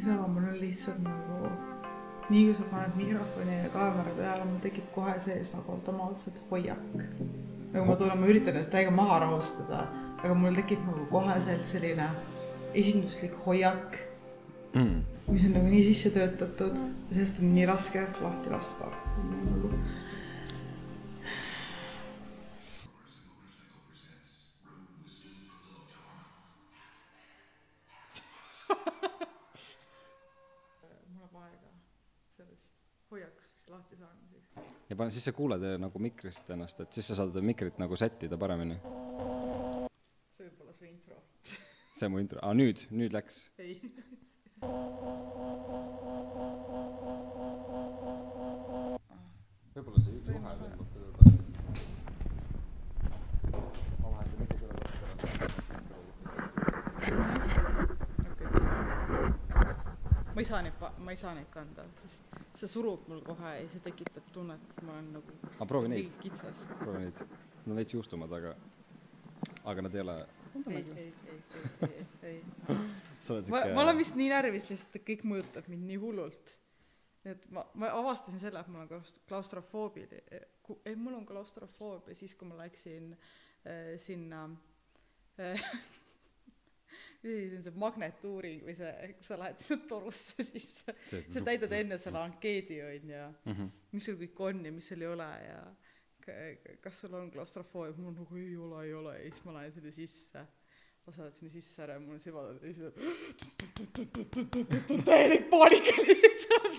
ei saa, mul on lihtsalt nagu, nii kui sa paned mikrofoni ja kaamera peale, mul tekib kohe sees nagu automaatselt hoiak. nagu ma tunnen, ma üritan ennast täiega maha rahustada, aga mul tekib nagu koheselt selline esinduslik hoiak, mm.. mis on nagu nii sisse töötatud sellest on nii raske lahti lasta. mul siis sa kuuled nagu mikrist ennast, et siis sa saad mikrit nagu sättida paremini. see võib olla su intro. see on mu intro, aa nüüd, nüüd läks. ei. võib-olla see juhe tõmbab teda tagasi. ma vahetan ise ma ei saa neid, ma ei saa neid kanda, sest see surub mul kohe ja see tekitab tunnet, et ma olen nagu aga proovi neid, proovi neid. Nad on veits juustumad, aga, aga nad ei ole. ei, ei, ei, ei, ei, ei. oled ma, ma olen vist nii närvis lihtsalt, et kõik mõjutab mind nii hullult. et ma, ma avastasin selle, et mul on klaust- klaustrofoobiline, ei mul on klaustrofoobia siis, kui ma läksin äh, sinna äh, asi see on, see magnetuuring või see, kus sa lähed sinna torusse sisse, sa täidad enne selle ankeedi onju, Mhm. mis sul kõik on ja mis sul ei ole ja kas sul on klaustrofoobia, mul on nagu ei ole, ei ole. Ja siis ma lähen sinna sisse. Saan sinna sisse ära ja mul on silmad ja siis täielik paanika lihtsalt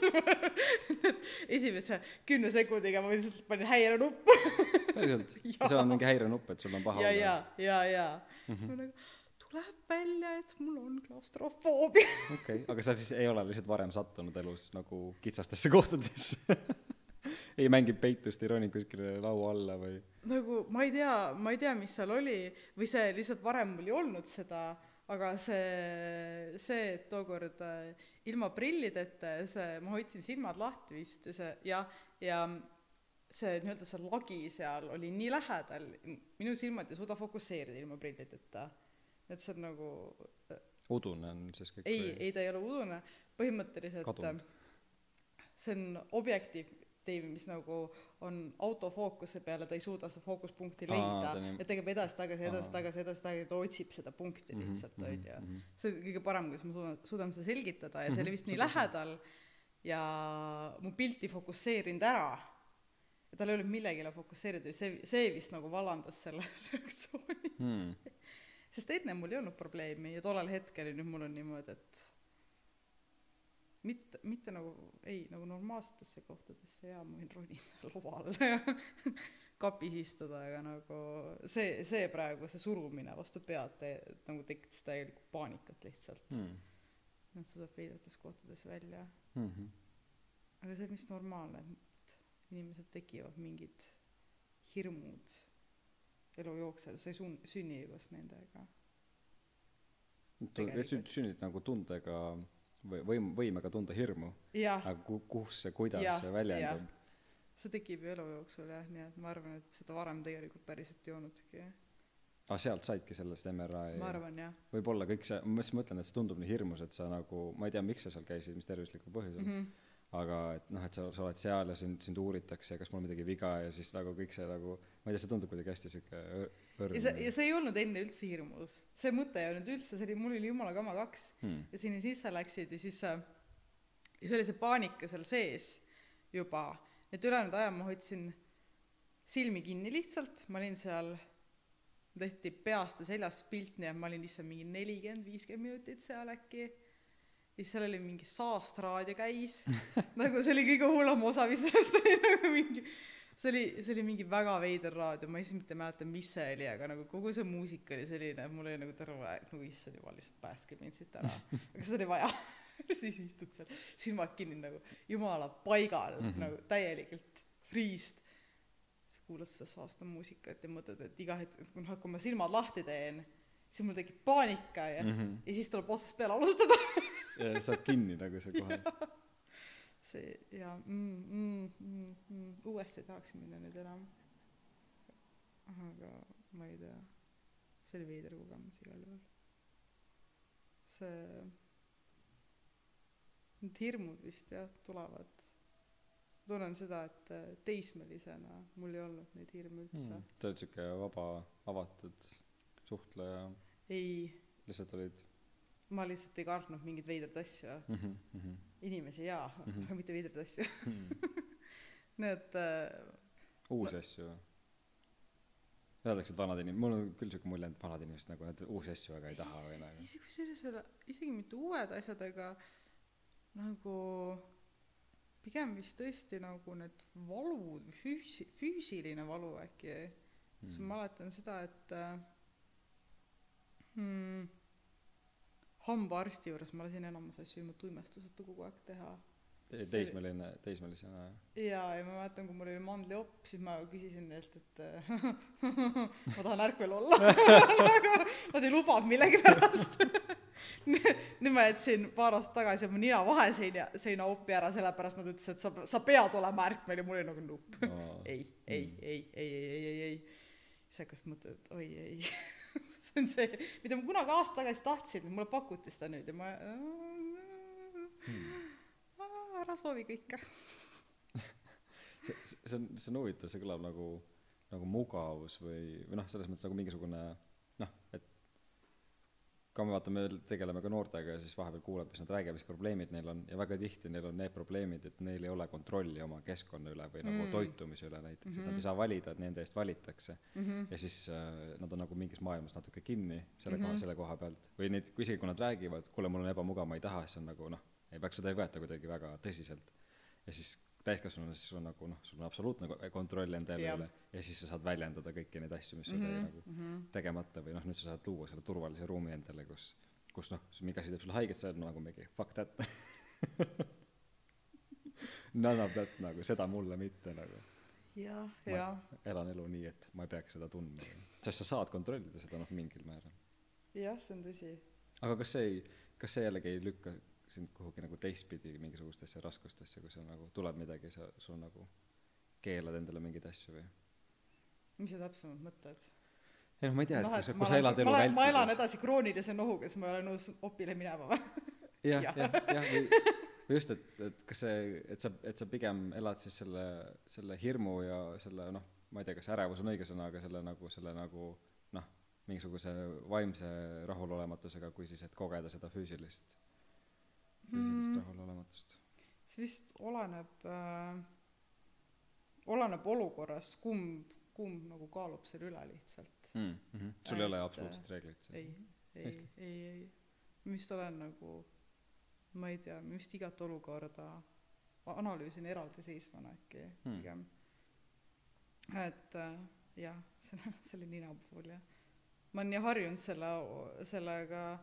esimese kümne sekundiga ma lihtsalt panin häirenuppu päriselt, seal on mingi häirenupp, et sul on paha ja, ja, ja, ja Mhm. ma nagu tuleb välja, et mul on klaustrofoobia okei okay., aga sa siis ei ole lihtsalt varem sattunud elus nagu kitsastesse kohtadesse ei mängi peitust, ei roni kuskile laua alla või? nagu ma ei tea, ma ei tea, mis seal oli või see lihtsalt varem mul ei olnud seda, aga see, see, et tookord äh, ilma prillideta ja see, ma hoidsin silmad lahti vist ja see ja, ja see nii-öelda see lagi seal oli nii lähedal, minu silmad ei suuda fokusseerida ilma prillideta. Et see on nagu, udune on siis kõik ei, ei ta ei ole udune, põhimõtteliselt Kadunud. äh, see on objektiiv, mis nagu on autofookuse peale, ta ei suuda seda fookuspunkti leida nii- ja teeb edasi-tagasi, edasi-tagasi, edasi-tagasi, ta otsib seda punkti Mhm, lihtsalt, mhm, onju mhm. see on kõige parem, kuidas ma suudan, suudan seda selgitada ja see oli vist nii on lähedal ja mu pilt ei fokusseerinud ära. ja tal ei olnud millegile fokusseerida ja see, see vist nagu vallandas selle reaktsiooni. hmm.. Sest enne mul ei olnud probleemi ja tollel hetkel ja nüüd mul on niimoodi, et mitte, mitte nagu, ei, nagu normaalsetesse kohtadesse jaa, ma võin ronida lavale ja kapis istuda, aga nagu see, see praegu, see surumine vastu pead te, nagu tekitas täielikku paanikat lihtsalt mm.. Et see tuleb veidrates kohtades välja. Mm -hmm. aga see on vist normaalne, et inimesel tekivad mingid hirmud elu jooksul, sa ei sun-, sünni koos nendega. Sünnid nagu tundega või võim, võimega tunda hirmu, aga ku-, kus ja kuidas Jah, see väljendub. see tekib ju elu jooksul jah, nii et ma arvan, et seda varem tegelikult päriselt ei olnudki. aa, sealt saidki sellest MRI ma arvan jah võib-olla kõik see, ma just mõtlen, et see tundub nii hirmus, et sa nagu, ma ei tea, miks sa seal käisid, mis tervislikul põhjusel mm, -hmm. Aga et noh, et sa, sa oled seal ja sind, sind uuritakse ja kas mul midagi viga ja siis nagu kõik see nagu, ma ei tea, see tundub kuidagi hästi sihuke õrn ja see, ja see ei olnud enne üldse hirmus, see mõte ei olnud üldse, see oli, mul oli jumala kama kaks hmm.. ja sinna sisse läksid ja siis äh, ja see oli see paanika seal sees juba, et ülejäänud aja ma hoidsin silmi kinni lihtsalt, ma olin seal, tehti peast ja seljast pilt, nii et ma olin lihtsalt mingi nelikümmend, viiskümmend minutit seal äkki. Siis seal oli mingi saastraadio käis nagu see oli kõige hullem osa vist sellest oli nagu mingi see oli, see oli mingi väga veider raadio, ma isegi mitte ei mäleta, mis see oli, aga nagu kogu see muusika oli selline, et mul oli nagu terve aeg nagu issand jumal, lihtsalt päästke mind siit ära. aga seda oli vaja. siis istud seal, silmad kinni nagu jumala paigal mm. -hmm. nagu täielikult freest. siis kuulad seda saasta muusikat ja mõtled, et iga hetk, et kui noh, kui ma silmad lahti teen, siis mul tekib paanika ja mm. -hmm. ja siis tuleb otsast peale alustada. saad kinni nagu see kohe. see ja mm, mm, mm, mm, uuesti tahaks minna nüüd enam. aga ma ei tea, see oli veider kogemus igal juhul. see, need hirmud vist jah tulevad tunnen seda et äh, teismelisena mul ei olnud neid hirme üldse mm. sa oled siuke vaba avatud suhtleja ei lihtsalt olid ma lihtsalt ei kartnud mingeid veidraid asju mm -hmm, mm -hmm. inimesi jaa Mhm. aga mitte veidraid asju Hmm. need äh, uusi asju või öeldakse et vanad inim- mul on küll siuke mulje et vanad inimesed nagu need uusi asju väga ei taha või nagu isegi kusjuures ei ole isegi mitte uued asjad aga nagu pigem vist tõesti nagu need valud füüsi- füüsiline valu äkki siis ma mäletan seda et äh, hmm, hambaarsti juures ma lasin enamus asju ilma tuimestuseta kogu aeg teha. teismeline, teismelisena, jah? jaa, ja ma mäletan, kui mul oli mandliopp, siis ma küsisin neilt, et äh, ma tahan ärkvel olla Nad ei lubanud millegipärast nüüd ma jätsin paar aastat tagasi oma nina vaheseina, seina opi ära, sellepärast nad ütlesid, et sa, sa pead olema ärkvel ja mul oli nagu nupp no.. ei, ei mm., ei, ei, ei, ei, ei, ei. siis hakkas mõtlema, et oi ei see on see mida ma kunagi aasta tagasi tahtsin mulle pakuti seda nüüd ja ma hmm. ära soovi kõike see see on see on huvitav see kõlab nagu nagu mugavus või või noh selles mõttes nagu mingisugune noh et ka me vaata me tegeleme ka noortega ja siis vahepeal kuuleb mis nad räägivad mis probleemid neil on ja väga tihti neil on need probleemid et neil ei ole kontrolli oma keskkonna üle või nagu Mm. toitumise üle näiteks et nad Mhm. ei saa valida et nende eest valitakse mm -hmm. ja siis äh, nad on nagu mingis maailmas natuke kinni selle koha Mhm. selle koha pealt või neid kui isegi kui nad räägivad kuule mul on ebamugav ma ei taha siis on nagu noh ei peaks seda ei võeta kuidagi väga tõsiselt ja siis täiskasvanuna siis on nagu noh sul on absoluutne ko- kontroll enda elu üle ja siis sa saad väljendada kõiki neid asju mis sul jäi Mhm, nagu mhm. tegemata või noh nüüd sa saad luua selle turvalise ruumi endale kus kus noh mingi asi teeb sulle haiget sa oled nagu mingi fuck that. None of that nagu seda mulle mitte nagu. Jah jah. elan elu nii et ma ei peaks seda tundma. Sest sa saad kontrollida seda noh mingil määral. Jah see on tõsi. Aga kas see ei kas see jällegi ei lükka sind kuhugi nagu teistpidi mingisugustesse raskustesse kui sul nagu tuleb midagi sa sul nagu keelad endale mingeid asju või? Mis sa täpsemalt mõtled? Ei noh ma ei tea et kui sa kui sa elan elad elu elan ma elan vältides edasi kroonilise nohuga siis ma ei ole nõus opile minema või? Jah. jah jah või või just et et kas see et sa et sa pigem elad siis selle selle hirmu ja selle noh ma ei tea kas ärevus on õige sõna aga selle nagu selle nagu noh mingisuguse vaimse rahulolematusega kui siis et kogeda seda füüsilist füüsilist Mm. rahulolematust see vist oleneb äh, oleneb olukorrast kumb kumb nagu kaalub selle üle lihtsalt. Mm, -hmm. sul ei ole Et, absoluutset reeglit ei ei ei ei. Ma vist olen nagu ma ei tea ma vist igat olukorda analüüsin eraldiseisvana äkki Hmm. pigem. Et äh, jah selle selle nina puhul jah. Ma olen nii harjunud selle sellega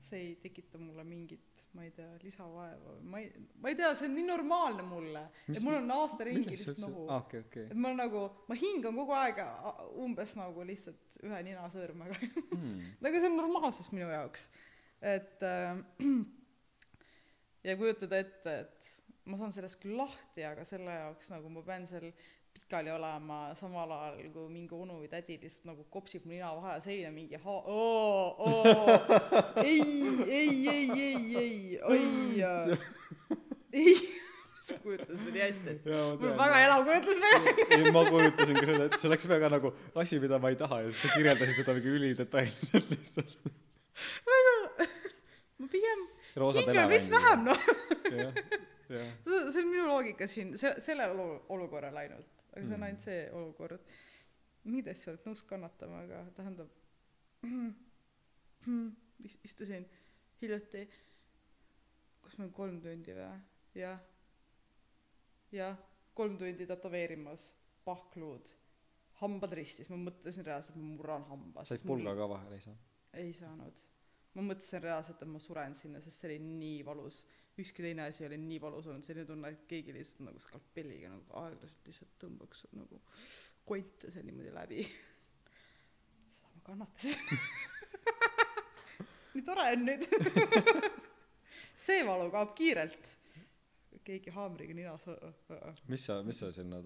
see ei tekita mulle mingit ma ei tea lisavaeva või ma ei ma ei tea see on nii normaalne mulle et mul on aastaringi millest sa lihtsalt nohu aa okei okei. et ma nagu ma hingan kogu aeg umbes nagu lihtsalt ühe ninasõõrmega Hmm. nagu see on normaalsus minu jaoks et äh, ja kujutada ette et ma saan sellest küll lahti aga selle jaoks nagu ma pean seal pikali olema samal ajal kui mingi onu või tädi lihtsalt nagu kopsib mu nina vahele seina mingi ha- oo oo. Ei ei ei ei ei oi ei sa kujutad seda nii hästi. Et ma mul on väga elav kujutlus ei ma kujutasin ka seda et see oleks väga nagu asi mida ma ei taha ja siis sa kirjeldasid seda mingi ülidetailselt lihtsalt. Väga ma pigem hingan veits vähem noh? See see on minu loogika siin se- sellel olu- olukorral ainult aga see on Mm. ainult see olukord. Mingeid asju oled nõus kannatama aga tähendab ist- istusin hiljuti kas olin kolm tundi või? Jah. Jah kolm tundi tätoveerimas pahkluud. Hambad ristis. Ma mõtlesin reaalselt ma murran hamba said pulga ka vahele ei saanud? Ei saanud. Ma mõtlesin reaalselt et ma suren sinna sest see oli nii valus ükski teine asi ei ole nii valus olnud selline tunne et keegi lihtsalt nagu skalpelliga nagu aeglaselt lihtsalt tõmbaks nagu konte seal niimoodi läbi. Seda ma kannatasin. Nii tore on nüüd. See valu kaob kiirelt. Keegi haamriga ninas õ- õ- õ- mis sa mis sa sinna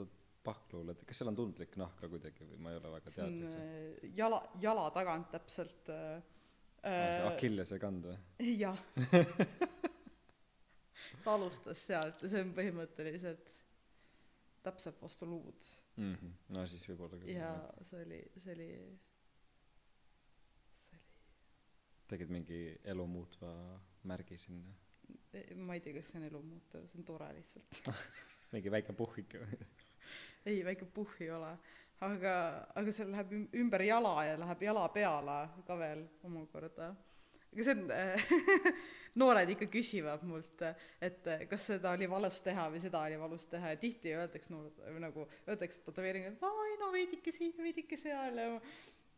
pahkluule et kas seal on tundlik nahk ka kuidagi või ma ei ole väga teadlik äh, jala jala tagant täpselt äh, äh, Achilleuse kand või? jah ta alustas sealt ja see on põhimõtteliselt täpselt vastu luud mm. -hmm. no siis võib-olla küll ja see oli, see oli, see oli, tegid mingi elu muutva märgi sinna ma ei tea, kas see on elu muutev, see on tore lihtsalt. mingi väike puhhik või ei, väike puhh ei ole, aga, aga see läheb üm- ümber jala ja läheb jala peale ka veel omakorda. aga see on noored ikka küsivad mult, et kas seda oli valus teha või seda oli valus teha. Ja tihti öeldakse nagu öeldakse tätoveeringu, et aa ei no veidike siin, veidike seal. ja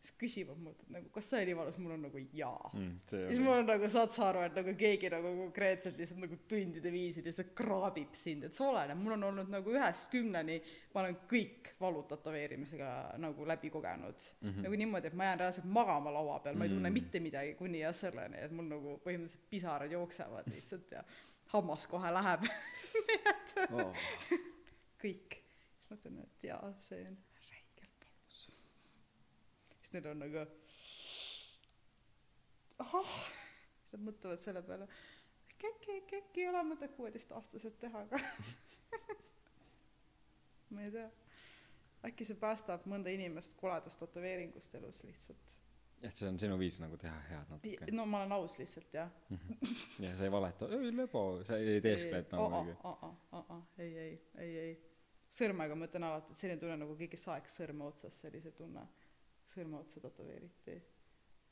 siis küsivad mult, et nagu kas see oli valus, mul on nagu jaa mm,? siis mul on nagu, saad sa aru, et nagu keegi nagu konkreetselt lihtsalt nagu tundide viisil lihtsalt kraabib sind, et see oleneb, mul on olnud nagu ühest kümneni, ma olen kõik valud tätoveerimisega nagu läbi kogenud mm. -hmm. nagu niimoodi, et ma jään reaalselt magama laua peal, ma ei tunne Mm. mitte midagi kuni jah selleni, et mul nagu põhimõtteliselt pisarad jooksevad lihtsalt ja hammas kohe läheb, oh. kõik. siis mõtlen, et jaa, see on. Siis need on nagu ahah, siis nad mõtlevad selle peale, äkki, äkki, äkki, äkki ei ole mõtet kuueteistaastaselt teha ka. ma ei tea, äkki see päästab mõnda inimest koledast tätoveeringust elus lihtsalt. et see on sinu viis nagu teha head natuke no ma olen aus lihtsalt jah. ja sa ei valeta ei lebo sa ei teeskle et nagu mingi ei, ei, ei, ei. sõrmega ma ütlen alati, et selline tunne nagu keegi saeks sõrme otsas, selline tunne. Sõrme otsa tätoveeriti.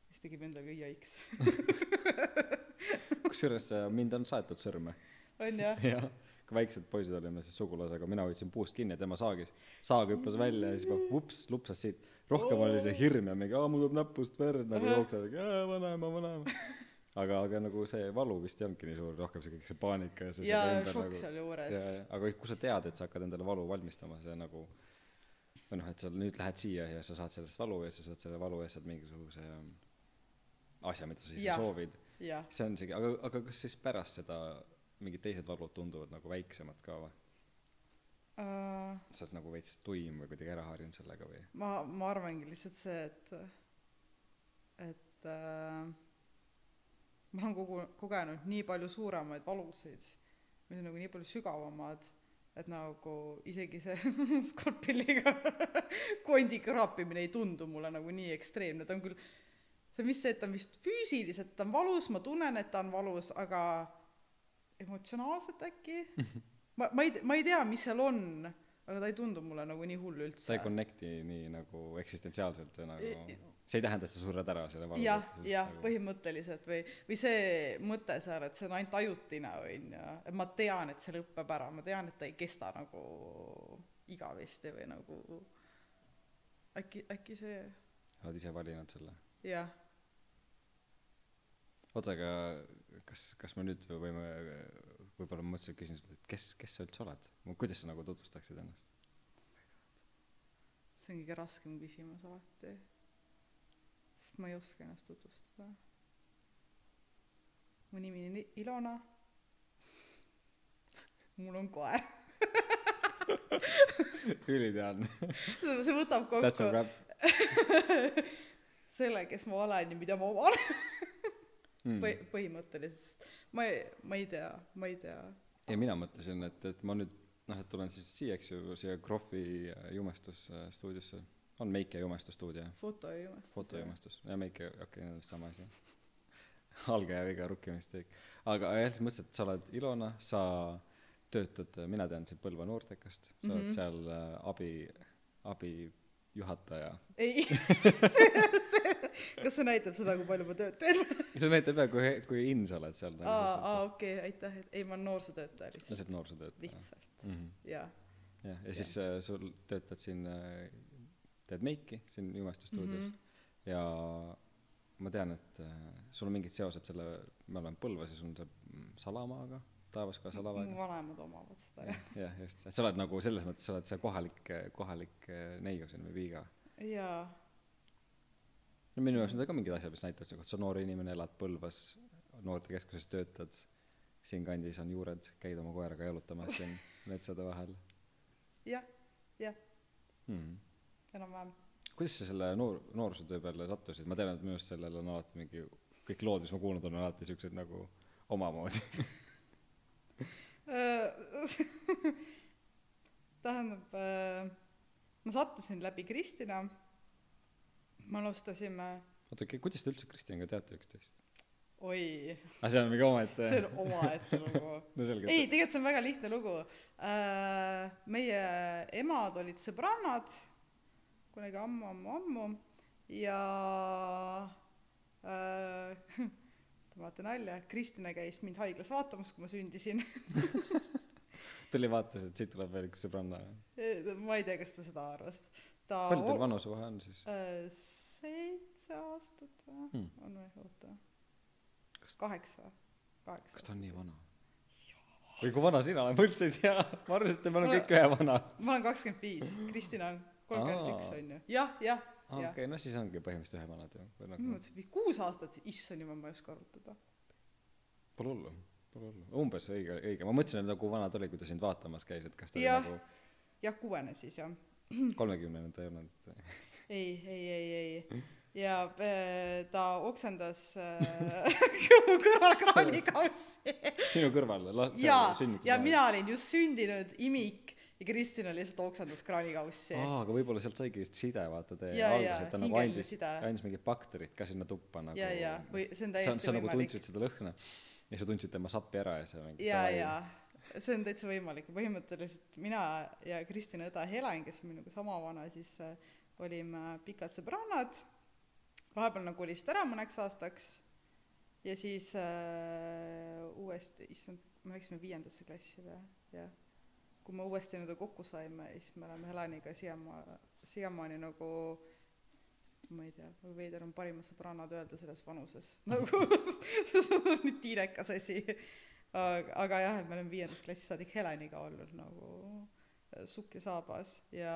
siis tegib endaga jaiks. kusjuures äh, mind on saetud sõrme. On jah? jah. Kui väiksed poisid olime siis sugulasega mina hoidsin puust kinni ja tema saagis saag hüppas välja ja siis ma vups lupsas siit. Rohkem oli see hirm ja mingi aa mul tuleb näpust verd nagu jookseb vanaema vanaema. Aga aga nagu see valu vist ei olnudki nii suur rohkem see kõik see paanika ja see ja selle ümber šokk nagu sealjuures aga kui sa tead et sa hakkad endale valu valmistama see nagu või noh et sa nüüd lähed siia ja sa saad sellest valu ja sa saad selle valu eest saad mingisuguse ähm, asja mida sa ise soovid. See on isegi aga aga kas siis pärast seda mingid teised valud tunduvad nagu väiksemad ka või? Uh, sa oled nagu veits tuim või kuidagi ära harjunud sellega või? Ma, ma arvangi lihtsalt see, et, et äh, ma olen kogu, kogenud nii palju suuremaid valusid, mis on nagu nii palju sügavamad, et nagu isegi see skalpelliga kondi kraapimine ei tundu mulle nagu nii ekstreemne, ta on küll, see on vist see, et ta on vist füüsiliselt ta on valus, ma tunnen, et ta on valus, aga emotsionaalselt äkki? Ma, ma ei, ma ei tea, mis seal on, aga ta ei tundu mulle nagu nii hull üldse. Sa ei connect'i nii nagu eksistentsiaalselt või nagu I- see ei tähenda et sa sured ära selle valu jah, jah, nagu- põhimõtteliselt või, või see mõte seal, et see on ainult ajutine, on ju, et ma tean, et see lõpeb ära, ma tean, et ta ei kesta nagu igavesti või nagu äkki, äkki see, oled ise valinud selle? Jah, oota aga kas kas me nüüd võime võib-olla ma mõtlesin et küsin sult et kes kes sa üldse oled? Kuidas sa nagu tutvustaksid ennast? See on kõige raskem küsimus alati, sest ma ei oska ennast tutvustada. mu nimi on Ilona, mul on koer, üliteadne. See võtab kokku selle, kes ma olen ja mida ma oman. Mm. põhi-, põhimõtteliselt, ma ei, ma ei tea, ma ei tea. ja mina mõtlesin et et ma nüüd noh et tulen siis siia eks ju siia Krohvi jumestusstuudiosse on meik ja jumestusstuudio jah? fotojumestus. fotojumestus ja meik ja okei okay, need on vist sama asi algaja viga rookie mistake aga jah siis mõtlesin et sa oled Ilona sa töötad mina tean sind Põlva noortekast sa oled Mhm. seal äh, abi abijuhataja ei, see, see, kas see näitab seda, kui palju ma tööd teen? see näitab jah kui kui in sa oled seal aa, aa, okei, aitäh, et ei, ma olen noorsootöötaja lihtsalt, lihtsalt noorsootöötaja lihtsalt, mm -hmm. jaa. jah ja siis äh, sul töötad siin äh, teed meiki siin jumestusstuudios Mhm. mm -hmm. ja ma tean et äh, sul on mingid seosed selle me oleme Põlvas ja sul on see mm, Salamaaga taevas ka mu Salavaega vanemad omavad seda jah. jah just et sa oled nagu selles mõttes sa oled see kohalik kohalik äh, neiu siin või viiga jaa, no minu jaoks need on ka mingid asjad mis näitavad nagu et sa noor inimene elad Põlvas noortekeskuses töötad siinkandis on juured käid oma koeraga jalutamas siin metsade vahel jah, jah, mm. enam-vähem. kuidas sa selle noor noorsootöö peale sattusid? Ma tean et minu arust sellel on alati mingi kõik lood mis ma kuulnud olen alati siuksed nagu omamoodi. Tähendab äh, ma sattusin läbi Kristina. Me alustasime oota kuidas te üldse Kristjaniga teate üksteist? Oi. Aa see on mingi omaette see on omaette lugu. No selge. Ei tegelikult see on väga lihtne lugu. Äh, meie emad olid sõbrannad kunagi ammu ammu ammu. Ja äh, te vaatate nalja Kristina käis mind haiglas vaatamas kui ma sündisin. Tuli vaatas et siit tuleb veel üks sõbranna ma ei tea kas ta seda arvas. Ta palju teil vanusevahe on siis? Äh, seitse aastat või? Hmm. on või? Oota. Kas- kaheksa. Kaheksa kas ta on nii vana? Või kui vana sina oled ma üldse ei tea. Ma arvasin et me oleme kõik ühevanad ma olen kakskümmend viis. Kristina on kolmkümmend üks on ju. Jah jah okei no siis ongi põhimõtteliselt ühevanad ju või ma nagu mõtlesin kuus aastat issand jumal ma ei oska arvutada. Pole hullu pole hullu. Umbes õige õige. Ma mõtlesin et nagu vana ta oli kui ta sind vaatamas käis et kas ta oli Jah. nagu jah kuuene siis jah. Kolmekümnene ta ei olnud ei ei ei ei. Ja äh, ta oksendas äh, mu kõrval kraanikaussi sinu kõrval la- ja ja mina olin just sündinud imik ja Kristina lihtsalt oksendas kraanikaussi aa aga võib-olla sealt saigi just side vaata tee alguses et ta nagu andis andis mingid bakterid ka sinna tuppa nagu ja ja või see on sa, täiesti sa nagu võimalik. tundsid seda lõhna ja sa tundsid tema sappi ära ja sa mingi ja ja see on täitsa võimalik. Ja põhimõtteliselt mina ja Kristina õde Helen kes on minuga sama vana siis äh, olime pikad sõbrannad. Vahepeal nad kolisid ära mõneks aastaks. Ja siis äh, uuesti issand me läksime viiendasse klassi või? Jah kui me uuesti nii-öelda kokku saime siis me oleme Heleniga siiamaa siiamaani nagu ma ei tea väga veider on parimad sõbrannad öelda selles vanuses. Nagu see on nüüd tiinekas asi. Aga, aga jah, et me oleme viiendast klassist saadik Heleniga olnud nagu äh, sukk ja saabas. Ja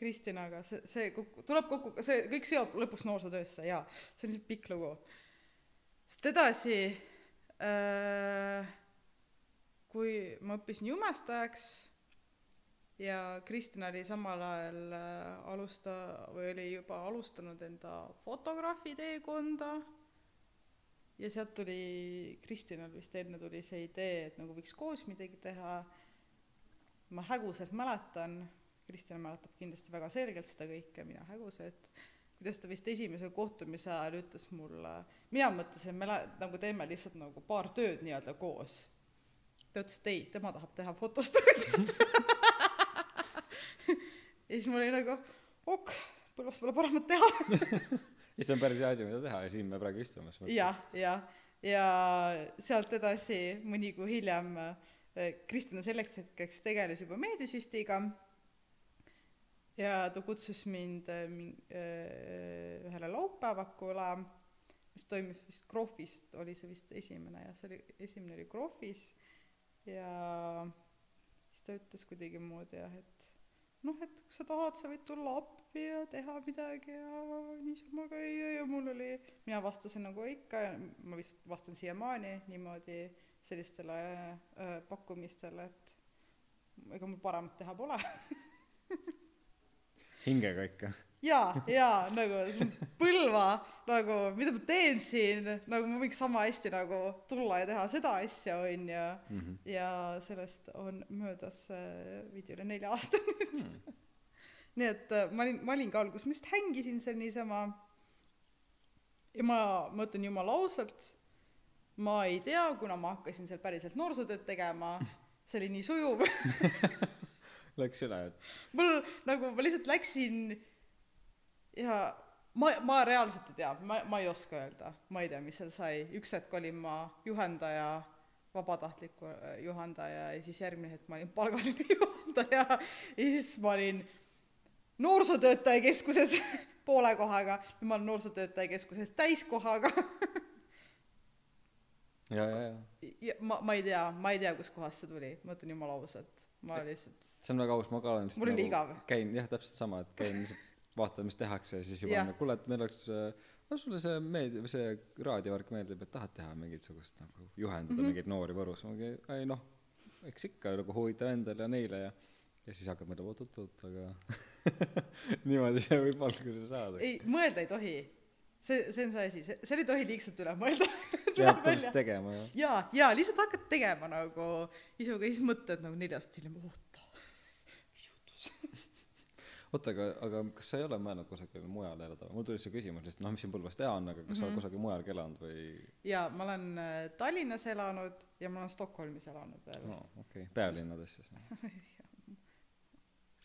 Kristinaga see, see kokku, tuleb kokku, see kõik seob lõpuks noorsootöösse jaa, see on lihtsalt pikk lugu. sest edasi äh, kui ma õppisin jumestajaks ja Kristina oli samal ajal äh, alusta- või oli juba alustanud enda fotograafi teekonda ja sealt tuli Kristinal vist enne tuli see idee, et nagu võiks koos midagi teha. ma häguselt mäletan, Kristina mäletab kindlasti väga selgelt seda kõike, mina häguselt, kuidas ta vist esimese kohtumise ajal ütles mulle, mina mõtlesin, me lä- nagu teeme lihtsalt nagu paar tööd nii-öelda koos. Ta ütles, et ei, tema tahab teha fotostuudiot. Ja siis mul oli nagu ok, Põlvas pole paremat teha. Ja see on päris hea asi, mida teha ja siin me praegu istume. jah, jah, ja sealt edasi mõni kuu hiljem eh, Kristina selleks hetkeks tegeles juba meediasüstiga. Ja ta kutsus mind eh, eh, ühele laupäevakule, mis toimus vist Krohvist, oli see vist esimene jah, see oli, esimene oli Krohvis ja siis ta ütles kuidagimoodi jah, et noh, et kui sa tahad, sa võid tulla appi ja teha midagi ja niisama käia ja mul oli, mina vastasin nagu ikka ma vist vastan siiamaani niimoodi sellistele äh, pakkumistele, et ega mul paremat teha pole. hingega ikka. Jaa, jaa, nagu Põlva nagu, mida ma teen siin, nagu ma võiks sama hästi nagu tulla ja teha seda asja, on ju. Mm -hmm. ja sellest on möödas äh, veidi üle nelja aasta nüüd. Mm. nii et äh, ma olin, ma olin ka alguses, ma lihtsalt hängisin seal niisama. Ja ma, ma ütlen jumala ausalt, ma ei tea, kuna ma hakkasin seal päriselt noorsootööd tegema, see oli nii sujuv. Läks üle, et? Mul nagu, ma lihtsalt läksin ja ma, ma reaalselt ei tea, ma, ma ei oska öelda, ma ei tea, mis seal sai, üks hetk olin ma juhendaja, vabatahtliku äh, juhendaja ja siis järgmine hetk ma olin palgaline juhendaja. Ja siis ma olin noorsootöötaja keskuses poole kohaga, nüüd ma olen noorsootöötaja keskuses täiskohaga. Ja, ja, ja. ja ma, ma ei tea, ma ei tea, kustkohast see tuli, ma ütlen jumala ausalt, ma lihtsalt, see on väga aus, ma ka olen lihtsalt Mul oli igav. käin jah, täpselt sama, et käin lihtsalt vaatan, mis tehakse ja siis juba Jah. on, kuule, et meil oleks äh, no sulle see meeldib, see raadiovärk meeldib, et tahad teha mingisugust nagu juhendada mm. -hmm. mingeid noori Võrus, ma mingi, ei noh, eks ikka nagu huvitav endale ja neile ja ja siis hakkad mõtlema, oot-oot-oot, aga niimoodi see võib alguse saada. ei, mõelda ei tohi. see see on see asi see seal ei tohi liigselt üle mõelda peab põhimõtteliselt tegema ja jaa jaa lihtsalt hakkad tegema nagu isuga ja siis mõtled nagu neli aastat hiljem juhtus oota aga aga kas sa ei ole mõelnud kusagil mujal elada mul tuli see küsimus lihtsalt noh mis siin Põlvas teha on aga kas sa Mhm. oled kusagil mujalgi elanud või jaa ma olen äh, Tallinnas elanud ja ma olen Stockholmis elanud veel no okei okay. pealinnades siis noh.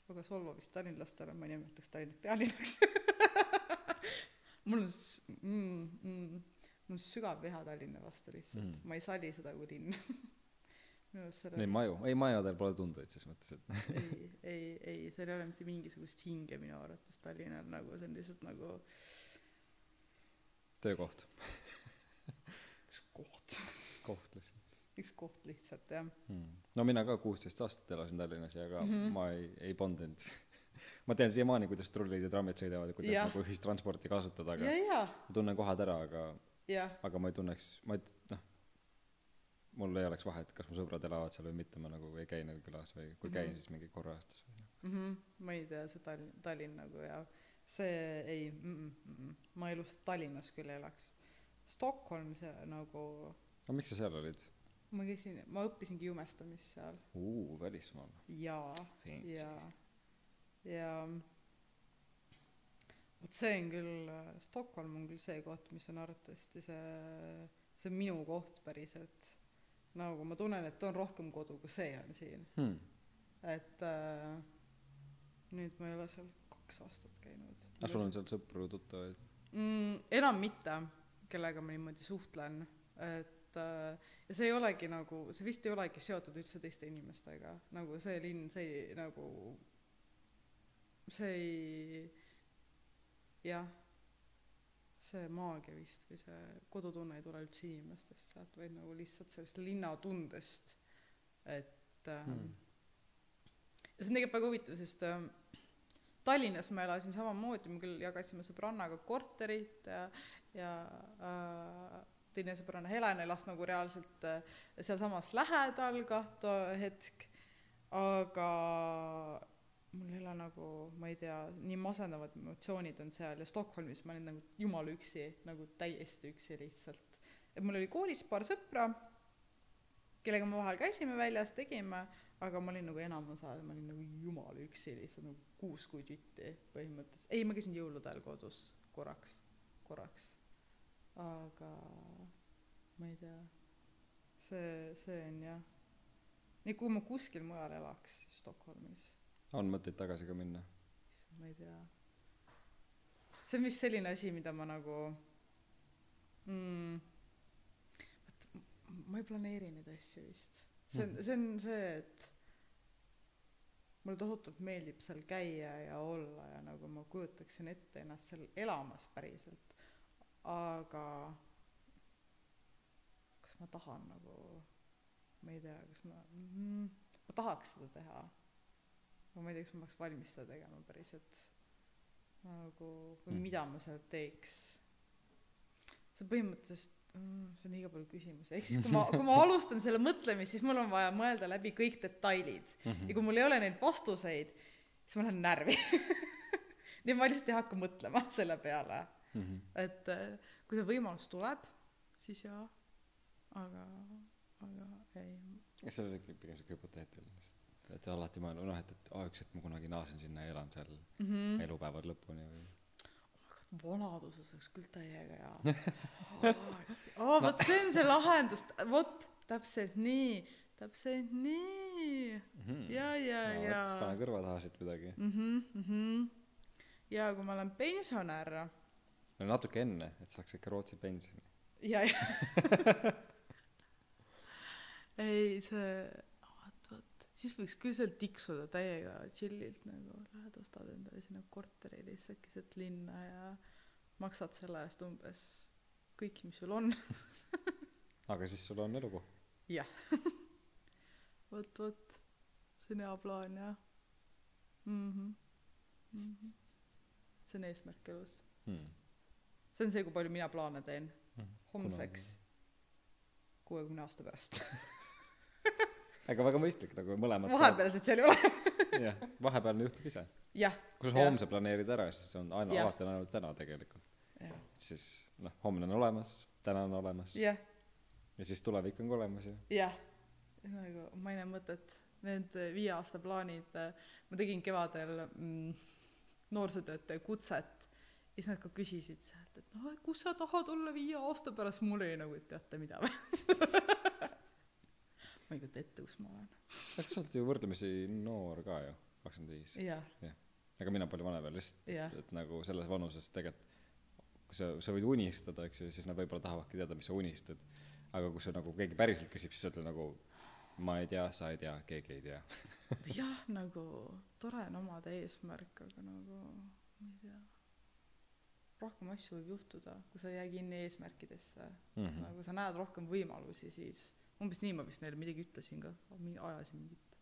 väga solvav vist tallinlastele ma ei nimetaks Tallinnat pealinnaks mul on s- mm, mm, mul on sügav viha Tallinna vastu lihtsalt Mhm. mm. ma ei sali seda kui linn minu arust seal Neid maju ei majadel pole tundeid ses mõttes et ei ei ei seal ei ole mitte mingisugust hinge minu arvates Tallinnal nagu see on lihtsalt nagu töökoht üks koht koht lihtsalt üks koht lihtsalt jah hmm. no mina ka kuusteist aastat elasin Tallinnas ja ka mm. -hmm. ma ei ei pondinud ma tean siiamaani kuidas trullid ja trammid sõidavad ja kuidas Jah. nagu ühistransporti kasutada aga ja ja ma tunnen kohad ära aga aga ma ei tunneks ma ei mul ei oleks vahet kas mu sõbrad elavad seal või mitte ma nagu ei käi neil külas või kui käin Mhm. siis mingi korra aastas või mhmh ma ei tea see Tallinn Tallinn nagu ja see ei mm, mm, ma elus Tallinnas küll ei elaks. Stockholm see nagu aga miks sa seal olid? Ma käisin ma õppisingi jumestamist seal. Välismaal. Jaa fancy. ja ja vot see on küll Stockholm on küll see koht mis on arvatavasti see see on minu koht päriselt nagu ma tunnen et on rohkem kodu kui see on siin. Hmm. et äh, nüüd ma ei ole seal kaks aastat käinud. Aga sul on seal sõpru tuttavaid? Mm, enam mitte kellega ma niimoodi suhtlen. Et äh, ja see ei olegi nagu see vist ei olegi seotud üldse teiste inimestega. Nagu see linn see ei, nagu see ei jah see maagia vist või see kodutunne ei tule üldse inimestest sealt vaid nagu lihtsalt sellest linnatundest et äh, Hmm. ja see on tegelikult väga huvitav sest äh, Tallinnas ma elasin samamoodi me küll jagasime sõbrannaga korterit ja ja äh, teine sõbranna Helen elas nagu reaalselt äh, sealsamas lähedal ka too hetk aga mul ei ole nagu ma ei tea nii masendavad emotsioonid on seal ja Stockholmis ma olin nagu jumala üksi nagu täiesti üksi lihtsalt. Et mul oli koolis paar sõpra kellega me vahel käisime väljas tegime aga ma olin nagu enamus aega ma olin nagu jumala üksi lihtsalt nagu kuus kuud jutti põhimõtteliselt ei ma käisin jõulude ajal kodus korraks korraks. Aga ma ei tea see see on jah. Nii kui ma kuskil mujal elaks Stockholmis on mõtteid tagasi ka minna. Ma ei tea. See on vist selline asi mida ma nagu mm, vot ma ei planeeri neid asju vist. See on Mhm. see on see et mulle tohutult meeldib seal käia ja olla ja nagu ma kujutaksin ette ennast seal elamas päriselt. Aga kas ma tahan nagu ma ei tea kas ma mm, ma tahaks seda teha ma ei tea kas ma oleks valmis seda tegema päriselt. Nagu või Mm. mida ma seal teeks? See põhimõtteliselt mm, see on liiga palju küsimusi. Ehk siis kui ma kui ma alustan selle mõtlemist siis mul on vaja mõelda läbi kõik detailid. Mhm. ja kui mul ei ole neid vastuseid siis ma lähen närvi. Nii ma lihtsalt ei hakka mõtlema selle peale. Mhm. et äh, kui see võimalus tuleb siis jaa. Aga aga ei. See on pigem siuke hüpoteetiline lihtsalt et alati mõelnud noh et et aa üks hetk ma kunagi naasen sinna ja elan seal mm -hmm. elupäevad lõpuni või vanaduses oleks küll täiega hea. Aa vot see on see lahendus. Vot täpselt nii täpselt nii. Mhm. ja ja no ja. pane kõrva taha siit midagi. Mhm mhm. Ja kui ma olen pensionär. No natuke enne et saaks ikka Rootsi pensioni. Ja ja. Ei see siis võiks küll seal tiksuda täiega chillilt nagu lähed ostad endale sinna korteri lihtsalt keset linna ja maksad selle eest umbes kõik mis sul on. Aga siis sul on elukoht. Jah. Vot vot. See on hea plaan jah. Mhm. Mhm. See on eesmärk elus. Hmm. see on see kui palju mina plaane teen Mhm. homseks kuuekümne aasta pärast aga väga mõistlik nagu mõlemad vahepealset seal ei ole. Jah vahepealne juhtub ise. Jah kui sa homse planeerid ära siis on aina Jah. alati on ainult täna tegelikult. Jah. Siis noh homne on olemas täna on olemas. Jah. Ja siis tulevik on ka olemas ju jah. Nagu ma ei näe mõtet. Need viie aasta plaanid äh, ma tegin kevadel mm, noorsootöötaja kutset. Ja siis nad ka küsisid sealt et noh kus sa tahad olla viie aasta pärast? Mul oli nagu et teate mida või ma ei kujuta ette kus ma olen. Aga sa oled ju võrdlemisi noor ka ju kakskümmend viis. Jah. Ega mina palju vanem veel lihtsalt jah. et nagu selles vanuses tegelikult kui sa sa võid unistada eks ju siis nad võib-olla tahavadki teada mis sa unistad. Aga kui sa nagu keegi päriselt küsib siis sa ütled nagu ma ei tea sa ei tea keegi ei tea. Jah nagu tore on omada eesmärk aga nagu ma ei tea. Rohkem asju võib juhtuda kui sa ei jää kinni eesmärkidesse. Mm -hmm. nagu sa näed rohkem võimalusi siis umbes nii ma vist neile midagi ütlesin ka. Ajasin mingit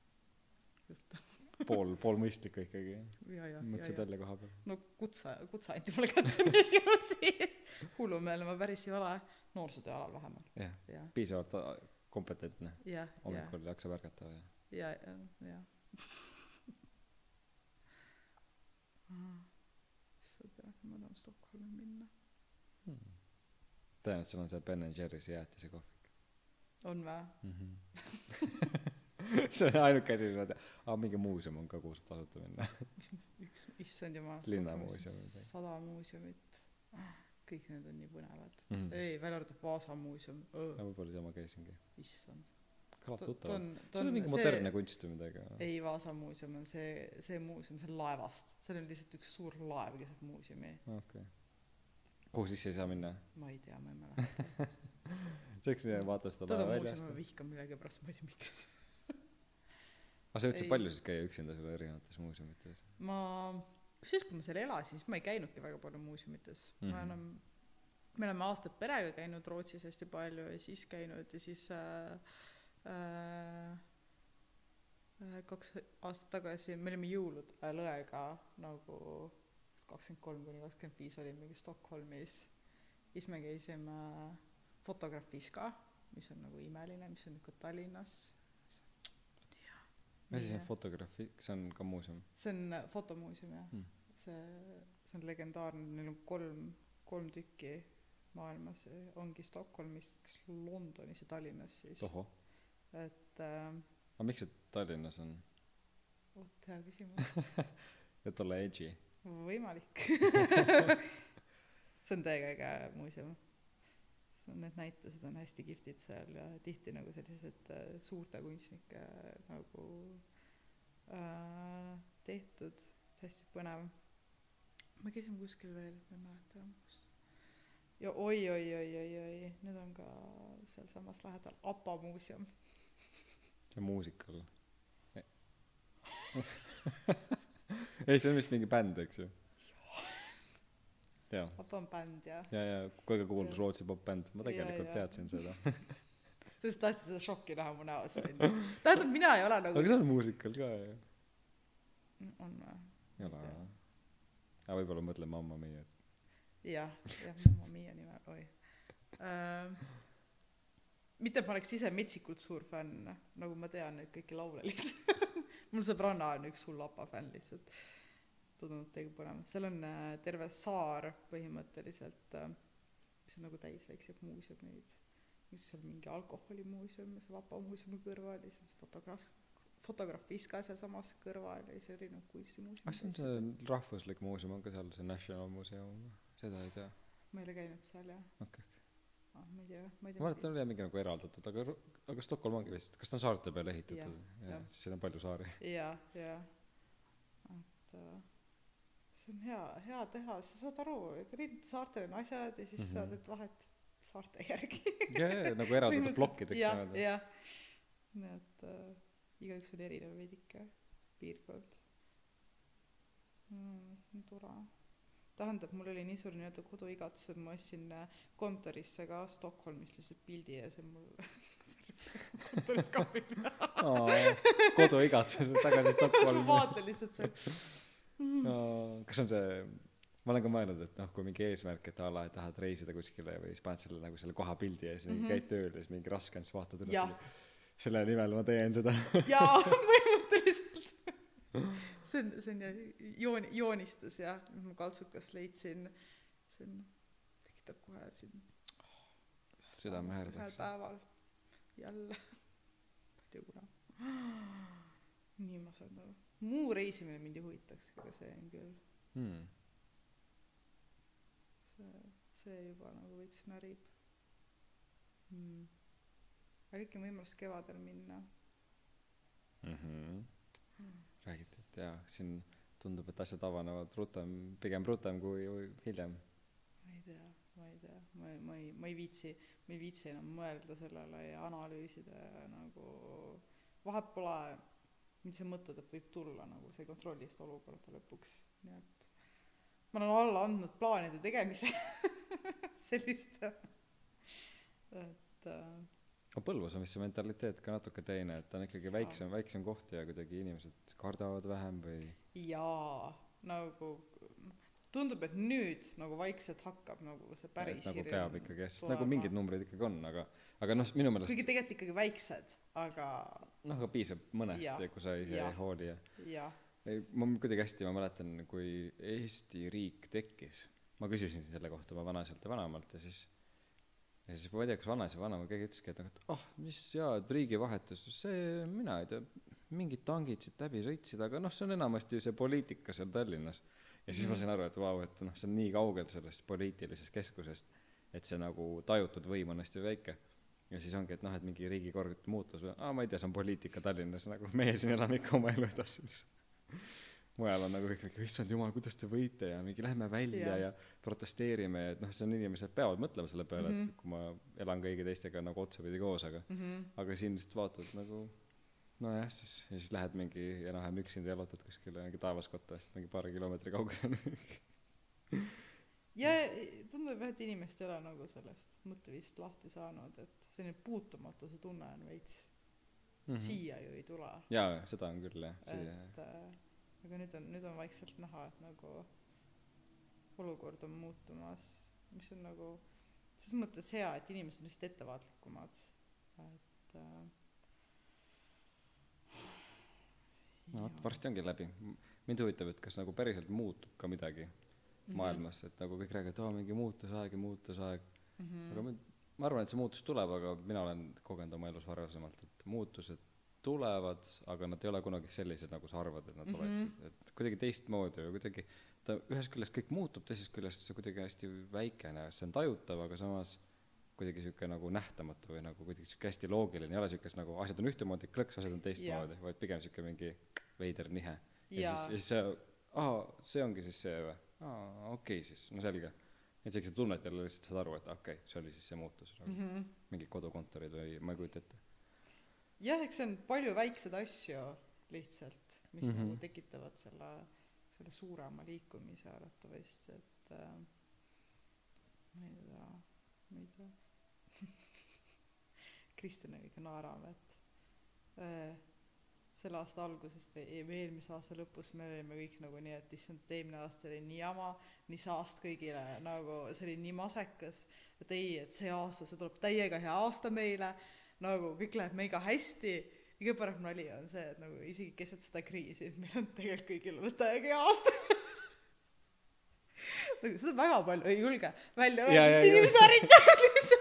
juttu. Pool pool mõistlikku ikkagi. Ja ja ja mõtlesid ja. välja koha peal. No kutse kutse anti mulle kätte nüüd ju siis. Hullumeelne ma päris ei ole. Noorsootöö alal vähemalt. Jah. Jah piisavalt äh, kompetentne. Hommikul jaksab ärgata ja ja ja. Jah issand jah ma tahan Stockholmi minna. Hmm. tõenäoliselt sul on seal Ben and Jerry's jäätisekohvik on vä? Mm -hmm. see on ainuke asi mis ma tean. Aa mingi muuseum on ka kuhu saab tasuta minna. Üks issand jumal Linnamuuseum sada muuseumit. Kõik need on nii põnevad. Mm -hmm. ei välja arvatud Vaasa muuseum. Võib-olla seal ma käisingi. Issand. Kõlab ta ta tuttavalt see on mingi modernne kunst või midagi ei Vaasa muuseum on see see muuseum see on laevast. Seal on lihtsalt üks suur laev keset muuseumi. Okei. Okay. kuhu sisse ei saa minna? Ma ei tea ma ei mäleta sa võiks vaadata seda laeva muuseumi ma vihkan millegipärast ma ei tea miks. Aga sa jõudsid palju siis käia üksinda seal erinevates muuseumites. Ma kusjuures kui ma seal elasin siis ma ei käinudki väga palju muuseumites. Mm -hmm. ma Mhm. enam me oleme aastaid perega käinud Rootsis hästi palju ja siis käinud ja siis äh, äh, äh, kaks aastat tagasi me olime jõulude ajal õega nagu kakskümmend kolm kuni kakskümmend viis olime mingi Stockholmis. Siis me käisime Fotografis ka mis on nagu imeline mis on ikka Tallinnas. Mis asi on fotograafi see on ka muuseum? See on fotomuuseum jah. Hmm. see see on legendaarne neil on kolm kolm tükki maailmas. Ongi Stockholmis kas Londonis ja Tallinnas siis. Et äh, aga miks see Tallinnas on? vot hea küsimus. Et olla edgy. Võimalik. See on täiega äge muuseum need näitused on hästi kihvtid seal ja tihti nagu sellised äh, suurte kunstnike nagu äh, tehtud. Hästi põnev. Me käisime kuskil veel ma ei mäleta enam kus ja oi oi oi oi oi nüüd on ka sealsamas lähedal. APA muuseum. Ja muusikal. Ei see on vist mingi bänd eks ju jaa APA on bänd ja ja ja kõige kuulus Jah. Rootsi popbänd ma tegelikult Ja, ja. teadsin seda. Sa just tahtsid seda šokki näha mu näos onju. Tähendab mina ei ole nagu aga see on muusikal ka ju on või? Ei ole aga võib-olla mõtlen Mamma Mia. Jah jah Mamma Mia nime oi. Ähm, mitte et ma oleks ise metsikult suur fänn nagu ma tean neid kõiki laule lihtsalt. Mul sõbranna on üks hull APA fänn lihtsalt tundub täiega põnev seal on äh, terve saar põhimõtteliselt äh, mis on nagu täis väikseid muuseumeid. Mis seal mingi alkoholimuuseum seal APA muuseumi kõrval ja siis fotograaf fotograafis ka sealsamas kõrval ja siis erinevad kunstimuuseumid kas see on see rahvuslik muuseum on ka seal see National Museum. Seda ei tea. Ma ei ole käinud seal jah. Okei okei. Ah, ma ei tea ma ei ma tea mäletan oli jah mingi nagu eraldatud aga aga Stockholm ongi vist kas ta on saarte peale ehitatud? Jah. siis seal on palju saari. Jaa jaa et äh, see on hea hea teha sa saad aru eri saartel on asjad ja siis mm. -hmm. sa teed vahet saarte järgi. Ja ja nagu eraldatud plokkideks nii-öelda jah. Nii et äh, igaüks on erinev veidike piirkond. Mm, tore. Tähendab mul oli nii suur nii-öelda koduigatsus et ma ostsin äh, kontorisse ka Stockholmist lihtsalt pildi ja see mul kontoris kapi peal koduigatsus tagasi ma Stockholmi. vaatan lihtsalt seal Aa, kas on see ma olen ka mõelnud et noh kui mingi eesmärk et a la et tahad reisida kuskile või siis paned selle nagu selle koha pildi ja siis mingi Mhm. käid tööl ja siis mingi raske on siis vaatad üles selle nimel ma teen seda. Jaa põhimõtteliselt. See on see on jah joon- joonistus jah. Ma kaltsukast leidsin see on tekitab kohe siin südamehääl ühel läks päeval jälle. Ma ei tea kuna nii masendav muu reisimine mind ei huvitakski aga see on küll. Hmm. see see juba nagu veits närib. Mm. aga äkki on võimalus kevadel minna. Mm -hmm. räägiti et jaa siin tundub et asjad avanevad rutem pigem rutem kui hiljem. Ma ei tea ma ei tea. Ma ei ma ei ma ei viitsi ma ei viitsi enam mõelda sellele ja analüüsida ja nagu vahet pole mind see mõtled et võib tulla nagu see kontrollist olukorda lõpuks? Nii et ma olen alla andnud plaanide tegemise sellist et äh, aga Põlvas on vist see mentaliteet ka natuke teine et ta on ikkagi väiksem väiksem koht ja kuidagi inimesed kardavad vähem või? Jaa nagu tundub et nüüd nagu vaikselt hakkab nagu see päris et nagu peab ikkagi sest nagu mingid numbrid ikkagi on aga aga noh minu meelest kuigi tegelikult ikkagi väiksed aga noh aga piisab mõnest ja kui sa ise jah. ei hooli ja jah ei ma kuidagi hästi ma mäletan kui Eesti riik tekkis ma küsisin selle kohta oma vanaiselt ja vanaemalt ja siis ja siis ma ei tea kas vanaisa või vanaema keegi ütleski et noh et ah mis jaa et riigivahetus see mina ei tea mingid tangid siit läbi sõitsid aga noh see on enamasti see poliitika seal Tallinnas ja siis ma sain aru et vau et noh see on nii kaugel sellest poliitilisest keskusest et see nagu tajutud võim on hästi väike ja siis ongi et noh et mingi riigikord muutus või aa ma ei tea see on poliitika Tallinnas nagu meie siin elame ikka oma elu edasi mujal on nagu kõik mingi issand jumal kuidas te võite ja mingi lähme välja Jah. ja protesteerime ja et noh see on inimesed peavad mõtlema selle peale mm Mhm. -hmm. et kui ma elan kõigi teistega nagu otsapidi koos aga mm-hmm. aga siin lihtsalt vaatad nagu nojah siis ja siis lähed mingi enam-vähem üksinda jalutad kuskile mingi taevaskotta sest mingi paari kilomeetri kaugusel ja tundub jah et inimesed ei ole nagu sellest mõtteviisist lahti saanud et selline puutumatuse tunne on veits Mhm. siia ju ei tule. Jaa seda on küll jah see et äh, aga nüüd on nüüd on vaikselt näha et nagu olukord on muutumas mis on nagu ses mõttes hea et inimesed on lihtsalt ettevaatlikumad. Et äh, no vot varsti ongi läbi mind huvitab et kas nagu päriselt muutub ka midagi Mhm. maailmas et nagu kõik räägivad aa mingi muutusaeg ja muutusaeg Mhm. aga ma ma arvan et see muutus tuleb aga mina olen kogenud oma elus varasemalt et muutused tulevad aga nad ei ole kunagi sellised nagu sa arvad et nad Mhm. oleksid et kuidagi teistmoodi või kuidagi ta ühest küljest kõik muutub teisest küljest see kuidagi hästi väikene see on tajutav aga samas kuidagi sihuke nagu nähtamatu või nagu kuidagi sihuke hästi loogiline ei ole siukest nagu asjad on ühtemoodi klõks asjad on teistmoodi vaid pigem sihuke mingi veider nihe ja siis ja siis see aa see ongi siis see või aa okei okay, siis no selge et sa ikka tunned jälle lihtsalt saad aru et okei okay, see oli siis see muutus nagu mm. Mhm. mingid kodukontorid või ma ei kujuta ette jah eks see on palju väikseid asju lihtsalt mis mm. -hmm. nagu tekitavad selle selle suurema liikumise arvatavasti et äh, ma ei tea ma ei tea Kristjaniga ikka naerame et äh, selle aasta alguses või või eelmise aasta lõpus me olime kõik nagu nii et issand eelmine aasta oli nii jama nii saast kõigile nagu see oli nii masekas et ei et see aasta see tuleb täiega hea aasta meile nagu kõik läheb mega hästi. Kõige parem nali on see et nagu isegi keset seda kriisi meil on tegelikult kõigil olnud täiega hea aasta. Nagu seda väga palju ei julge välja öelda sest inimesed ärritavad lihtsalt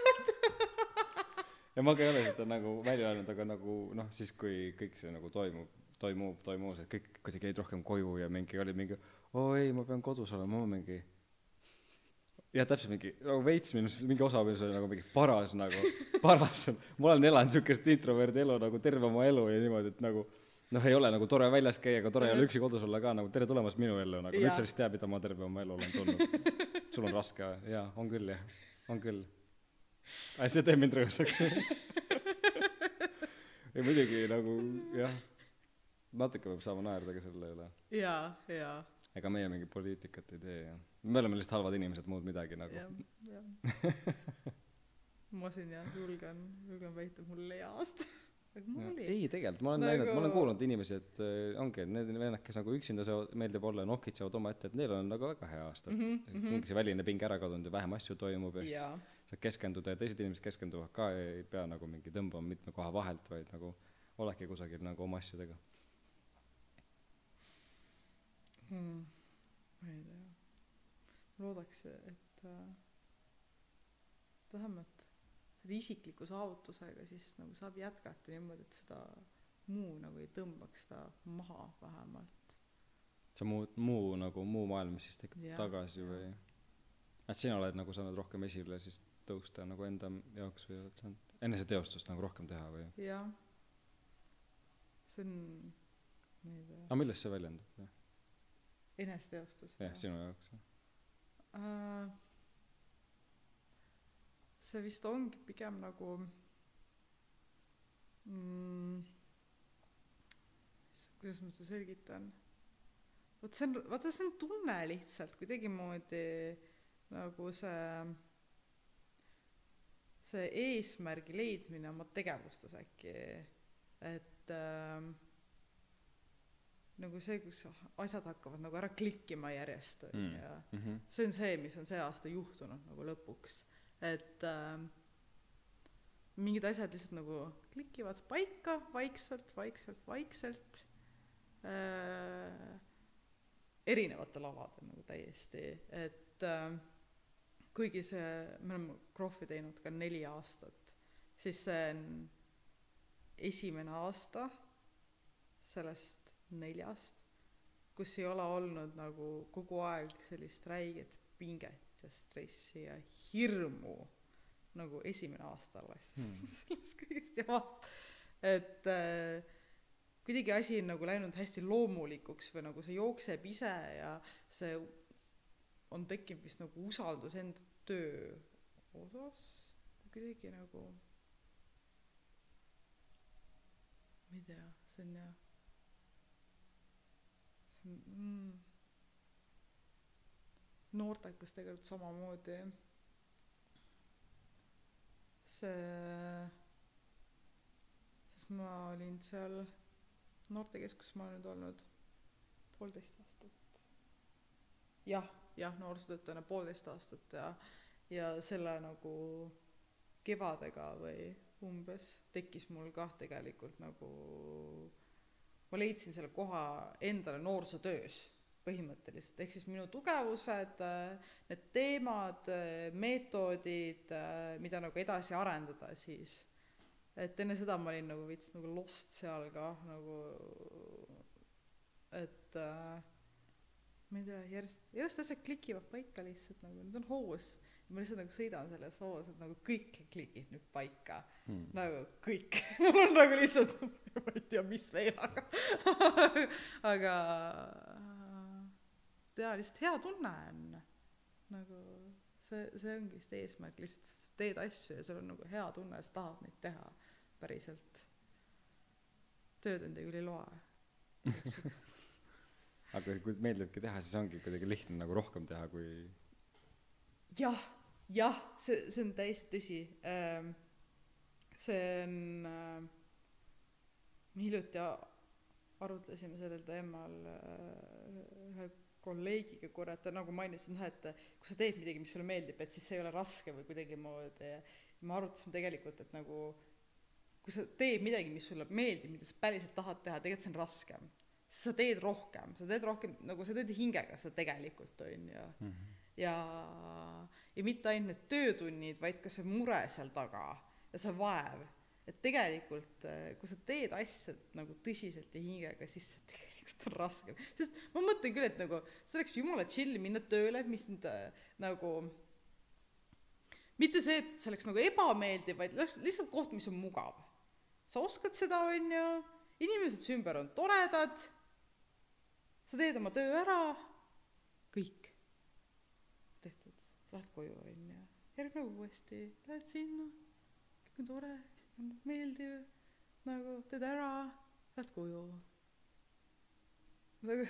ja ma ka ei ole seda nagu välja öelnud aga nagu noh siis kui kõik see nagu toimub toimub toimus et kõik kuidagi jäid rohkem koju ja mingi oli mingi oo ei ma pean kodus olema ma mingi jah täpselt mingi nagu veits minus mingi osa minus oli nagu mingi paras nagu paras ma olen elanud siukest introverdi elu nagu terve oma elu ja niimoodi et nagu noh ei ole nagu tore väljas käia aga tore ei ole üksi kodus olla ka nagu tere tulemast minu ellu nagu. Nüüd sa vist tead mida ma terve oma elu olen tundnud. Sul on raske või jaa on küll jah on küll aga see teeb mind rõõmsaks. Ja muidugi nagu jah natuke peab saama naerda ka selle üle. Jaa jaa. Ega meie mingit poliitikat ei tee ja me oleme lihtsalt halvad inimesed muud midagi nagu. Jah jah. Ma siin jah julgen julgen väita mul oli hea aasta Ja, ei tegelikult ma olen näinud ma olen Nagu- kuulnud inimesi et äh, ongi et need vennad kes nagu üksinda saavad meeldib olla ja nokitsevad omaette et neil on nagu väga hea aasta. Et Mhm, et ongi see väline pinge ära kadunud ja vähem asju toimub ja siis saad keskenduda ja teised inimesed keskenduvad ka ja ei pea nagu mingi tõmbama mitme koha vahelt vaid nagu oledki kusagil nagu oma asjadega hmm. ma ei tea loodaks et äh, vähemalt selle isikliku saavutusega siis nagu saab jätkata niimoodi et seda muu nagu ei tõmbaks ta maha vähemalt see muu muu nagu muu maailm mis siis tekib tagasi jah. või et sina oled nagu saanud rohkem esile siis tõusta nagu enda jaoks või oled saanud eneseteostust nagu rohkem teha või? Jah. See on ma ei tea aga millest see väljendub eneseteostus jah sinu jaoks jah. Äh, see vist ongi pigem nagu mm, kuidas ma seda selgitan? Vot see on vaata see on tunne lihtsalt kuidagimoodi nagu see see eesmärgi leidmine oma tegevustes äkki et ähm, nagu see kus asjad hakkavad nagu ära klikkima järjest onju Mm. ja mm-hmm. see on see mis on see aasta juhtunud nagu lõpuks et äh, mingid asjad lihtsalt nagu klikivad paika vaikselt vaikselt vaikselt äh, erinevatel aladel nagu täiesti et äh, kuigi see me oleme krohvi teinud ka neli aastat siis see on esimene aasta sellest neljast kus ei ole olnud nagu kogu aeg sellist räiget pinget ja stressi ja hirmu nagu esimene aasta alles Hmm. sellest kõigest jamast et äh, kuidagi asi on nagu läinud hästi loomulikuks või nagu see jookseb ise ja see on tekkinud vist nagu usaldus enda töö osas. Kuidagi nagu ma ei tea see on jah see on mm, noortekas tegelikult samamoodi. See sest ma olin seal noortekeskuses ma olen nüüd olnud poolteist aastat. Jah jah noorsootöötajana poolteist aastat ja ja selle nagu kevadega või umbes tekkis mul kah tegelikult nagu ma leidsin selle koha endale noorsootöös põhimõtteliselt. Ehk siis minu tugevused need teemad meetodid mida nagu edasi arendada siis. Et enne seda ma olin nagu veits nagu lost seal ka nagu et äh, ma ei tea järjest järjest asjad klikivad paika lihtsalt nagu need on hoos. Ma lihtsalt nagu sõidan selles hoos et nagu kõik klikib nüüd paika. Hmm. nagu kõik. Mul on nagu lihtsalt ma ei tea mis veel aga aga jaa lihtsalt hea tunne on. Nagu see see ongi vist eesmärk lihtsalt sa teed asju ja sul on nagu hea tunne sa tahad neid teha päriselt. Töötunde küll ei loe aga kui meeldibki teha siis ongi kuidagi lihtne nagu rohkem teha kui jah jah see see on täiesti tõsi. Ähm, see on äh, me hiljuti arutlesime sellel teemal äh, ühe kolleegiga korra et ta nagu mainis noh et kui sa teed midagi mis sulle meeldib et siis see ei ole raske või kuidagimoodi. Ja me arutasime tegelikult et nagu kui sa teed midagi mis sulle meeldib mida sa päriselt tahad teha tegelikult see on raskem sest sa teed rohkem sa teed rohkem nagu sa teed hingega seda tegelikult on ju. Mm -hmm. ja ja mitte ainult need töötunnid vaid ka see mure seal taga ja see vaev. Et tegelikult äh, kui sa teed asja nagu tõsiselt ja hingega siis see tegelikult on raskem. Sest ma mõtlen küll et nagu see oleks jumala chill minna tööle mis nüüd äh, nagu mitte see et see oleks nagu ebameeldiv vaid lihtsalt koht mis on mugav. Sa oskad seda onju inimesed su ümber on toredad sa teed oma töö ära kõik tehtud. Lähed koju onju. Järgmine päev uuesti lähed sinna kõik on tore on meeldiv nagu teed ära lähed koju. Nagu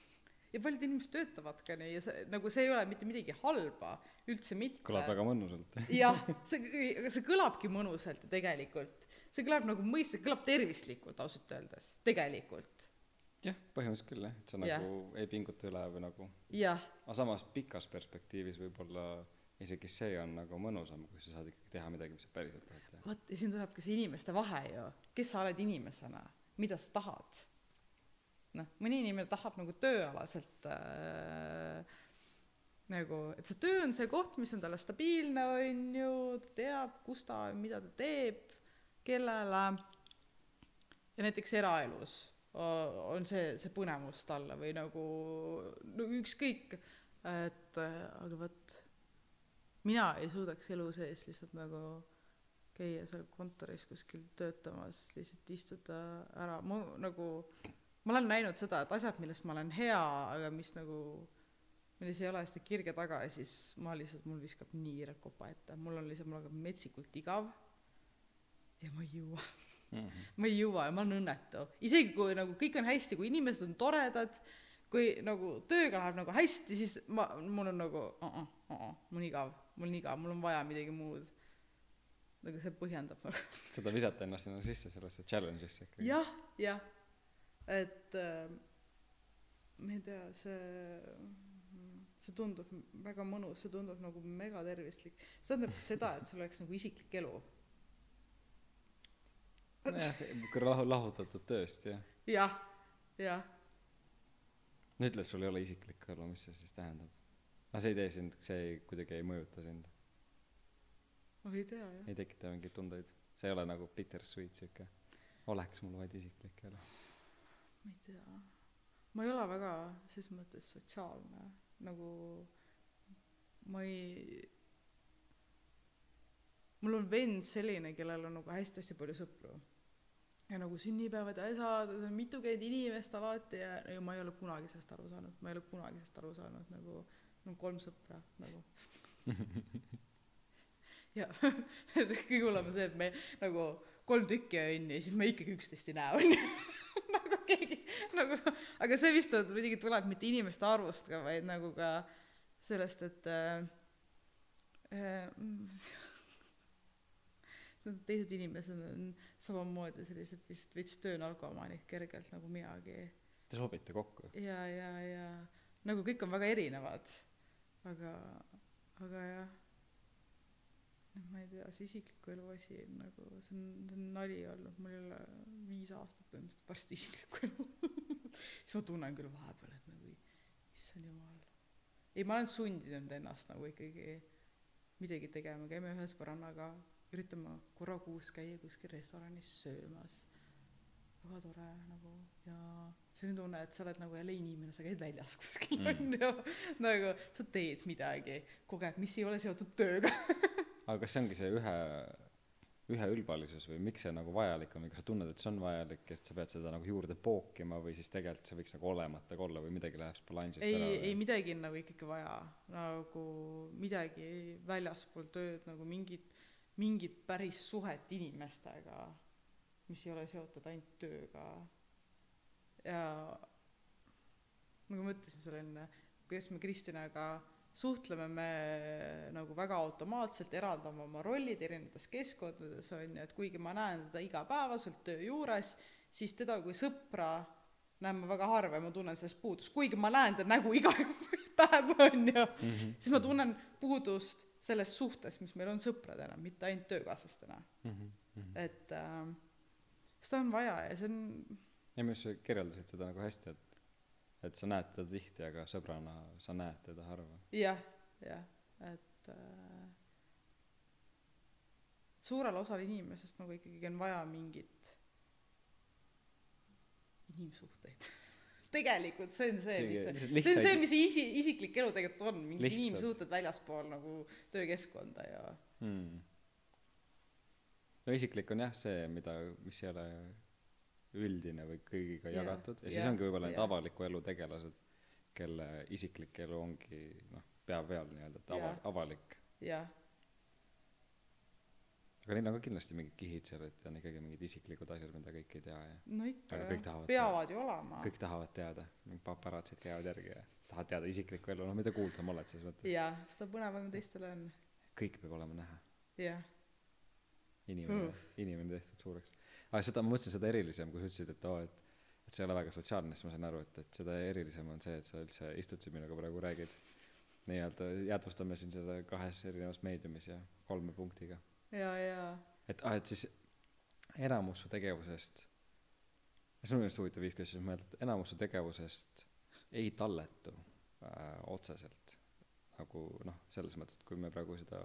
ja paljud inimesed töötavad ka nii ja see nagu see ei ole mitte midagi halba üldse mitte. Kõlab väga mõnusalt. Jah see aga see kõlabki mõnusalt ju tegelikult. See kõlab nagu mõist- kõlab tervislikult ausalt öeldes tegelikult jah põhimõtteliselt küll jah. Et sa Jah. nagu ei pinguta üle või nagu aga samas pikas perspektiivis võib-olla isegi see on nagu mõnusam kui sa saad ikkagi teha midagi mis sa päriselt tahad vot ja siin tulebki see inimeste vahe ju. Kes sa oled inimesena? Mida sa tahad? Noh mõni inimene tahab nagu tööalaselt äh, nagu et see töö on see koht mis on talle stabiilne on ju. Ta teab kus ta mida ta teeb kellele. Ja näiteks eraelus on see see põnevus talle või nagu no ükskõik et aga vot mina ei suudaks elu sees lihtsalt nagu käia seal kontoris kuskil töötamas lihtsalt istuda ära. Mu nagu ma olen näinud seda et asjad milles ma olen hea aga mis nagu milles ei ole seda kirge taga ja siis ma lihtsalt mul viskab nii kopa ette. Mul on lihtsalt mul hakkab metsikult igav ja ma ei jõua Mhm. ma ei jõua ja ma olen õnnetu. Isegi kui nagu kõik on hästi kui inimesed on toredad kui nagu tööga läheb nagu hästi siis ma mul on nagu uh-uh, uh-uh, mul on igav mul on igav mul on vaja midagi muud. Nagu see põhjendab nagu. Seda visata ennast sinna sisse sellesse challenge'isse ikkagi. Jah jah. Et äh, ma ei tea see see tundub väga mõnus see tundub nagu megatervislik see tähendab ka seda et sul oleks nagu isiklik elu kui lahu- lahutatud tööst jah. Jah jah. No ütle et sul ei ole isiklikku elu mis see siis tähendab? Aga see ei tee sind see ei kuidagi ei mõjuta sind. Ma ei tea jah. Ei tekita mingeid tundeid. See ei ole nagu bittersweet siuke oleks mul vaid isiklik elu. Ma ei tea. Ma ei ole väga ses mõttes sotsiaalne. Nagu ma ei mul on vend selline kellel on nagu hästi-hästi palju sõpru ja nagu sünnipäevad ja asjad ja see on mitukümmend inimest alati ja, ja ma ei ole kunagi sellest aru saanud. Ma ei ole kunagi sellest aru saanud nagu mul on kolm sõpra nagu. Ja kõige hullem on see et me nagu kolm tükki on ju ja siis me ikkagi üksteist ei näe on ju. Nagu keegi nagu aga see vist muidugi tuleb mitte inimeste arvust ka vaid nagu ka sellest et äh, äh, teised inimesed on samamoodi sellised vist veits töönarkomaanid kergelt nagu minagi. Te sobite kokku? Ja ja ja. Nagu kõik on väga erinevad. Aga aga jah. Noh ma ei tea see isikliku elu asi on nagu see on see on nali olnud. Mul ei ole viis aastat põhimõtteliselt varsti isiklikku elu. Siis ma tunnen küll vahepeal et nagu issand jumal. Ei ma olen sundinud ennast nagu ikkagi midagi tegema. Käime ühe sõbrannaga üritame korra kuus käia kuskil restoranis söömas. Väga tore nagu ja selline tunne et sa oled nagu jälle inimene sa käid väljas kuskil Mm. on ju. Nagu sa teed midagi kogu aeg mis ei ole seotud tööga. Aga kas see ongi see ühe üheülbalisus või miks see nagu vajalik on või kas sa tunned et see on vajalik et sa pead seda nagu juurde pookima või siis tegelikult see võiks nagu olemata ka olla või midagi läheb siis balansist ei ära ei midagi on nagu ikkagi vaja. Nagu midagi väljaspool tööd nagu mingit mingit päris suhet inimestega mis ei ole seotud ainult tööga. Ja nagu ma ütlesin sulle enne kuidas me Kristinaga suhtleme me nagu väga automaatselt eraldame oma rollid erinevates keskkondades on ju et kuigi ma näen teda igapäevaselt töö juures siis teda kui sõpra näen ma väga harva ja ma tunnen sellest puudust. Kuigi ma näen ta nägu iga päev on ju. Mm -hmm. siis ma tunnen puudust selles suhtes mis meil on sõpradena mitte ainult töökaaslastena. Mm -hmm. et äh, seda on vaja ja see on ja minu arust sa kirjeldasid seda nagu hästi et et sa näed teda tihti aga sõbrana sa näed teda harva. Jah jah et äh, suurel osal inimesest nagu ikkagi on vaja mingit inimsuhteid tegelikult see on see mis see see on see mis isi isiklik elu tegelikult on mingid inimsuhted väljaspool nagu töökeskkonda ja mm. no isiklik on jah see mida mis ei ole üldine või kõigiga Jaa, jagatud. Ja siis jaa, ongi võib-olla need jaa. avaliku elu tegelased kelle isiklik elu ongi noh pea peal nii-öelda et ava- Jaa. avalik. Jah aga neil on ka kindlasti mingid kihid seal et on ikkagi mingid isiklikud asjad mida kõik ei tea ja no ikka tahavad peavad ju olema. Kõik tahavad teada. Mingid paparatsid käivad järgi ja tahavad teada isiklikku elu. No mida kuulsam oled siis mõttes. Jah seda põnevam teistel on. Kõik peab olema näha. Jah. Inimene Hmm. inimene tehtud suureks. Aga seda ma mõtlesin seda erilisem kui sa ütlesid et oo et et see ei ole väga sotsiaalne siis ma sain aru et et seda erilisem on see et sa üldse istud siin minuga praegu räägid. Nii-öelda jäädvustame siin seda kahes erinevas meediumis ja kolme punktiga ja ja et ah et siis enamus su tegevusest see on minu arust huvitav viis kuidas siis mõelda et enamus su tegevusest ei talletu äh, otseselt nagu noh selles mõttes et kui me praegu seda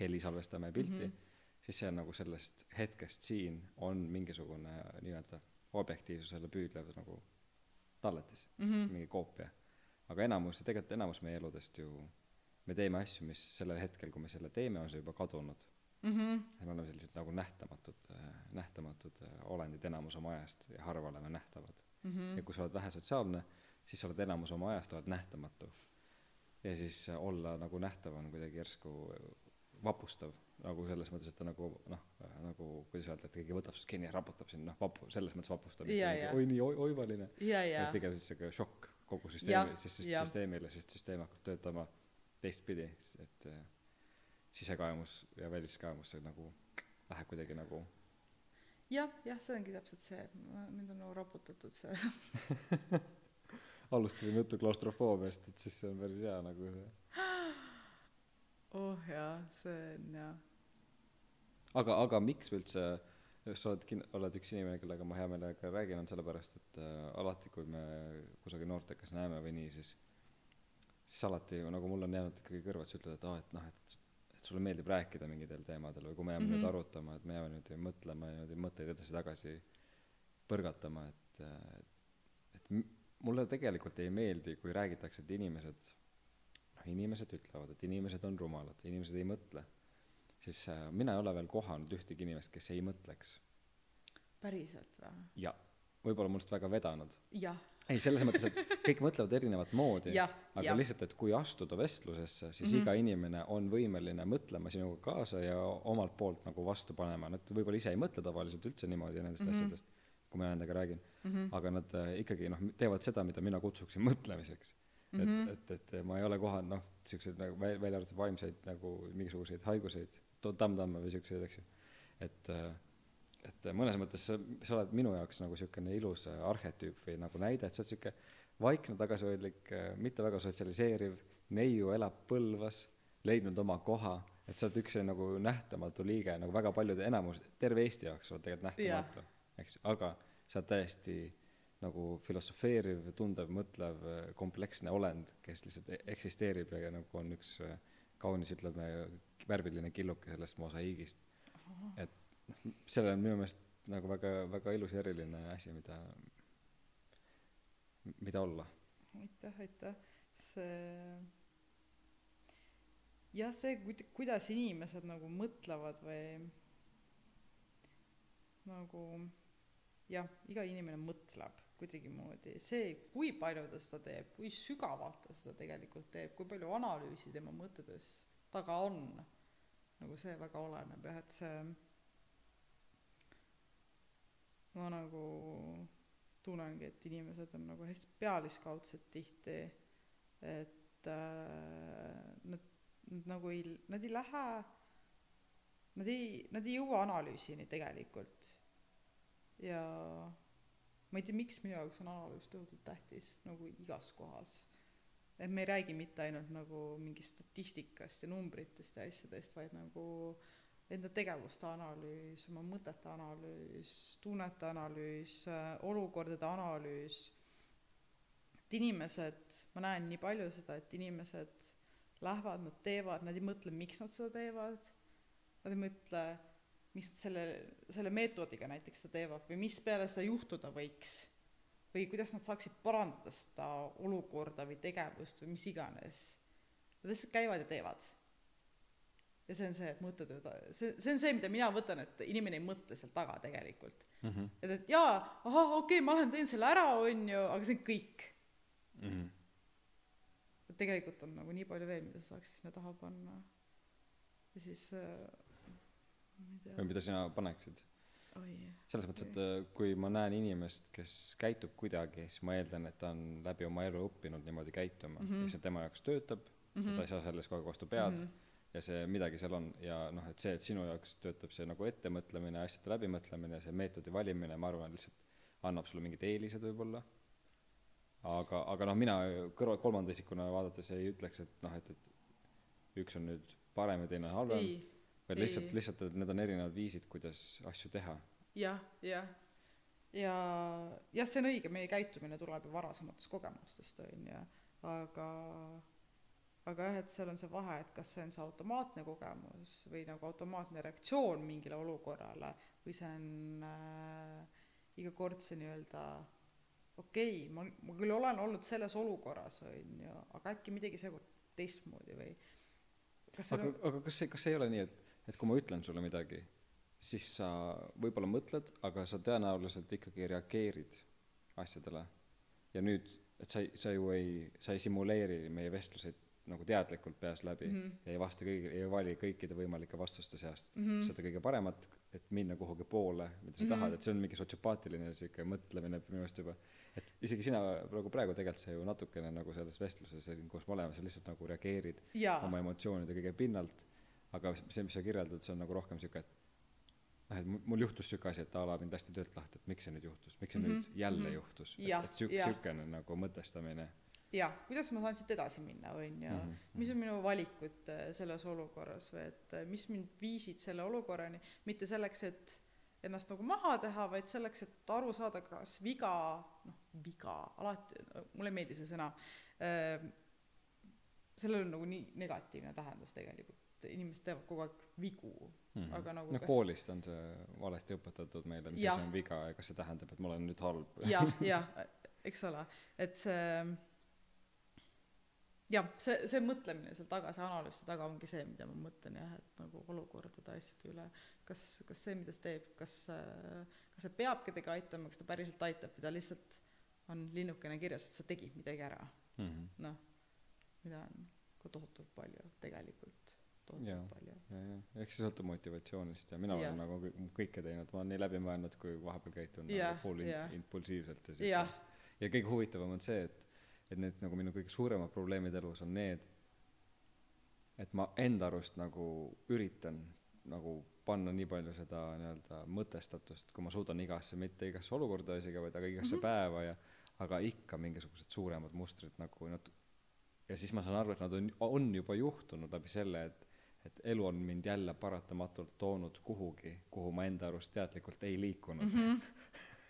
heli salvestame pilti mm. -hmm. siis see on nagu sellest hetkest siin on mingisugune nii-öelda objektiivsusele püüdlev nagu talletis Mhm. mingi koopia aga enamus tegelikult enamus meie eludest ju me teeme asju mis sellel hetkel kui me selle teeme on see juba kadunud Mhm. me oleme sellised nagu nähtamatud nähtamatud äh, olendid enamus oma ajast ja harva oleme nähtavad. Mhm. ja kui sa oled vähe sotsiaalne siis sa oled enamus oma ajast oled nähtamatu. Ja siis äh, olla nagu nähtav on kuidagi järsku vapustav. Nagu selles mõttes et ta nagu noh äh, nagu kuidas öelda et keegi võtab sinust kinni ja raputab sind noh vapu- selles mõttes Jaa, mingi, jaa. oi nii oi- oivaline. Ja ja. et pigem siis siuke šokk kogu süsteemi sest süsteemile sest süsteem hakkab töötama teistpidi. Et äh, sisekaemus ja väliskaemus see nagu läheb kuidagi nagu jah jah see ongi täpselt see. Mind on nagu raputatud see. Alustasime juttu klaustrofoobiast et siis see on päris hea nagu see. Oh jaa see on jah aga aga miks üldse sa oled kin- oled üks inimene kellega ma hea meelega räägin on sellepärast et äh, alati kui me kusagil noortekas näeme või nii siis siis alati nagu mul on jäänud ikkagi kõrvad sa ütled et aa et noh et et sulle meeldib rääkida mingitel teemadel või kui me jääme mm Mhm. -hmm. nüüd arutama et me jääme niimoodi mõtlema ja niimoodi mõtteid edasi-tagasi põrgatama et et mulle tegelikult ei meeldi kui räägitakse et inimesed noh inimesed ütlevad et inimesed on rumalad inimesed ei mõtle siis äh, mina ei ole veel kohanud ühtegi inimest kes ei mõtleks päriselt või ja võib-olla mul seda väga vedanud jah ei selles mõttes et kõik mõtlevad erinevat moodi aga jah lihtsalt et kui astuda vestlusesse siis mm. -hmm. iga inimene on võimeline mõtlema sinuga kaasa ja omalt poolt nagu vastu panema nad võib-olla ise ei mõtle tavaliselt üldse niimoodi nendest mm. -hmm. asjadest kui ma nendega räägin Mhm. aga nad äh, ikkagi noh teevad seda mida mina kutsuksin mõtlemiseks et Mhm. et et ma ei ole kohanud noh siukseid nagu väl- välja arvatud vaimseid nagu mingisuguseid haiguseid tamm-tamme või siukseid eks ju et äh, et mõnes mõttes sa sa oled minu jaoks nagu siukene ilus arhetüüp või nagu näide et sa oled siuke vaikne tagasihoidlik mitte väga sotsialiseeriv neiu elab Põlvas leidnud oma koha et sa oled üks nagu nähtamatu liige nagu väga paljude enamus terve Eesti jaoks sa oled tegelikult nähtamatu eks ju aga sa oled täiesti nagu filosofeeriv tundev mõtlev kompleksne olend kes lihtsalt e- eksisteerib ja nagu on üks kaunis ütleme värviline killuke sellest mosaiigist. Et see on minu meelest nagu väga väga ilus ja eriline asi mida mida olla. Aitäh aitäh. See jah see kuid- kuidas inimesed nagu mõtlevad või nagu jah iga inimene mõtleb kuidagimoodi. See kui palju ta seda teeb kui sügavalt ta seda tegelikult teeb kui palju analüüsi tema mõttetöös taga on nagu see väga oleneb jah et see ma nagu tunnengi et inimesed on nagu hästi pealiskaudsed tihti et äh, nad nad nagu ei nad ei lähe nad ei nad ei jõua analüüsini tegelikult. Ja ma ei tea miks minu jaoks on analüüs tohutult tähtis nagu igas kohas. Et me ei räägi mitte ainult nagu mingist statistikast ja numbritest ja asjadest vaid nagu enda tegevuste analüüs oma mõtete analüüs tunnete analüüs olukordade analüüs. Et inimesed ma näen nii palju seda et inimesed lähevad nad teevad nad ei mõtle miks nad seda teevad. Nad ei mõtle miks nad selle selle meetodiga näiteks seda teevad või mis peale seda juhtuda võiks. Või kuidas nad saaksid parandada seda olukorda või tegevust või mis iganes. Nad lihtsalt käivad ja teevad ja see on see mõttetöö see see on see mida mina võtan et inimene ei mõtle seal taga tegelikult mm -hmm. et et jaa ahah okei okay, ma lähen teen selle ära onju aga see on kõik Mm -hmm. et tegelikult on nagu nii palju veel mida sa saaks sinna taha panna ja siis äh, ma ei tea või mida sina paneksid selles mõttes et äh, kui ma näen inimest kes käitub kuidagi siis ma eeldan et ta on läbi oma elu õppinud niimoodi käituma mm Mhm. -hmm. ja see tema jaoks töötab mm -hmm. ta ei saa selles kogu aeg vastu pead mm Mhm. -hmm. Ja see midagi seal on. Ja noh et see et sinu jaoks töötab see nagu ettemõtlemine asjade läbimõtlemine see meetodi valimine ma arvan lihtsalt annab sulle mingid eelised võib-olla. Aga aga noh mina kõrval kolmanda isikuna vaadates ei ütleks et noh et et üks on nüüd parem ja teine on halvem vaid lihtsalt lihtsalt et need on erinevad viisid kuidas asju teha. Jah jah. Ja jah see on õige meie käitumine tuleb ju varasematest kogemustest onju aga aga jah, et seal on see vahe, et kas see on see automaatne kogemus või nagu automaatne reaktsioon mingile olukorrale või see on äh, iga kord see nii-öelda okei okay,, ma, ma küll olen olnud selles olukorras, on ju, aga äkki midagi seekord teistmoodi või kas aga, aga kas see, kas ei ole nii, et, et kui ma ütlen sulle midagi, siis sa võib-olla mõtled, aga sa tõenäoliselt ikkagi reageerid asjadele. ja nüüd, et sa ei, sa ju ei, sa ei simuleeri meie vestluseid nagu teadlikult peas läbi mm. -hmm. ja ei vasta kõigi, ei vali kõikide võimalike vastuste seast mm. -hmm. seda kõige paremat, et minna kuhugi poole, mida sa mm. -hmm. tahad, et see on mingi sotsiopaatiline sihuke mõtlemine minu meelest juba. et isegi sina praegu, praegu tegelikult sa ju natukene nagu selles vestluses, kus me oleme, sa lihtsalt nagu reageerid jaa oma emotsioonide kõige pinnalt, aga see, mis sa kirjeldad, see on nagu rohkem sihuke, et noh, et mul- juhtus sihuke asi, et a la mind lasti töölt lahti, et miks see nüüd juhtus, miks see mm -hmm. nüüd jälle mm. -hmm. juhtus, et, et sihuke, sihukene nagu mõtestamine jaa, kuidas ma saan siit edasi minna, on ju Mhm, mis on minu valikud äh, selles olukorras või et äh, mis mind viisid selle olukorrani, mitte selleks, et ennast nagu maha teha, vaid selleks, et aru saada, kas viga, noh, viga, alati, mulle ei meeldi see sõna äh,, sellel on nagu nii negatiivne tähendus tegelikult, inimesed teevad kogu aeg vigu mm. -hmm. Aga nagu no kas- koolist on see valesti õpetatud meile, mis Jah. asi on viga ja kas see tähendab, et ma olen nüüd halb. jah, jah, eks ole, et see jah, see, see mõtlemine seal taga, see analüüs seal taga ongi see, mida ma mõtlen jah, et nagu olukordade asjade üle, kas, kas see, mida see teeb, kas, kas see peab kedagi aitama, kas ta päriselt aitab või ta lihtsalt on linnukene kirjas, et sa tegid midagi ära, mm. -hmm. noh, mida on ka tohutult palju tegelikult, tohutult palju. ja, ja, eks see sõltub motivatsioonist ja mina Jah. olen nagu kõik- kõike teinud, ma olen nii läbi mõelnud, kui vahepeal käitun Jah, nagu in, jah. impulsiivselt ja sihuke ja kõige huvitavam on see, et, et need nagu minu kõige suuremad probleemid elus on need, et ma enda arust nagu üritan nagu panna nii palju seda nii-öelda mõtestatust, kui ma suudan igasse, mitte igasse olukorda isegi, vaid aga igasse mm -hmm. päeva ja aga ikka mingisugused suuremad mustrid nagu nad ja siis ma saan aru, et nad on, on juba juhtunud läbi selle, et et elu on mind jälle paratamatult toonud kuhugi, kuhu ma enda arust teadlikult ei liikunud mm. -hmm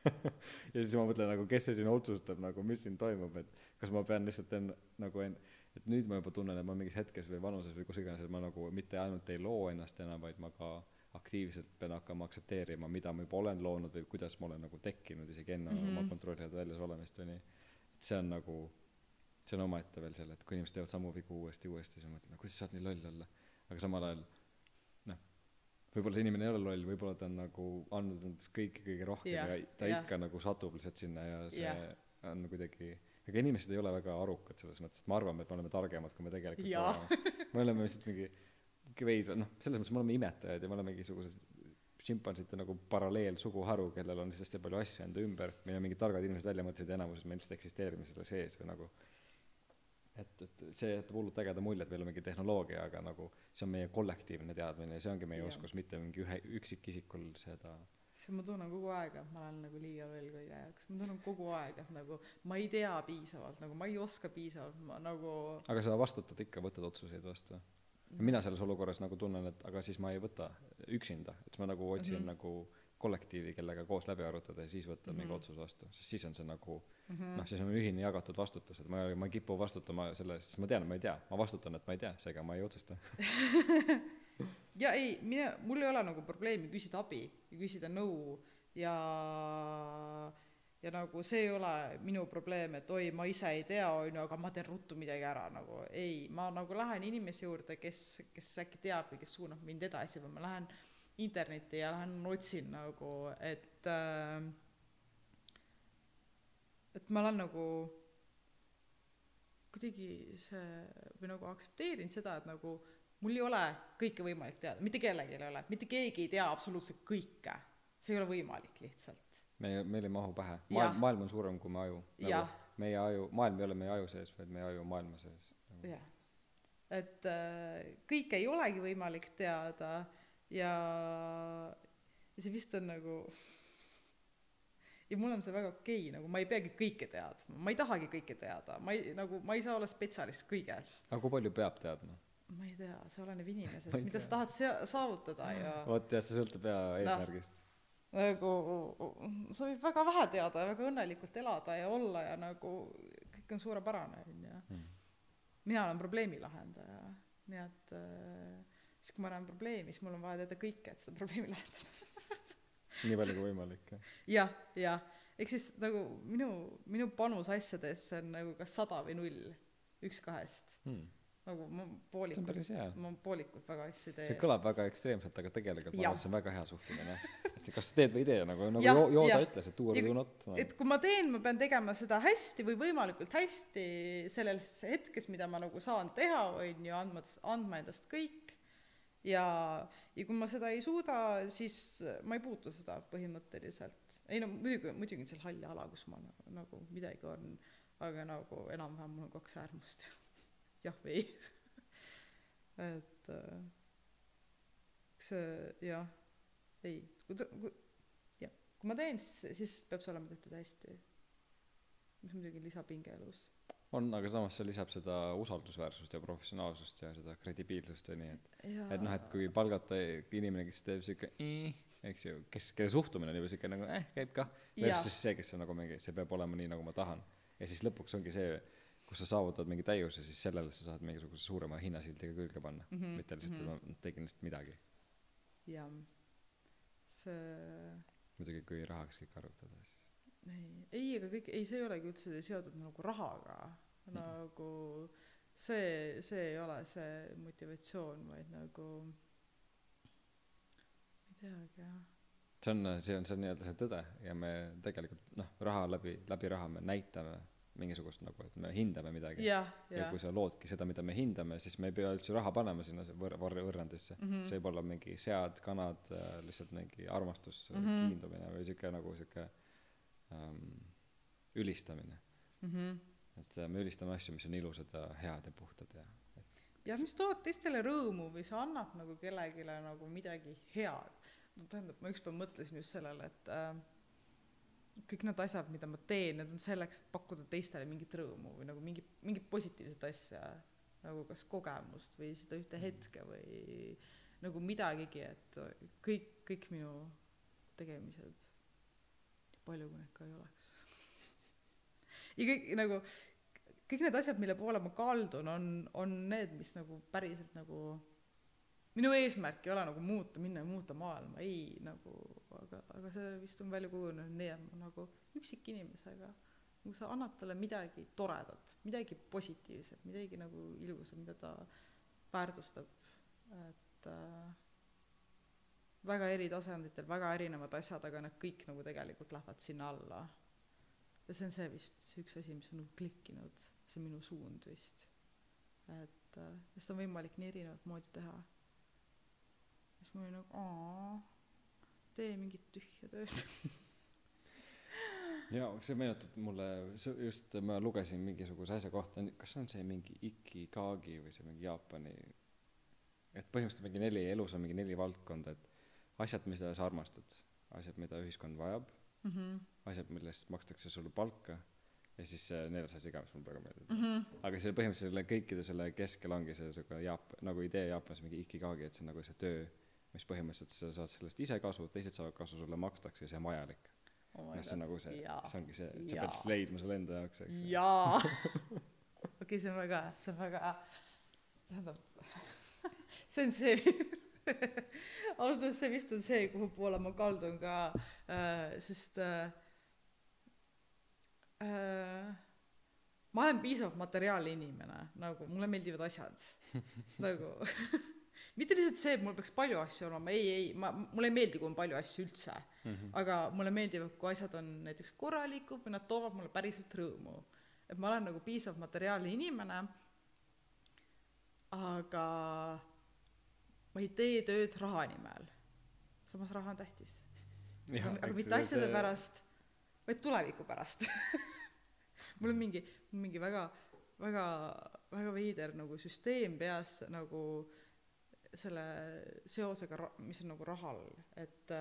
ja siis ma mõtlen nagu, kes see siin otsustab nagu, mis siin toimub, et kas ma pean lihtsalt en-, nagu en-, et nüüd ma juba tunnen, et ma mingis hetkes või vanuses või kus iganes, et ma nagu mitte ainult ei loo ennast enam, vaid ma ka aktiivselt pean hakkama aktsepteerima, mida ma juba olen loonud või kuidas ma olen nagu tekkinud isegi enne mm -hmm. oma Mhm. kontrolli alt väljas olemist või nii. et see on nagu, see on omaette veel selle, et kui inimesed teevad samu vigu uuesti uuesti, siis ma mõtlen, no kuidas sa saad nii loll olla. aga samal ajal võib-olla see inimene ei ole loll, võib-olla ta on nagu andnud endast kõike kõige rohkem Jah, ja ta jah. ikka nagu satub lihtsalt sinna ja see Jah. on kuidagi ega inimesed ei ole väga arukad selles mõttes, et me arvame, et me oleme targemad, kui me tegelikult Jaa. oleme. me oleme lihtsalt mingi veidrad, noh, selles mõttes me oleme imetajad ja me oleme mingisugused šimpansite nagu paralleelsuguharu, kellel on lihtsalt hästi palju asju enda ümber, meil on mingid targad inimesed välja mõtlesid ja enamus me lihtsalt eksisteerime selle sees või nagu et, et see jätab hullult ägeda mulje, et meil on mingi tehnoloogia, aga nagu see on meie kollektiivne teadmine ja see ongi meie Jah. oskus, mitte mingi ühe üksikisikul seda see ma tunnen kogu aeg, et ma olen nagu liiga loll kõige jaoks, ma tunnen kogu aeg, et nagu ma ei tea piisavalt, nagu ma ei oska piisavalt, ma nagu aga sa vastutad ikka, võtad otsuseid vastu. mina selles olukorras nagu tunnen, et aga siis ma ei võta üksinda, et ma nagu otsin mm. -hmm. nagu kollektiivi, kellega koos läbi arutada ja siis võtta mm -hmm. mingi Mhm. otsus vastu, sest siis on see nagu mm -hmm. noh, siis on ühine jagatud vastutus, et ma ma ei kipu vastutama selle eest, sest ma tean, ma ei tea, ma vastutan, et ma ei tea, seega ma ei otsusta. ja ei, mine, mul ei ole nagu probleemi küsida abi ja küsida nõu ja ja nagu see ei ole minu probleem, et oi, ma ise ei tea, on ju, aga ma teen ruttu midagi ära nagu ei, ma nagu lähen inimese juurde, kes, kes äkki teab või kes suunab mind edasi või ma lähen internetti ja lähen otsin nagu, et äh, et ma olen nagu kuidagi see või nagu aktsepteerin seda, et nagu mul ei ole kõike võimalik teada, mitte kellelgi ei ole, mitte keegi ei tea absoluutselt kõike. see ei ole võimalik lihtsalt. me, meil ei mahu pähe. Maailm, maailm on suurem kui me aju. Jah. meie aju, maailm ei ole meie aju sees, vaid meie aju on maailma sees. jah. et äh, kõike ei olegi võimalik teada ja, ja see vist on nagu ja mul on see väga okei okay,, nagu ma ei peagi kõike teadma, ma ei tahagi kõike teada, ma ei, nagu ma ei saa olla spetsialist kõiges. aga kui palju peab teadma? ma ei tea, see oleneb inimesest mida sa tahad sea-, saavutada ja vot jah, see sõltub jaa eesmärgist. nagu sa võid väga vähe teada ja väga õnnelikult elada ja olla ja nagu kõik on suurepärane onju mina olen probleemi lahendaja nii et äh, siis kui ma näen probleemi siis mul on vaja teada kõike et seda probleemi lahendada. Nii palju kui võimalik jah. Jah jah. Ehk siis nagu minu minu panus asjadesse on nagu kas sada või null üks kahest. Hmm. nagu ma poolikult ma poolikult väga asju ei tee. See kõlab väga ekstreemselt aga tegelikult ma arvan et see on väga hea suhtumine. Et kas sa teed või ei tee nagu nagu Jah, Jo- Yoda jah. ütles et do or Ja- do not no. et kui ma teen ma pean tegema seda hästi või võimalikult hästi selles hetkes mida ma nagu saan teha on ju andma andma endast kõik ja ja kui ma seda ei suuda siis ma ei puutu seda põhimõtteliselt. Ei no muidugi muidugi on seal hall ala kus ma nagu, nagu midagi on aga nagu enam-vähem mul on kaks äärmust jah või ei. Et äh, see jah ei. Kui ta kui jah kui ma teen siis siis peab see olema tehtud hästi. Mis muidugi on lisapinge elus on aga samas see lisab seda usaldusväärsust ja professionaalsust ja seda kredibiilsust ja nii et ja et noh et kui palgata inimene kes teeb siuke "Ii", eks ju kes kelle suhtumine on juba siuke nagu eh käib kah versus see kes on nagu mingi see peab olema nii nagu ma tahan. Ja siis lõpuks ongi see kus sa saavutad mingi täiuse siis sellele sa saad mingisuguse suurema hinnasildiga külge panna. Mm Mhm, -hmm. mitte lihtsalt mhm. et ma tegin lihtsalt midagi. Jah see muidugi kui rahaks kõik arvutada siis ei ei aga kõik ei see ei olegi üldse seotud nagu rahaga nagu see see ei ole see motivatsioon vaid nagu ei teagi jah see on see on see on nii-öelda see tõde ja me tegelikult noh raha läbi läbi raha me näitame mingisugust nagu et me hindame midagi jah ja jah kui sa loodki seda mida me hindame siis me ei pea üldse raha panema sinna võr- võr- võrrandisse Mhm. see võib olla mingi sead kanad äh, lihtsalt mingi armastus mm. -hmm. kiindumine või siuke nagu siuke ähm, ülistamine. Mhm. Et äh, me ülistame asju mis on ilusad ja head ja puhtad ja ja mis toovad teistele rõõmu või see annab nagu kellelegi nagu midagi head? No tähendab ma ükspäev mõtlesin just sellele et äh, kõik need asjad mida ma teen need on selleks et pakkuda teistele mingit rõõmu või nagu mingi mingit positiivset asja nagu kas kogemust või seda ühte hetke või nagu midagigi et kõik kõik minu tegemised palju kui neid ka ei oleks. Ja kõik nagu kõik need asjad mille poole ma kaldun on on need mis nagu päriselt nagu minu eesmärk ei ole nagu muuta minna ja muuta maailma. Ei nagu aga aga see vist on välja kujunenud nii et ma nagu üksikinimesega nagu sa annad talle midagi toredat midagi positiivset midagi nagu ilusat mida ta väärtustab et äh, väga eri tasanditel väga erinevad asjad aga need kõik nagu tegelikult lähevad sinna alla. Ja see on see vist see üks asi mis on nagu klikkinud. See minu suund vist. Et äh, seda on võimalik nii erinevat moodi teha. Siis ma olin nagu aa tee mingit tühja tööd. Jaa see meenutab mulle see just ma lugesin mingisuguse asja kohta kas see on see mingi ikigagi või see mingi Jaapani et põhimõtteliselt mingi neli elus on mingi neli valdkonda et asjad mida sa armastad. Asjad mida ühiskond vajab. Mhm. Asjad millest makstakse sulle palka. Ja siis see neljas asi ka mis mulle praegu meeldib. Mhm. Aga see põhimõtteliselt selle kõikide selle keskel ongi see siuke Jaap- nagu idee Jaapanis mingi ikigagi et see on nagu see töö mis põhimõtteliselt sa saad sellest ise kasu teised saavad kasu sulle makstakse ja see on vajalik. Oh noh see on nagu see see ongi see et sa Jaa. pead lihtsalt leidma selle enda jaoks eks jaa. Okei see on väga see on väga tähendab see on see ausalt öeldes see vist on see kuhu poole ma kaldun ka äh, sest äh, äh, ma olen piisavalt materiaalne inimene nagu mulle meeldivad asjad. Nagu mitte lihtsalt see et mul peaks palju asju olema ei ei ma mulle ei meeldi kui on palju asju üldse. Mhm. aga mulle meeldivad kui asjad on näiteks korralikud või nad toovad mulle päriselt rõõmu. Et ma olen nagu piisavalt materiaalne inimene aga ma ei tee tööd raha nimel. Samas raha on tähtis. Aga, mitte asjade see- pärast vaid tuleviku pärast. Mul on mingi mingi väga väga väga veider nagu süsteem peas nagu selle seosega mis on nagu rahal et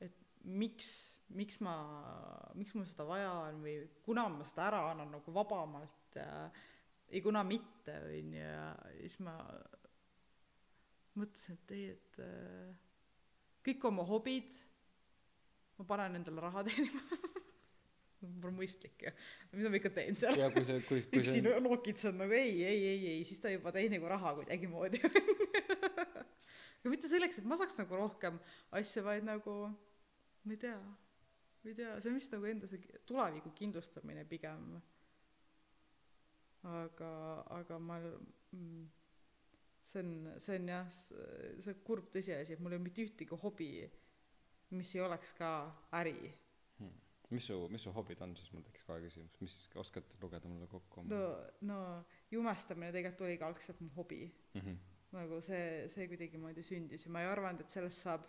et miks miks ma miks mul seda vaja on või kuna ma seda ära annan nagu vabamalt ja ei kuna mitte onju ja siis ma mõtlesin et ei et äh, kõik oma hobid ma panen endale raha teenima. Pole mõistlik ju. Mida ma ikka teen seal? Üksi see no- nokitsed nagu ei ei ei ei siis ta juba tõi nagu raha kuidagimoodi. Aga mitte selleks et ma saaks nagu rohkem asju vaid nagu ma ei tea ma ei tea see on vist nagu enda see tuleviku kindlustamine pigem. Aga aga ma mm, see on see on jah see kurb tõsiasi et mul ei ole mitte ühtegi hobi mis ei oleks ka äri. Mis su mis su hobid on siis mul tekkis kohe küsimus. Mis oskad lugeda mulle kokku no no jumestamine tegelikult oligi algselt mu hobi. Mhm. nagu see see kuidagimoodi sündis ja ma ei arvanud et sellest saab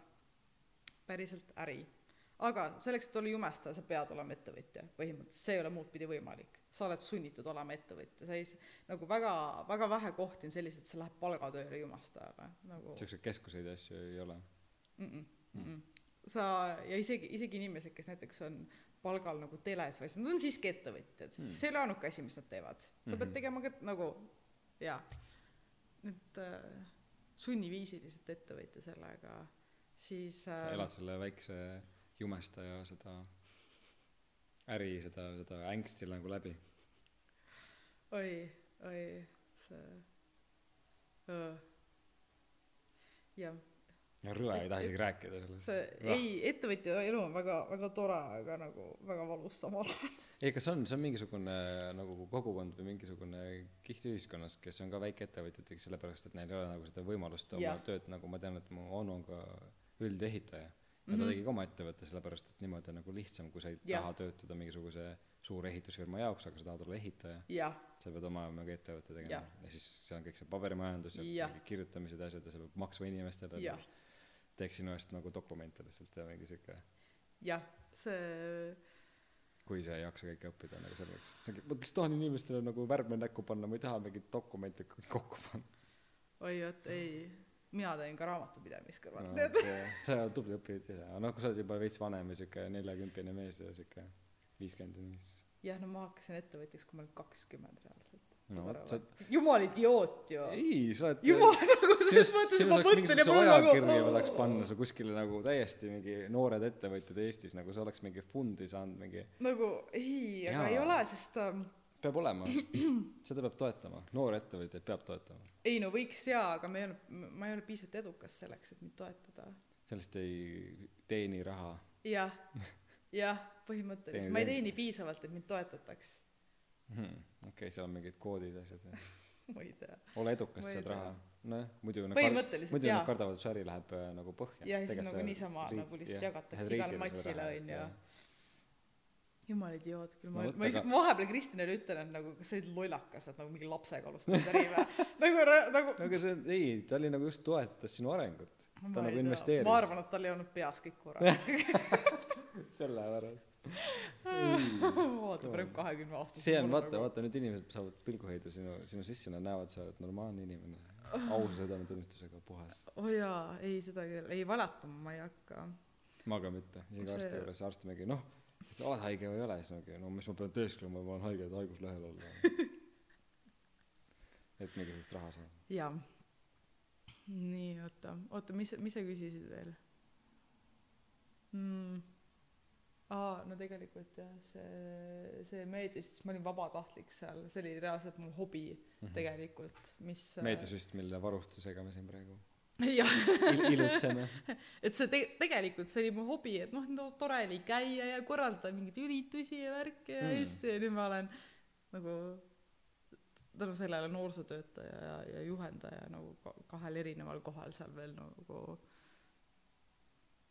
päriselt äri aga selleks et olla jumestaja sa pead olema ettevõtja põhimõtteliselt. See ei ole muud pidi võimalik. Sa oled sunnitud olema ettevõtja. Sa ei nagu väga väga vähe kohti on selliseid et sa lähed palgatööle jumestajale nagu siukseid keskuseid ja asju ei ole. Mm-mm, mm-mm. sa ja isegi isegi inimesed kes näiteks on palgal nagu teles või asjad nad on siiski ettevõtjad. Mm. see ei ole ainuke asi mis nad teevad. Sa pead Mhm. tegema ka nagu jaa et äh, sunniviisiliselt ettevõtja sellega siis sa äh, elad selle väikse jumestaja seda äri seda seda ängsti nagu läbi. Oi oi see öö. jah. Ja rõve ei taha isegi rääkida sellest see ei ettevõtja elu on väga väga tore aga nagu väga valus samal ajal. Ei kas on see on mingisugune nagu kogukond või mingisugune kiht ühiskonnas kes on ka väikeettevõtjatega sellepärast et neil ei ole nagu seda võimalust oma Jah. tööd nagu ma tean et mu onu on ka üldehitaja ja ta tegi ka oma ettevõtte sellepärast et niimoodi on nagu lihtsam kui sa ei Jah. taha töötada mingisuguse suure ehitusfirma jaoks aga sa tahad olla ehitaja. Sa pead oma mingi ettevõtte tegema. Jah. ja siis seal on kõik see paberimajandus ja mingid kirjutamised ja asjad ja sa pead maksma inimestele. Jah. Teeks sinu eest nagu dokumente lihtsalt ja mingi siuke jah see kui sa ei jaksa kõike õppida nagu selleks. See ongi ma lihtsalt tahan inimestele nagu värve näkku panna ma ei taha mingeid dokumente kõik kokku panna. Oi vot ei mina teen ka raamatupidamist kõrvalt no, see, sa oled tubli õppija ise aga noh kui sa oled juba veits vanem ja siuke neljakümpine mees ja siuke viiskümmend siis jah no ma hakkasin ettevõtjaks kui ma olin kakskümmend reaalselt. No sa jumal idioot ju! Ei sa oled jumal nagu selles mõttes sinust ma mõtlen ja mul nagu ajakirja tahaks panna sa kuskile nagu täiesti mingi noored ettevõtjad Eestis nagu sa oleks mingi fundi saanud mingi nagu ei aga ei ole sest ähm, peab olema. Seda peab toetama. Noori ettevõtjaid peab toetama. Ei no võiks jaa aga ma ei ole ma ei ole piisavalt edukas selleks et mind toetada. Sellest ei teeni raha. Jah jah põhimõtteliselt. Ma ei teeni- piisavalt et mind toetataks. Hmm, okei okay, seal on mingid koodid asjad. Ja ma ei tea. Ole edukas saad raha. Nojah muidu Põhimõtteliselt muidu jaa. nad kardavad et äri läheb äh, nagu põhja. Ja siis nagu sa niisama riik- nagu lihtsalt jah, jagatakse igale matsile onju jah. Jumal idioot küll No ma vot, ma isegi vahepeal Kristinile ütlen et nagu kas sa olid lollakas et nagu mingi lapsega alustad äri või? Nagu nagu no aga see on ei ta oli nagu just toetas sinu arengut. Ma ta nagu investeeris. Ma arvan et tal ei olnud peas kõik korras. Sellepärast vaata praegu kahekümne aastase see on vaata vaata nüüd inimesed saavad pilgu heita sinu sinu sisse nad näevad sa oled normaalne inimene. Ausa südametunnistusega puhas. Oo jaa ei seda küll ei valetama ma ei hakka. Ma ka mitte. Isegi arsti juures arst mingi noh oled haige või ei ole siis mingi no mis ma pean teesklema ma olen haige et haiguslehel olla. Et mingisugust raha saada. Jaa. Nii oota. Oota mis mis sa küsisid veel? Mm. aa no tegelikult jah see see meedias siis ma olin vabatahtlik seal. See oli reaalselt mu hobi Mhm. tegelikult mis meediasüst mille varustusega me siin praegu ilutseme et see te- tegelikult see oli mu hobi et noh no tore oli käia ja korraldada mingeid üritusi ja värki ja Mm. just ja nüüd ma olen nagu tänu sellele noorsootöötaja ja, ja juhendaja nagu ka- kahel erineval kohal seal veel nagu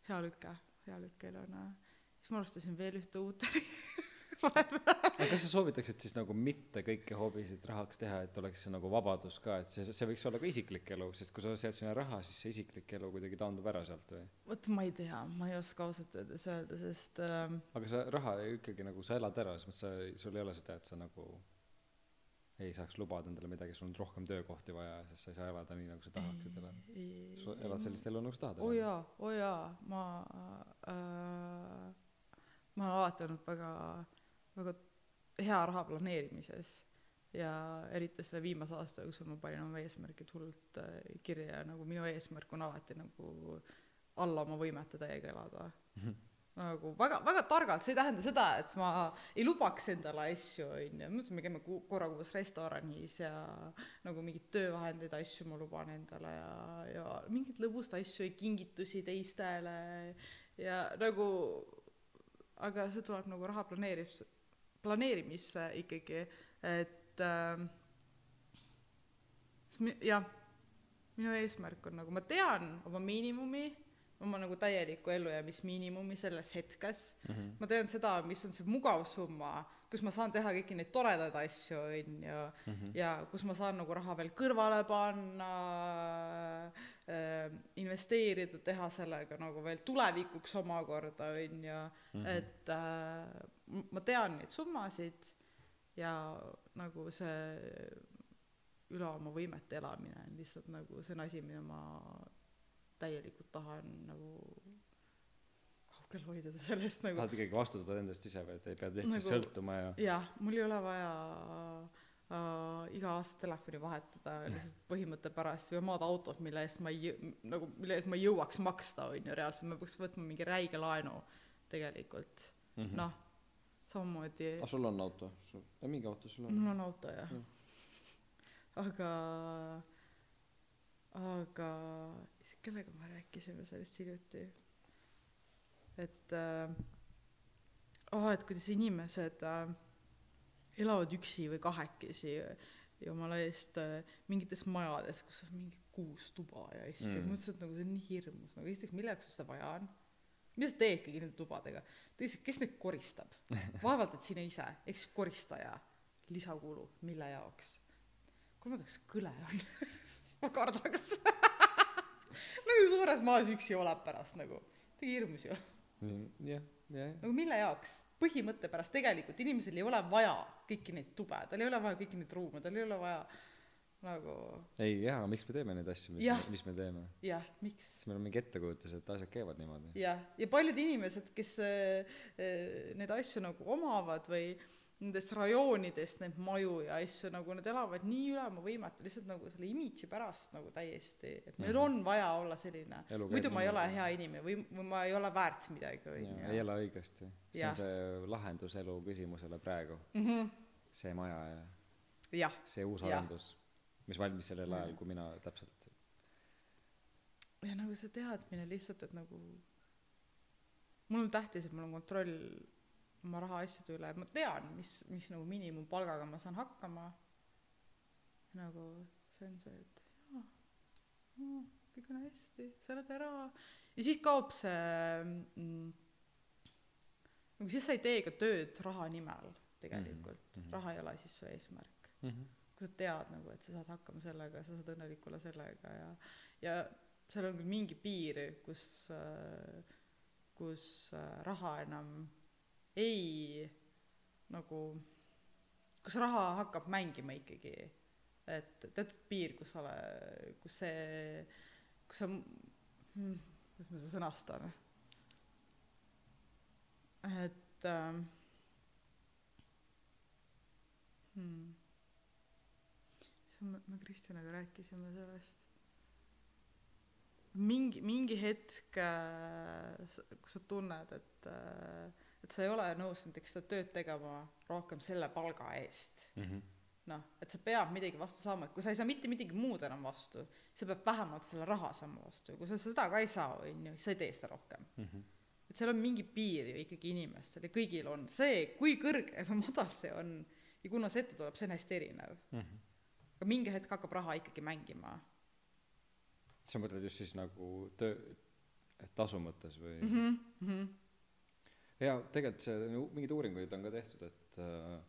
hea lüke hea lüke eluna. Siis ma alustasin veel ühte uut äri aga kas sa soovitaksid siis nagu mitte kõiki hobisid rahaks teha et oleks see nagu vabadus ka et see see võiks olla ka isiklik elu sest kui sa sead sinna raha siis see isiklik elu kuidagi taandub ära sealt või? Vot ma ei tea ma ei oska ausalt öeldes öelda sest ähm, aga sa raha ikkagi nagu sa elad ära selles mõttes sa sul ei ole seda et sa nagu ei saaks lubada endale midagi sul on rohkem töökohti vaja sest sa ei saa elada nii nagu sa tahaksid elada ei- sa elad sellist elu nagu sa tahad oo jaa oo jaa ma äh, ma olen alati olnud väga väga hea raha planeerimises. Ja eriti selle viimase aasta jooksul ma panin oma eesmärgid hullult äh, kirja ja nagu minu eesmärk on alati nagu alla oma võimete täiega elada. Nagu väga väga targalt see ei tähenda seda et ma ei lubaks endale asju onju ma mõtlesin me käime ku- korra kuus restoranis ja nagu mingeid töövahendeid asju ma luban endale ja ja mingeid lõbusaid asju kingitusi teistele. Ja nagu aga see tuleb nagu raha planeerimis planeerimisse ikkagi et mi- jah minu eesmärk on nagu ma tean oma miinimumi oma nagu täielikku ellujäämismiinimumi selles hetkes mm -hmm. ma tean seda mis on see mugav summa kus ma saan teha kõiki neid toredaid asju onju Mm -hmm. ja kus ma saan nagu raha veel kõrvale panna äh, investeerida teha sellega nagu veel tulevikuks omakorda onju Mhm. et äh, ma tean neid summasid ja nagu see üle oma võimete elamine on lihtsalt nagu see on asi mida ma täielikult tahan nagu kaugel hoida sellest nagu. Tahad ikkagi vastutada endast ise või et ei pea lihtsalt Nagu- sõltuma ja jah mul ei ole vaja äh, iga aasta telefoni vahetada lihtsalt põhimõtte pärast või omada autot mille eest ma ei nagu mille eest ma ei jõuaks maksta onju reaalselt. Ma peaks võtma mingi räige laenu tegelikult. Mm -hmm. noh samamoodi. Aga sul on auto? Sul ei mingi auto sul on? Mul on auto jah. Mm. aga aga kellega me rääkisime sellest hiljuti? Et äh, oh, et kuidas inimesed äh, elavad üksi või kahekesi jumala eest äh, mingites majades kus on mingi kuus tuba ja asju. Mm. mõtlesin et nagu see on nii hirmus. Nagu esiteks mille jaoks sul seda vaja on mida sa teed kõigi nende tubadega? Teiseks kes neid koristab? Vaevalt et sina ise. Siis koristaja lisakulu mille jaoks? Kolmandaks kõle on. Ma kardaks. Nagu suures maas üksi oled pärast nagu. Tegi hirmus ju. Jah jah. Nagu mille jaoks? Põhimõtte pärast tegelikult inimesel ei ole vaja kõiki neid tube tal ei ole vaja kõiki neid ruume tal ei ole vaja nagu ei jaa aga miks me teeme neid asju mis mis me teeme? Jah miks? Siis meil on mingi ettekujutus et asjad käivad niimoodi. Jah ja paljud inimesed kes äh, neid asju nagu omavad või nendest rajoonidest neid maju ja asju nagu nad elavad nii üle oma võimete lihtsalt nagu selle imidži pärast nagu täiesti et meil Mhm. on vaja olla selline. Muidu ma ei ole hea inimene või, või ma ei ole väärt midagi ja, ei ela õigesti. See Jah. on see lahendus elu küsimusele praegu. Mhm. see maja ja jah. see uus arendus mis valmis sellel ajal Mhm. kui mina täpselt ja nagu see teadmine lihtsalt et nagu mul on tähtis et mul on kontroll oma rahaasjade üle ma tean mis mis nagu miinimumpalgaga ma saan hakkama nagu see on see et jaa jaa, kõik on hästi sa elad ära ja siis kaob see mm, nagu siis sa ei tee ka tööd raha nimel tegelikult Mhm, mhm. raha ei ole siis su eesmärk mm -hmm. Kui sa tead nagu et sa saad hakkama sellega sa saad õnnelik olla sellega ja ja seal on küll mingi piir kus kus äh, raha enam ei nagu kus raha hakkab mängima ikkagi. Et teatud piir kus sa ole kus see kus sa hmm, kuidas ma seda sõnastan? Et ähm, hmm siis me, me Kristjanaga rääkisime sellest mingi mingi hetk äh, kus sa tunned et äh, et sa ei ole nõus näiteks seda tööd tegema rohkem selle palga eest Mm -hmm. noh et sa pead midagi vastu saama et kui sa ei saa mitte midagi muud enam vastu sa pead vähemalt selle raha saama vastu ja kui sa seda ka ei saa onju sa ei tee seda rohkem Mm -hmm. et seal on mingi piir ju ikkagi inimestel ja kõigil on see kui kõrge või madal see on ja kuna see ette tuleb see on hästi erinev Mm -hmm. Aga mingi hetk hakkab raha ikkagi mängima sa mõtled just siis nagu töö tasu mõttes või mm -hmm. Mm -hmm. jaa tegelikult see mingeid uuringuid on ka tehtud et äh,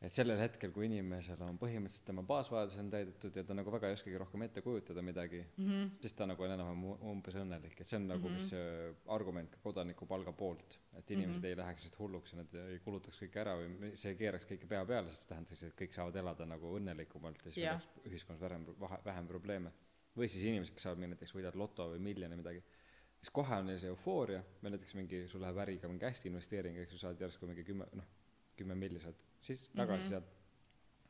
et sellel hetkel kui inimesel on põhimõtteliselt tema baasvajadused on täidetud ja ta nagu väga ei oskagi rohkem ette kujutada midagi Mm -hmm. siis ta nagu on enam-vähem umbes õnnelik et see on nagu Mhm. vist see argument ka kodanikupalga poolt et inimesed Mhm. ei läheks lihtsalt hulluks ja nad ei kulutaks kõike ära või see ei keeraks kõike pea peale sest tähendaks et kõik saavad elada nagu õnnelikumalt ja siis meil Jah. oleks ühiskonnas vähem vähem probleeme või siis inimesed kes saavad mingi näiteks võidavad loto või miljoni midagi siis kohe on neil see eufooria või näiteks mingi sul läheb äriga mingi hästi investeering eks ju saad järsku mingi kümme noh kümme milli saad siis tagasi Mhm. sealt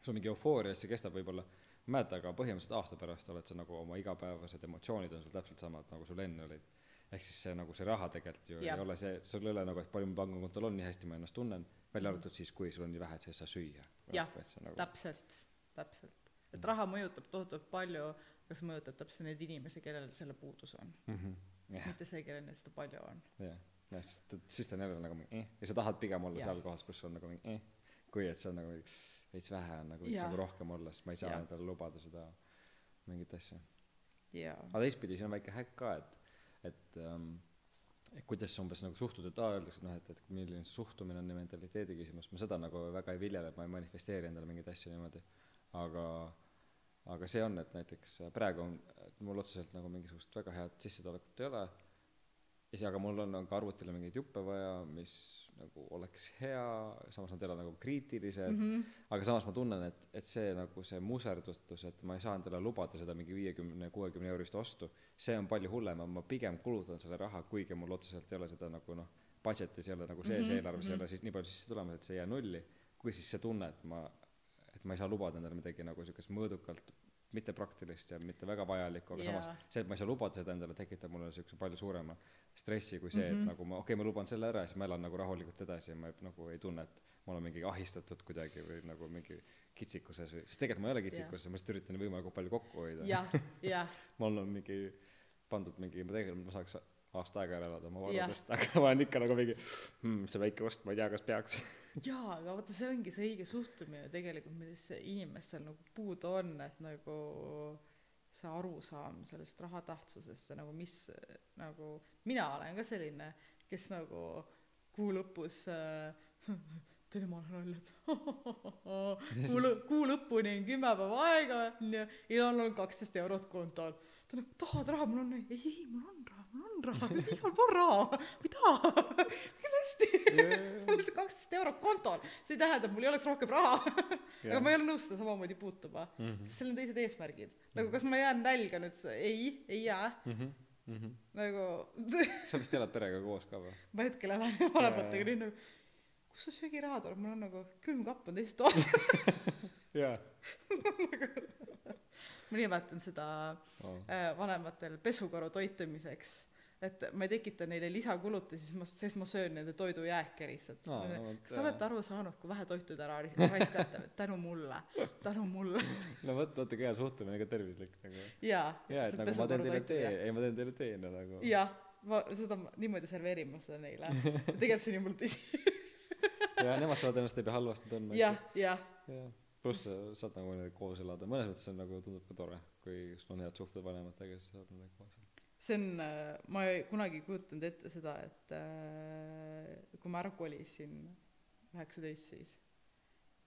sul mingi eufooria siis see kestab võib-olla ma ei mäleta aga põhimõtteliselt aasta pärast oled sa nagu oma igapäevased emotsioonid on sul täpselt samad nagu sul enne olid. Ehk siis see nagu see raha tegelikult ju Jah. ei ole see sul ei ole nagu et palju mu pangakontol on nii hästi ma ennast tunnen välja arvatud siis kui sul on nii vähe et sa ei saa süüa. Jah, nagu täpselt täpselt. Et raha mõjutab tohutult palju see mõjutab täpselt neid inimesi kellel selle puudus on. Mhm. Jah. Mitte see kellel neil seda palju on. Jah jah sest siis ta on jälle nagu mingi eh ja sa tahad pigem olla Jah. seal kohas kus on nagu mingi eh kui et see on nagu veits vähe on nagu võiks nagu rohkem olla sest ma ei saa endale lubada seda mingit asja. Aga teistpidi siin on väike häkk ka et et ähm, et kuidas sa umbes nagu suhtud et aa öeldakse et noh et et milline suhtumine on ja mentaliteedi küsimus. Ma seda nagu väga ei viljele ma ei manifesteeri endale mingeid asju niimoodi. Aga aga see on et näiteks praegu on et mul otseselt nagu mingisugust väga head sissetulekut ei ole ja siis aga mul on, ka arvutile mingeid juppe vaja mis nagu oleks hea samas nad ei ole nagu kriitilised mm -hmm. aga samas ma tunnen et et see nagu see muserdutus et ma ei saa endale lubada seda mingi viiekümne kuuekümne eurist ostu see on palju hullem ma pigem kulutan selle raha kuigi mul otseselt ei ole seda nagu noh budget'is ei ole nagu sees mm -hmm. eelarves ei ole siis nii palju sisse tulemas et see ei jää nulli kui siis see tunne et ma et ma ei saa lubada endale midagi nagu siukest mõõdukalt mitte praktilist ja mitte väga vajalikku aga Jaa. samas see et ma ei saa lubada seda endale tekitab mulle siukse palju suurema stressi kui see et nagu ma okei okay, ma luban selle ära ja siis ma elan nagu rahulikult edasi ja ma ei, nagu ei tunne et ma olen mingi ahistatud kuidagi või nagu mingi kitsikuses või sest tegelikult ma ei ole kitsikuses ma lihtsalt üritan võimalikult palju kokku hoida. Jah jah. Mul on mingi pandud mingi ma tegelikult ma saaks aasta aega ära elada oma varudest aga ma olen ikka nagu mingi hmm, see väike ost ma ei tea kas peaks jaa aga vaata see ongi see õige suhtumine tegelikult see inimestel nagu puudu on et nagu see arusaam sellest raha tähtsusest see nagu mis nagu mina olen ka selline kes nagu kuu lõpus äh, tead jumal naljad kuu lõ- kuu lõpuni on kümme päeva aega onju ja on olnud kaksteist eurot kontol ta nagu tahad raha? Mul on ei ei mul on raha mul on raha igal pool raha. Ma ei taha hästi. Mul on lihtsalt kaksteist eurot kontol. See ei tähenda et mul ei oleks rohkem raha. Aga ma ei ole nõus seda samamoodi puutuma. Mhm. sest seal on teised eesmärgid. Nagu kas ma jään nälga nüüd ei ei jää? Mhm, mhm. nagu sa vist elad perega koos ka või? Ma hetkel elan vanematega nii nagu kust see söögiraha tuleb? Mul on nagu külmkapp on teises toas. Jaa. Ma nimetan seda oh. vanematel pesukaru toitumiseks et ma ei tekita neile lisakulutusi siis ma sest ma söön nende toidujääke lihtsalt. No vot, kas te olete aru saanud kui vähe toitu te ära raiskate? Tänu mulle tänu mulle. No vot vaata kui hea suhtumine ka tervislik nagu. Jaa jaa et nagu ma teen teile tee ei ma teen teile tee no nagu. Jah ma seda niimoodi serveerin ma seda neile. Tegelikult see on jumala tõsi. Ja nemad saavad ennast ei pea halvasti tundma jah jah. Jah pluss sa saad nagu koos elada mõnes mõttes see on nagu tundub ka tore kui sul on head suhted vanematega siis saad nendega koos elada see on äh, ma ei kunagi ei kujutanud ette seda et äh, kui ma ära kolisin üheksateist siis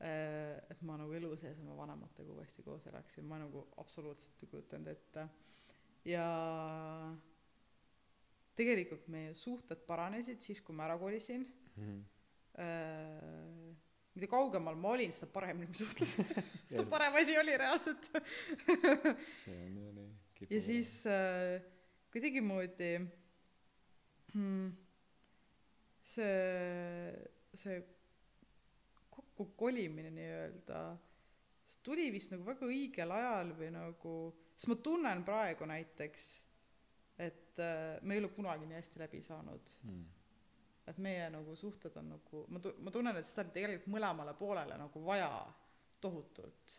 äh, et ma nagu elu sees oma vanematega uuesti koos elaksin. Ma nagu absoluutselt ei kujutanud ette. Ja tegelikult meie suhted paranesid siis kui ma ära kolisin. Mhm. äh, mida kaugemal ma olin seda paremini ma suhtlesin. Seda parem asi oli reaalselt. See on ju nii. Ja siis äh, kuidagimoodi hmm, see see kokkukolimine nii-öelda see tuli vist nagu väga õigel ajal või nagu sest ma tunnen praegu näiteks et äh, me ei ole kunagi nii hästi läbi saanud mm. et meie nagu suhted on nagu ma tu- ma tunnen et seda on tegelikult mõlemale poolele nagu vaja tohutult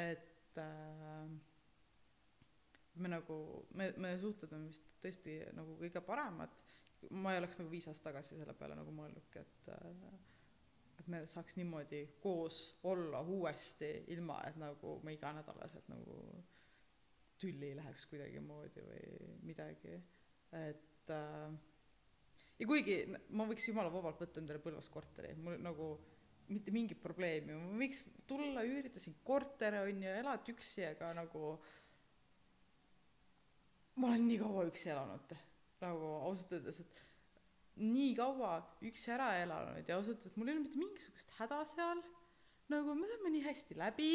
et äh, me nagu me meie suhted on vist tõesti nagu kõige paremad. Ma ei oleks nagu viis aastat tagasi selle peale nagu mõelnudki et äh, et me saaks niimoodi koos olla uuesti ilma et nagu me iganädalaselt nagu tülli läheks kuidagimoodi või midagi. Et äh, ja kuigi ma võiks jumala vabalt võtta endale Põlvas korteri mul nagu mitte mingit probleemi. Ma võiks tulla üürida siin korteri onju elad üksi aga nagu ma olen nii kaua üksi elanud nagu ausalt öeldes et nii kaua üksi ära elanud ja ausalt öeldes mul ei ole mitte mingisugust häda seal. Nagu me saame nii hästi läbi.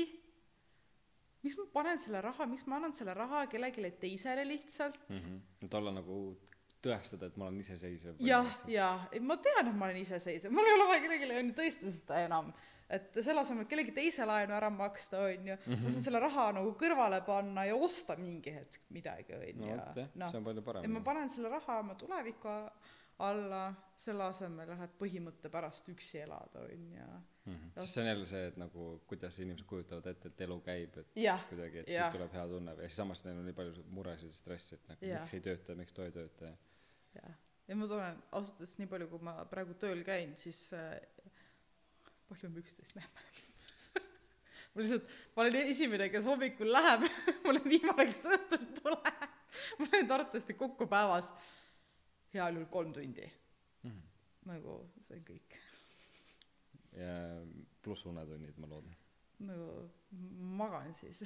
Miks ma panen selle raha miks ma annan selle raha kellelegi teisele lihtsalt? Mm -hmm. et olla nagu tõestada et ma olen iseseisev jah jah. Et ma tean et ma olen iseseisev. Mul ei ole vaja kellelegi tõestada seda enam et selle asemel et kellegi teise laenu ära maksta onju Mhm. ma saan selle raha nagu kõrvale panna ja osta mingi hetk midagi no onju vot jah noh on parem ma panen selle raha oma tuleviku alla selle asemel läheb põhimõtte pärast üksi elada onju Mhm. sest see on jälle see et nagu kuidas inimesed kujutavad ette et elu käib et jah kuidagi et siit tuleb hea tunne ja siis samas neil on nii palju muresid ja stressi et nagu Jah. miks ei tööta ja miks too ei tööta ja jah ja ma tunnen ausalt öeldes nii palju kui ma praegu tööl käin siis äh, palju me üksteist näeme. Ma lihtsalt ma olen esimene kes hommikul läheb. Ma olen viimane kes õhtul tuleb. Ma olen Tartust kokku päevas. Heal juhul kolm tundi. Mhm. nagu see on kõik. Ja pluss unetunnid ma loodan. Nagu magan siis.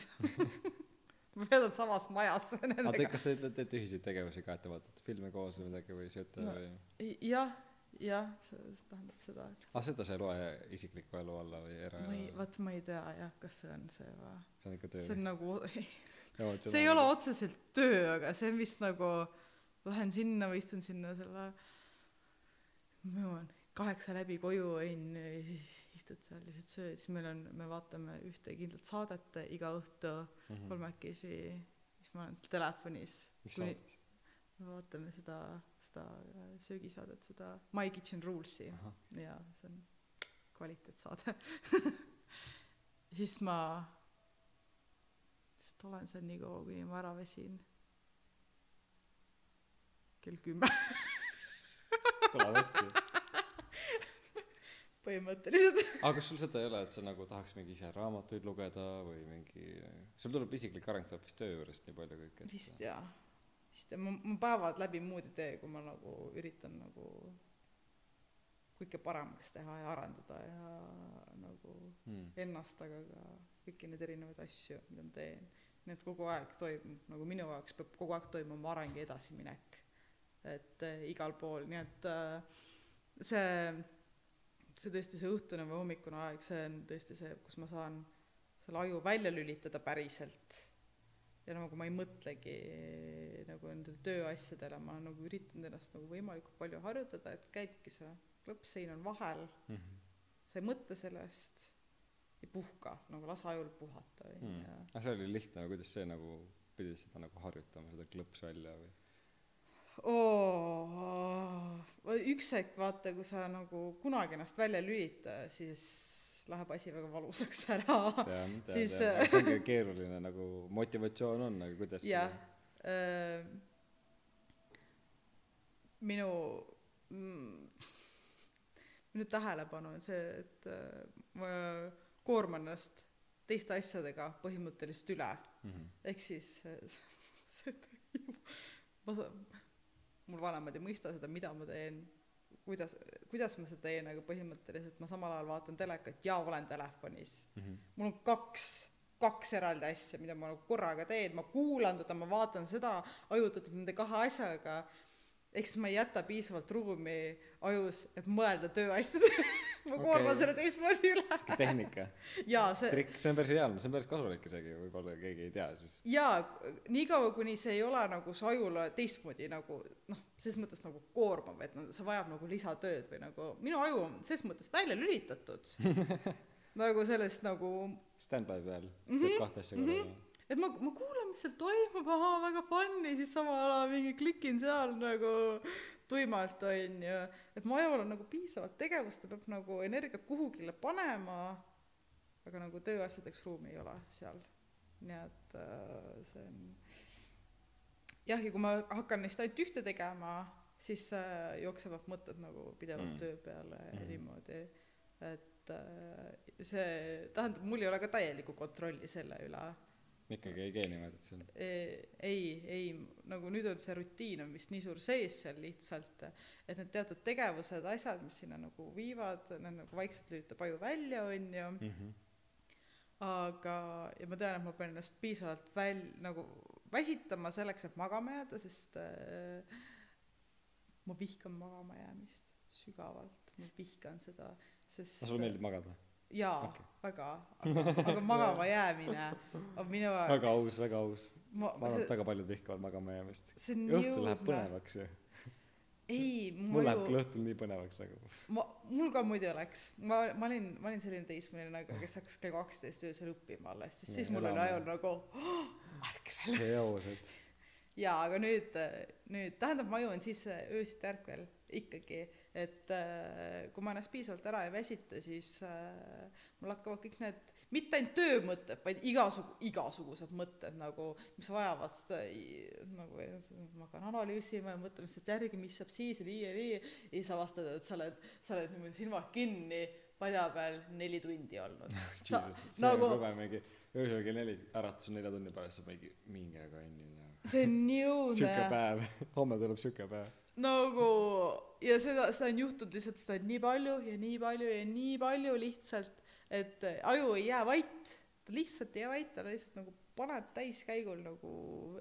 Ma veedan samas majas nendega. kas te ütlete teete ühiseid tegevusi ka et te vaatate filme koos või midagi või sööte No. või? jah jah see tähendab seda et ah seda sa ei loe isikliku elu alla või era ma ei vaat ma ei tea jah kas see on see või. See on ikka töö. See on nagu vot see ei ole otseselt töö aga see on vist nagu lähen sinna või istun sinna selle ma jõuan kaheksa läbi koju onju ja siis istud seal lihtsalt sööd siis meil on me vaatame ühte kindlat saadet iga õhtu Mhm. kolmekesi siis ma olen seal telefonis. Mis saates? me vaatame seda seda äh, söögisaadet seda My Kitchen Rules'i. Ahah. Ja see on kvaliteetsaade. Siis ma lihtsalt olen seal nii kaua kuni ma ära väsin. Kell kümme. Kõlab hästi. Põhimõtteliselt. Aga kas sul seda ei ole et sa nagu tahaks mingi ise raamatuid lugeda või mingi sul tuleb isiklik areng tuleb vist töö juurest nii palju kõik et vist jaa ja ma ma päevad läbi muud ei tee kui ma nagu üritan nagu kõike paremaks teha ja arendada ja nagu mm. ennast aga ka kõiki neid erinevaid asju mida ma teen. Nii et kogu aeg toimub nagu minu jaoks peab kogu aeg toimuma areng ja edasiminek. Et äh, igal pool. Nii et äh, see see tõesti see õhtune või hommikune aeg see on tõesti see kus ma saan selle aju välja lülitada päriselt ja nagu ma ei mõtlegi nagu nendele tööasjadele ma nagu üritan ennast nagu võimalikult palju harjutada et käibki see lõppsein on vahel Mm -hmm. sa ei mõtle sellest ei puhka nagu lase ajul puhata mm. onju ah see oli lihtne aga kuidas see nagu pidid seda nagu harjutama seda klõps välja või oo üks hetk vaata kui sa nagu kunagi ennast välja lülita siis läheb asi väga valusaks ära. Tean tean Siis, tean. äh, see ongi keeruline nagu motivatsioon on aga kuidas jah äh, minu mm, minu tähelepanu on see et äh, ma koorman ennast teiste asjadega põhimõtteliselt üle. Mm-hmm. ehk siis äh, see ma sa- mul vanemad ei mõista seda mida ma teen kuidas kuidas ma seda teen aga põhimõtteliselt ma samal ajal vaatan telekat ja olen telefonis. Mm-hmm. mul on kaks kaks eraldi asja mida ma nagu korraga teen. Ma kuulan teda ma vaatan seda aju töötab nende kahe asjaga. Siis ma ei jäta piisavalt ruumi ajus et mõelda tööasjadele ma Okei. koorman selle teistmoodi üle. Sihuke tehnika. Jaa see trikk see on päris ideaalne see on päris kasulik isegi võib-olla keegi ei tea siis jaa niikaua kuni see ei ole nagu su ajule teistmoodi nagu noh selles mõttes nagu koormav et no see vajab nagu lisatööd või nagu minu aju on selles mõttes välja lülitatud. Nagu sellest nagu stand-by peal Mhm, teed kahte asja korraga. Et ma ma kuulan mis seal toimub ahaa väga funny siis samal ajal mingi klikin seal nagu tuimalt onju et mu ajul on nagu piisavalt tegevust ta peab nagu energiat kuhugile panema aga nagu tööasjadeks ruumi ei ole seal nii et äh, see on jah ja kui ma hakkan neist ainult ühte tegema siis äh, jooksevad mõtted nagu pidevalt Mm. mm. töö peale ja Mhm. niimoodi et äh, see tähendab mul ei ole ka täielikku kontrolli selle üle ikkagi ei gee niimoodi et on E- ei ei nagu nüüd on see rutiin on vist nii suur sees seal lihtsalt et need teatud tegevused asjad mis sinna nagu viivad need nagu vaikselt lülitab aju välja onju mm-hmm. aga ja ma tean et ma pean ennast piisavalt väl- nagu väsitama selleks et magama jääda sest äh, ma vihkan magama jäämist sügavalt ma vihkan seda sest no sulle meeldib magada jaa okay. väga aga aga magama jäämine on minu jaoks väga aus väga aus. Ma, arvan et väga paljud vihkavad magama jäämist. õhtul läheb põnevaks ju. Ei mul läheb küll õhtul nii põnevaks nagu ma mul ka muidu oleks. Ma ma olin ma olin selline teismeline nagu kes hakkas kell kaksteist öösel õppima alles. Siis siis mul oli ajul nagu oh, ärka veel. Seosed. Jaa aga nüüd nüüd tähendab ma ajun siis öösiti ärkvel ikkagi et äh, kui ma ennast piisavalt ära ei väsita siis äh, mul hakkavad kõik need mitte ainult töömõtted vaid igasugu igasugused mõtted nagu mis vajavad seda nagu ma hakkan analüüsima ja mõtlema lihtsalt järgi mis saab siis ja nii ja nii. Ja siis avastad et sa oled sa oled niimoodi silmad kinni padja peal neli tundi olnud. Sa Jesus, nagu mingi öösel kell neli äratus nelja tunni pärast sa mingi minge konnile see on nii õudne päev. Homme tuleb siuke päev nagu ja seda seda on juhtunud lihtsalt seda nii palju ja nii palju ja nii palju lihtsalt et aju ei jää vait. Ta lihtsalt ei jää vait ta lihtsalt nagu paneb täiskäigul nagu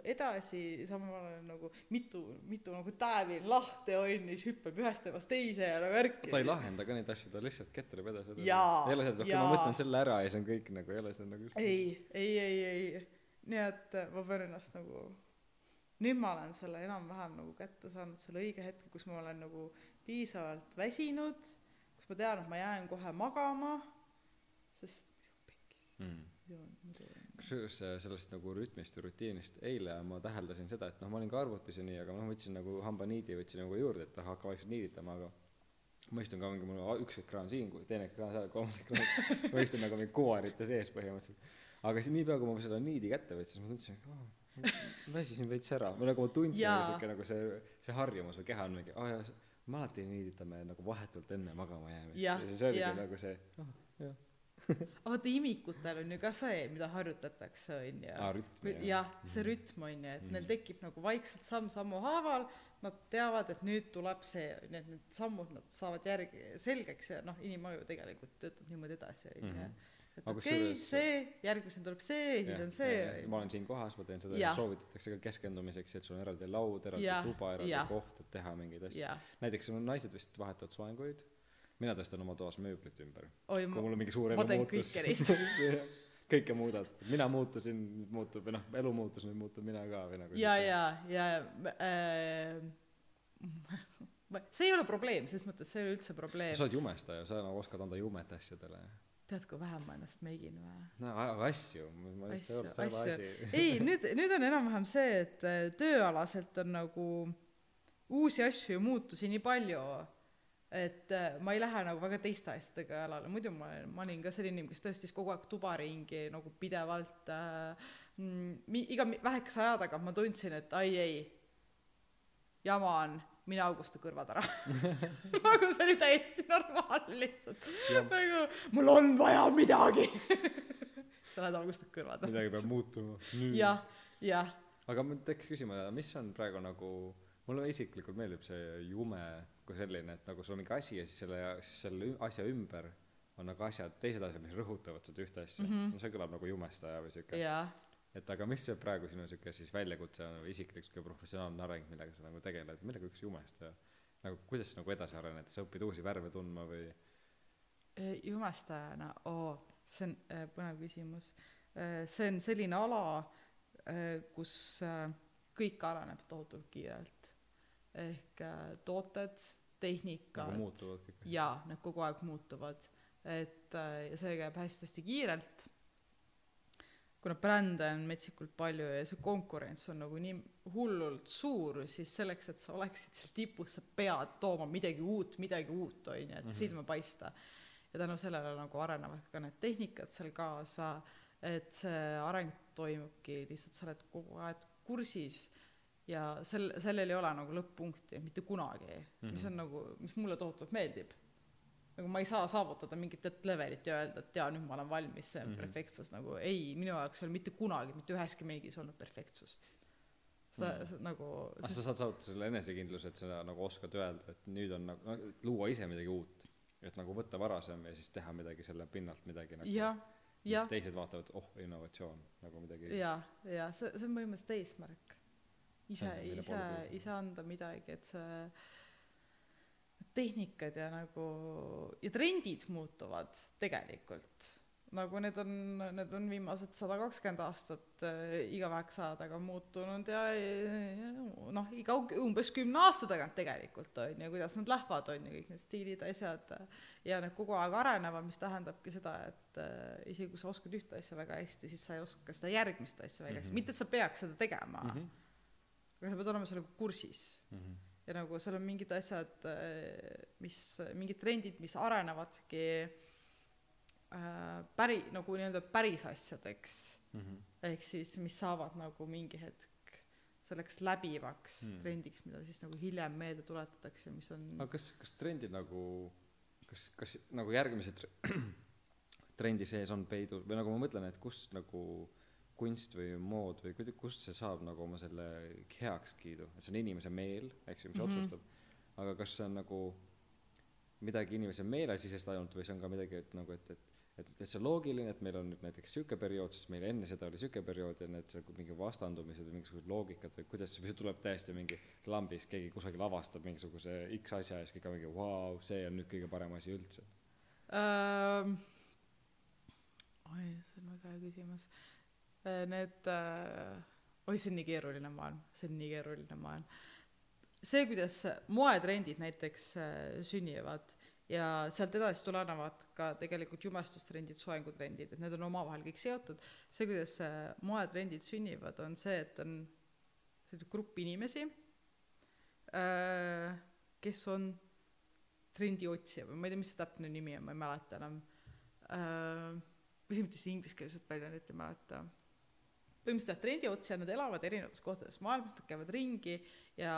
edasi samal ajal nagu mitu mitu nagu täävi lahti on ja siis hüppab ühest temast teise ja nagu värki. Ta ei lahenda ka neid asju ta lihtsalt kettereb edasi ei ole seda jaa. ma mõtlen selle ära ja see on kõik nagu ei ole see nagu ei ei ei ei. Nii et ma pean ennast nagu nüüd ma olen selle enam-vähem nagu kätte saanud selle õige hetke kus ma olen nagu piisavalt väsinud kus ma tean et ma jään kohe magama sest muidu on pekkis. Mm. kusjuures äh, sellest nagu rütmist ja rutiinist eile ma täheldasin seda et noh ma olin ka arvutis ja nii aga noh võtsin nagu hambaniidi võtsin nagu juurde et ah hakka vaikselt niiditama aga ma istun ka mingi mul on üks ekraan siin teine ekraan seal kolmas ekraan. Ma istun nagu mingi kuvarite sees põhimõtteliselt. Aga siis niipea kui ma selle niidi kätte võtsin siis ma tundsin et aa väsisin veits ära. Või nagu ma tundsin nagu siuke nagu see see harjumus või keha on mingi aa jaa me alati niiditame nagu vahetult enne magama jäämist Jah, ja siis oligi jah. nagu see ah jah aga vaata imikutel on ju ka see mida harjutatakse on ju. Aa rütm jah. see rütm on ju et Mhm. neil tekib nagu vaikselt samm sammu haaval. Nad teavad et nüüd tuleb see on ju et need sammud nad saavad järgi selgeks ja noh inimaju tegelikult töötab niimoodi edasi on ju. Mhm. Et okei okay, see järgmisena tuleb see siis on see. ma olen siin kohas ma teen seda Jah. soovitatakse ka keskendumiseks et sul on eraldi laud eraldi Jah, tuba eraldi jah. koht et teha mingeid asju. Näiteks mul naised vist vahetavad soenguid. Mina tõstan oma toas mööblit ümber. Kui mul on mingi suur ma elu teen muutus kõike muudad. Mina muutusin nüüd muutub või noh elu muutus nüüd muutub mina ka või nagu ja ja ja äh, see ei ole probleem selles mõttes see ei ole üldse probleem. Sa oled jumestaja sa nagu oskad anda jumet asjadele tead kui vähe ma ennast meigin või? No aga asju ma ei ole seda asju. asi. Ei nüüd nüüd on enam-vähem see et äh, tööalaselt on nagu uusi asju ja muutusi nii palju et äh, ma ei lähe nagu väga teiste asjadega jalale. Muidu ma olen ma olin ka selline inimene kes tõstis kogu aeg tuba ringi nagu pidevalt äh, mm, iga vähekese aja tagant ma tundsin et ai ei jama on mine augusta kõrvad ära. Nagu see oli täiesti normaalne lihtsalt. Nagu mul on vaja midagi. Sa lähed augustad kõrvad. Ära midagi peab muutuma. Jah jah. Aga mul tekkis küsima mis on praegu nagu mulle isiklikult meeldib see jume kui selline et nagu sul on mingi asi ja siis selle selle asja ümber on nagu asjad teised asjad mis rõhutavad seda ühte asja. Mm. -hmm. no see kõlab nagu jumestaja või siuke. Jah et aga mis see praegu sinu siuke siis väljakutse on või isiklik siuke professionaalne areng millega sa nagu tegeled? Millega üks jumestaja nagu kuidas sa nagu edasi arened? Sa õpid uusi värve tundma või? Eh, jumestajana oo see on äh, põnev küsimus. Äh, see on selline ala äh, kus äh, kõik areneb tohutult kiirelt. Ehk äh, tooted tehnikad nagu muutuvad kõik. jaa need kogu aeg muutuvad. Et äh, ja see käib hästi-hästi kiirelt kuna brände on metsikult palju ja see konkurents on nagu nii hullult suur siis selleks et sa oleksid seal tipus sa pead tooma midagi uut midagi uut on ju et Mhm. silma paista ja tänu sellele nagu arenevad ka need tehnikad seal kaasa et see areng toimubki lihtsalt sa oled kogu aeg kursis ja sel sellel ei ole nagu lõpp-punkti mitte kunagi mis on Mhm. nagu mis mulle tohutult meeldib nagu ma ei saa saavutada mingit levelit ja öelda et jaa nüüd ma olen valmis see on Mhm. perfektsus. Nagu ei minu jaoks ei ole mitte kunagi mitte üheski meigis olnud perfektsust. Seda mm. nagu aga sa saad saavutada selle enesekindluse et sa nagu oskad öelda et nüüd on nagu no, luua ise midagi uut. Et nagu võtta varasem ja siis teha midagi selle pinnalt midagi nagu jah jah. teised vaatavad oh innovatsioon nagu midagi. Ja ja see see on põhimõtteliselt eesmärk. Ise ise ise anda midagi et see tehnikad ja nagu ja trendid muutuvad tegelikult nagu need on, need on viimased sada kakskümmend aastat äh, iga väheksaadaga muutunud ja, ja noh, iga umbes kümne aasta tagant tegelikult on ju, kuidas nad lähevad, on ju, kõik need stiilid, asjad ja need kogu aeg arenevad, mis tähendabki seda, et äh, isegi kui sa oskad ühte asja väga hästi, siis sa ei oska seda järgmist asja väga hästi mm, -hmm. mitte et sa peaks seda tegema mm, -hmm. aga sa pead olema sellega kursis mm. -hmm. Ja nagu seal on mingid asjad, äh, mis, mingid trendid, mis arenevadki äh, päri-, nagu nii-öelda päris asjadeks mm. -hmm. ehk siis, mis saavad nagu mingi hetk selleks läbivaks mm. trendiks, mida siis nagu hiljem meelde tuletatakse, mis on aga kas, kas trendid nagu, kas, kas nagu järgmise tre- trendi sees on peidus või nagu ma mõtlen, et kust nagu kunst või mood või kuida-, kust see saab nagu oma selle heakskiidu, et see on inimese meel, eks ju, mis mm -hmm. otsustab, aga kas see on nagu midagi inimese meelesisest ainult või see on ka midagi, et nagu, et, et et, et see on loogiline, et meil on nüüd näiteks sihuke periood, sest meil enne seda oli sihuke periood ja need seal mingi vastandumised või mingisugused loogikad või kuidas, või see tuleb täiesti mingi lambis, keegi kusagil avastab mingisuguse X asja ja siis kõik on mingi vau wow,, see on nüüd kõige parem asi üldse um,? oi, see on väga hea küsimus. Äh, need uh,, oi, see on nii keeruline maailm, see on nii keeruline maailm. see, kuidas moetrendid näiteks uh, sünnivad ja sealt edasi tulenevad ka tegelikult jumestustrendid, soengutrendid, et need on omavahel kõik seotud. see, kuidas moetrendid sünnivad, on see, et on selline grupp inimesi, äh, kes on trendiotsija või ma ei tea, mis see täpne nimi on, ma ei mäleta enam. Äh, või see mitte siis ingliskeelset väljendit ei mäleta põhimõtteliselt trendiotsijad, nad elavad erinevates kohtades. Maailmas, nad käivad ringi ja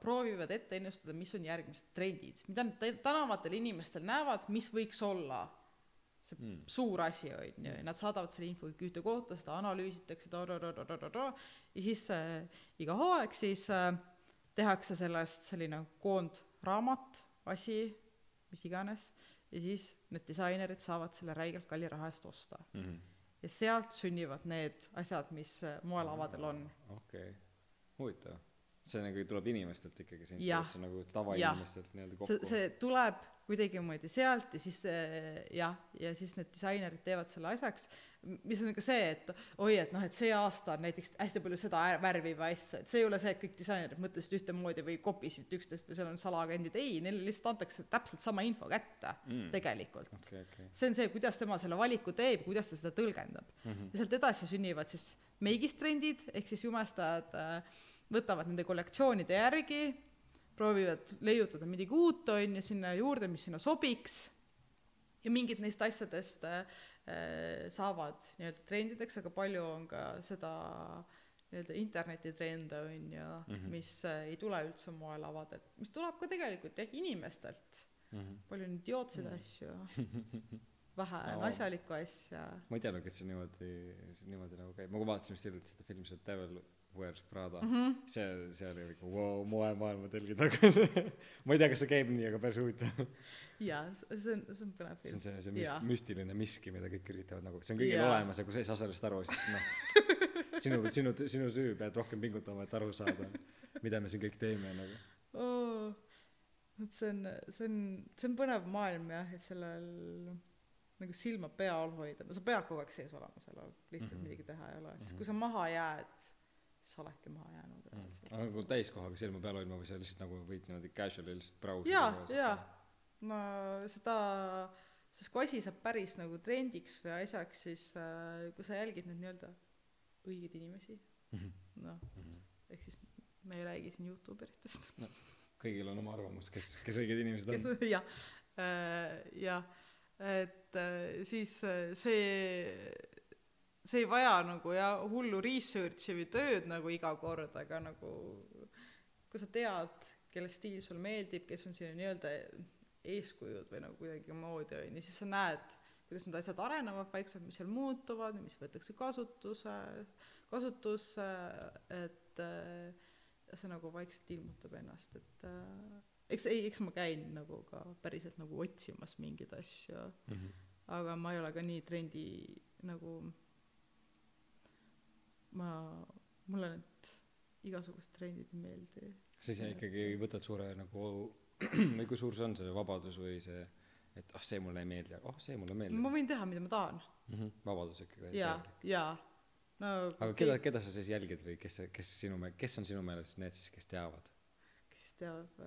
proovivad ette ennustada, mis on järgmised trendid, mida nad tänavatel inimestel näevad, mis võiks olla see mm. suur asi, on ju, ja nad saadavad selle info kõik ühte kohta, seda analüüsitakse, ja siis äh, iga hooaeg siis äh, tehakse sellest selline koondraamat, asi, mis iganes, ja siis need disainerid saavad selle räigelt kalli raha eest osta. Mm. -hmm ja sealt sünnivad need asjad, mis äh, moelavadel on. okei okay., huvitav. see nagu tuleb inimestelt ikkagi, see inspiratsioon nagu tavainimestelt nii-öelda kokku. see tuleb kuidagimoodi sealt ja siis jah, ja siis need disainerid teevad selle asjaks, mis on ka see, et oi, et noh, et see aasta on näiteks hästi palju seda värvi või asja, et see ei ole see, et kõik disainerid mõtlesid ühtemoodi või kopisid üksteist või seal on salakandid, ei, neile lihtsalt antakse täpselt sama info kätte mm. tegelikult okay,. Okay. see on see, kuidas tema selle valiku teeb, kuidas ta seda tõlgendab mm. -hmm. ja sealt edasi sünnivad siis meigistrendid, ehk siis jumestajad äh, võtavad nende kollektsioonide järgi proovivad leiutada midagi uut, on ju, sinna juurde, mis sinna sobiks, ja mingid neist asjadest äh, saavad nii-öelda trendideks, aga palju on ka seda nii-öelda internetitrende, on ju mm, -hmm. mis äh, ei tule üldse moelavadelt, mis tuleb ka tegelikult jah, inimestelt mm. -hmm. palju on idiootseid mm -hmm. asju vähe no, asjalikku asja. ma ei teadnudki, et see niimoodi, see niimoodi nagu käib, ma vaatasin just hiljuti seda filmi, see Devil Wears Prada mm, -hmm. see, see oli nagu vau, moemaailma telgi tagasi ma ei tea, kas see käib nii, aga päris huvitav. jaa, see on, see on põnev film. see on see, see müst, müstiline miski, mida kõik üritavad nagu, see on kõigil olemas ja kui sa ei saa sellest aru, siis noh, sinu, sinu, sinu süü, pead rohkem pingutama, et aru saada, mida me siin kõik teeme nagu oh,. vot see on, see on, see on põnev maailm jah, et sellel nagu silma pea all hoida, no sa pead kogu aeg sees olema seal, lihtsalt mm -hmm. midagi teha ei ole, sest kui sa maha jääd siis oledki maha jäänud mm.. aga kui täiskohaga silma peal hoidma või sa lihtsalt nagu võid niimoodi casual'i lihtsalt browsida jaa, jaa. no seda, sest kui asi saab päris nagu trendiks või asjaks, siis äh, kui sa jälgid neid nii-öelda õigeid inimesi mm -hmm., noh mm -hmm., ehk siis me ei räägi siin Youtube eritest no,. kõigil on oma arvamus, kes, kes õiged inimesed on. jah äh,, jah, et äh, siis äh, see see ei vaja nagu jah, hullu research'i või tööd nagu iga kord, aga nagu kui sa tead, kelle stiil sulle meeldib, kes on sinu nii-öelda eeskujud või nagu kuidagimoodi on ju, siis sa näed, kuidas need asjad arenevad vaikselt, mis seal muutuvad, mis võetakse kasutuse, kasutusse, et äh, see nagu vaikselt ilmutab ennast, et äh, eks ei, eks ma käin nagu ka päriselt nagu otsimas mingeid asju mm, -hmm. aga ma ei ole ka nii trendi nagu ma, mulle need igasugused trendid ei meeldi. siis sa ikkagi võtad suure nagu või kui suur see on, see vabadus või see et oh see mulle ei meeldi aga oh see mulle meeldib. Ma võin teha mida ma tahan. Mm -hmm. vabadus ikkagi ja ja no aga keda keda sa siis jälgid või kes kes sinu me- kes on sinu meelest need siis kes teavad? Kes teab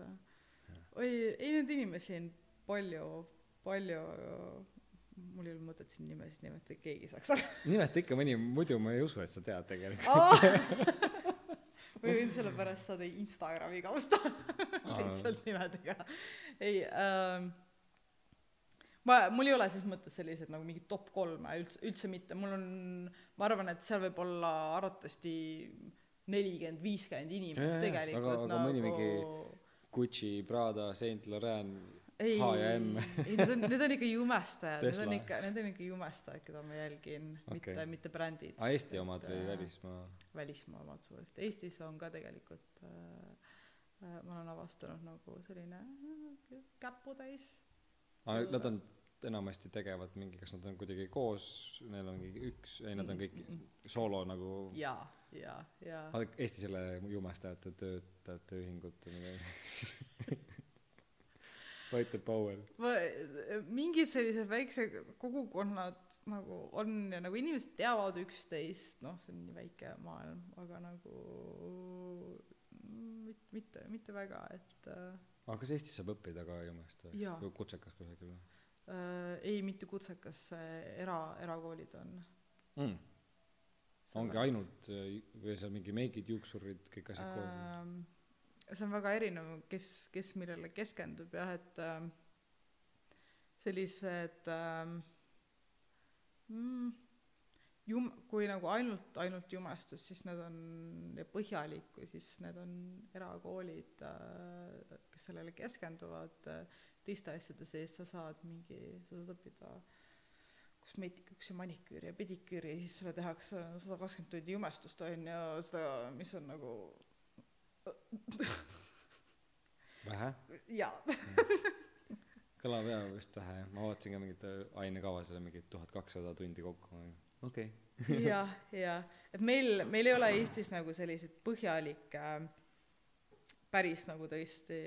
oi ei neid inimesi on palju palju mul ei ole mõtet siin nimesid nimetada keegi saaks aru. Nimeta ikka mõni muidu ma ei usu et sa tead tegelikult. Ma võin selle pärast saada Instagrami kausta. Lihtsalt nimedega ei ähm, ma mul ei ole ses mõttes sellised nagu mingid top kolme üldse üldse mitte. Mul on ma arvan et seal võib olla arvatavasti nelikümmend viiskümmend inimest jaa, tegelikult aga- aga nagu mõni mingi- Gucci Prada Saint Laurent ei ei need on need on ikka jumestajad need on ikka need on ikka jumestajad keda ma jälgin Okei. mitte mitte brändid aa Eesti omad Et, või äh, välismaa? välismaa omad suuresti Eestis on ka tegelikult äh, äh, ma olen avastanud nagu selline äh, käputäis aa nad on enamasti tegevad mingi kas nad on kuidagi koos neil on mingi üks ei nad on kõik soolo nagu ja ja ja aa Eesti selle jumestajate töötajate ühingut või midagi The power. Ma mingid sellised väiksed kogukonnad nagu on ja nagu inimesed teavad üksteist noh see on nii väike maailm aga nagu mm, mit- mitte mitte väga et äh, aga kas Eestis saab õppida ka jumestajaks Jaa. või kutsekas kusagil või? Äh, ei mitte kutsekas äh, era erakoolid on. Mm. ongi ainult äh, või seal mingi meigid juuksurid kõik asjad koos. Ähm, see on väga erinev kes kes millele keskendub jah et ähm, sellised ähm, mm, jum- kui nagu ainult ainult jumestus siis need on ja põhjalik kui siis need on erakoolid äh, kes sellele keskenduvad äh, teiste asjade sees sa saad mingi sa saad õppida kosmeetikuks ja maniküüri ja pediküüri ja siis sulle tehakse sada kakskümmend tundi jumestust on ju seda mis on nagu vähe? Jaa. Kõlab jaa vist vähe jah. Ma vaatasin ka mingit äh, ainekavas oli mingi tuhat kakssada tundi kokku okei. Okay. jah jah. Et meil meil ei ole eestis nagu selliseid põhjalikke päris nagu tõesti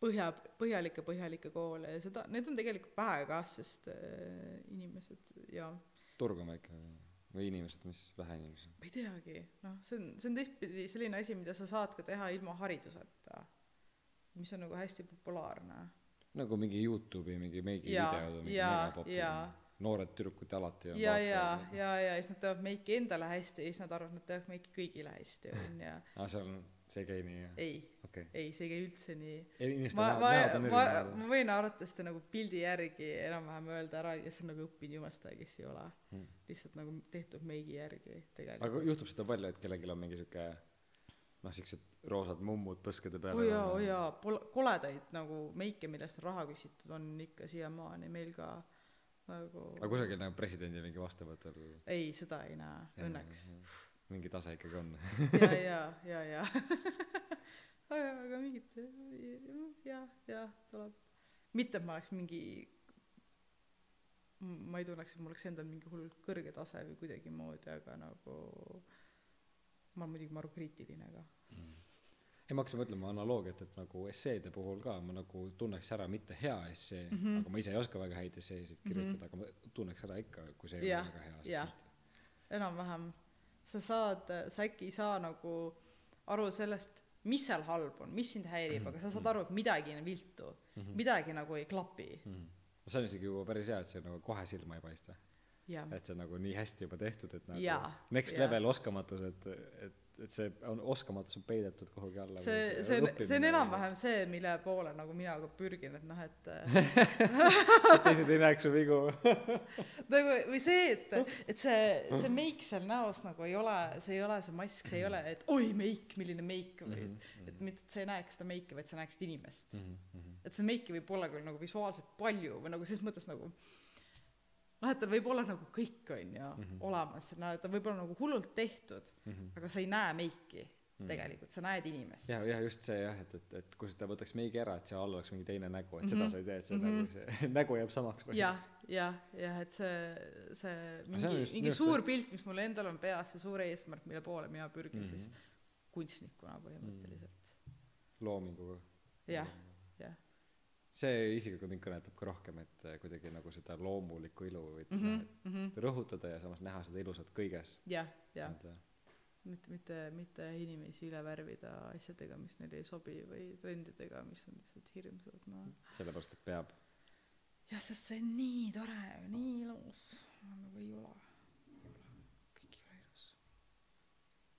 põhja põhjalikke põhjalikke koole. Ja seda need on tegelikult vähe kah sest äh, inimesed ja turg on väike või inimesed mis vähe inimesi? Ma ei teagi. Noh see on see on teistpidi selline asi mida sa saad ka teha ilma hariduseta mis on nagu hästi populaarne. Nagu mingi Youtube'i mingi meigi Jaa, videod on jaa. noored tüdrukud alati on ja ja ja ja siis nad teevad meiki endale hästi ja siis nad arvavad nad teevad meiki kõigile hästi onju aa seal on see ei käi nii jah? Ei okei. Ei see ei käi üldse nii. Okay. ma ma ma ma võin arvatavasti nagu pildi järgi enam-vähem öelda ära kes on nagu õppinud jumestaja kes ei ole. Hmm. lihtsalt nagu tehtud meigi järgi aga tegelikult juhtub seda palju et kellelgi on mingi siuke noh siuksed roosad mummud põskede peal oo jaa oo jaa. Pol- koledaid nagu meike millest on raha küsitud on ikka siiamaani meil ka nagu aga kusagil nagu presidendi mingi vastuvõtul? Ei seda ei näe. Õnneks. mingi tase ikkagi on. Ja ja ja ja aga mingit ja ja tuleb mitte et ma oleks mingi ma ei tunneks et mul oleks endal mingi hullult kõrge tase või kuidagimoodi aga nagu ma olen muidugi maru kriitiline ka ei ma hakkasin mõtlema analoogiat et nagu esseede puhul ka ma nagu tunneks ära mitte hea essee mm. -hmm. aga ma ise ei oska väga häid esseesid kirjutada mm -hmm. aga ma tunneks ära ikka kui see ei Jah, ole väga hea jah. enam-vähem sa saad sa äkki ei saa nagu aru sellest mis seal halb on mis sind häirib aga sa saad aru et midagi on viltu. Midagi nagu ei klapi. Mm -hmm. see on isegi juba päris hea et see nagu kohe silma ei paista. Et see on nagu nii hästi juba tehtud et nagu Jaa, next jaa. level oskamatus et et et see on oskamatus on peidetud kuhugi alla see see on see on enam-vähem see mille poole nagu mina ka pürgin et noh et teised ei näeks su vigu. Nagu või see et et see et see meik seal näos nagu ei ole see ei ole see mask see ei ole et oi meik milline meik või Mhm, et mitte et sa ei näeks seda meiki vaid sa näeksid inimest. Mhm, mhm. et seda meiki võib olla küll nagu visuaalselt palju või nagu ses mõttes nagu noh et tal võib olla nagu kõik on ju Mhm. olemas no ta võib olla nagu hullult tehtud Mhm. aga sa ei näe meiki tegelikult sa näed inimest jah jah just see jah et et et kui ta võtaks meigi ära et seal all oleks mingi teine nägu et Mhm. seda sa ei tee et see Mhm. nagu see nägu jääb samaks jah jah jah et see see mingi mingi arust- suur pilt mis mul endal on peas see suur eesmärk mille poole mina pürgin Mhm. siis kunstnikuna põhimõtteliselt loominguga jah jah see isiklikult mind kõnetab ka rohkem et äh, kuidagi nagu seda loomulikku ilu või mm -hmm, mm -hmm. rõhutada ja samas näha seda ilusat kõiges. Jah jah. Mitte mitte mitte inimesi üle värvida asjadega mis neile ei sobi või trendidega mis on lihtsalt hirmsad noh sellepärast et peab. Jah sest see on nii tore nii ilus. Nagu ei ole.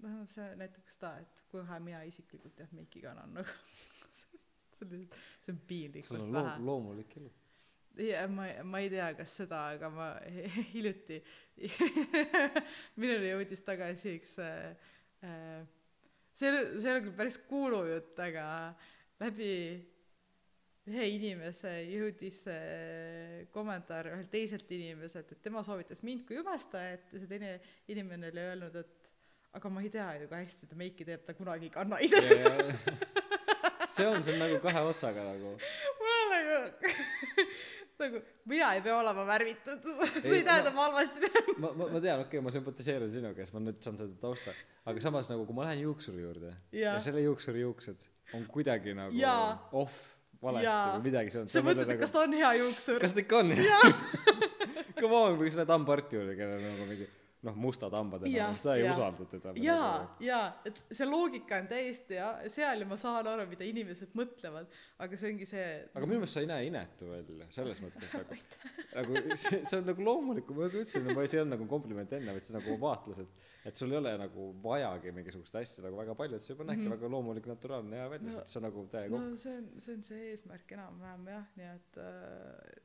Noh see näitab seda et kui vähe mina isiklikult jah meiki kannan nagu see on lihtsalt see on piinlikult on vähe loo- loomulik ilu ja ma ma ei tea kas seda aga ma hiljuti minuni jõudis tagasi üks äh, äh, see ei ole see ei ole küll päris kuulujutt aga läbi ühe inimese jõudis äh, kommentaar ühelt teiselt inimeselt et tema soovitas mind kui jumestajat ja see teine inimene oli öelnud et aga ma ei tea ju kui hästi ta meiki teeb ta kunagi ei kanna ise. Ja- ja- see on on nagu kahe otsaga nagu. Mul on nagu nagu mina ei pea olema värvitud. See Ei, tähenda ma halvasti teen ma ma ma tean okei okay, ma sümpatiseerin sinuga sest ma nüüd saan seda tausta. Aga samas nagu kui ma lähen juuksuri juurde Jaa. ja selle juuksuri juuksed on kuidagi nagu Jaa. off valesti Jaa. või midagi see on sa mõtled et kas ta on hea juuksur. Kas ta ikka on come on või sa lähed hambaarsti juurde kellel on nagu mingi noh mustad hambad enam sa ei jah. usalda teda jaa jaa et see loogika on täiesti ja seal ja ma saan aru mida inimesed mõtlevad aga see ongi see aga minu meelest sa ei näe inetu välja selles mõttes nagu nagu see see on nagu loomulik ma ka ütlesin ma ei see ei olnud nagu kompliment enne vaid see nagu vaatlas et et sul ei ole nagu vajagi mingisugust asja nagu väga palju et see juba näebki Mhm. väga loomulik naturaalne hea välja No- see on nagu täiega no see on see on see eesmärk enam-vähem jah nii et äh,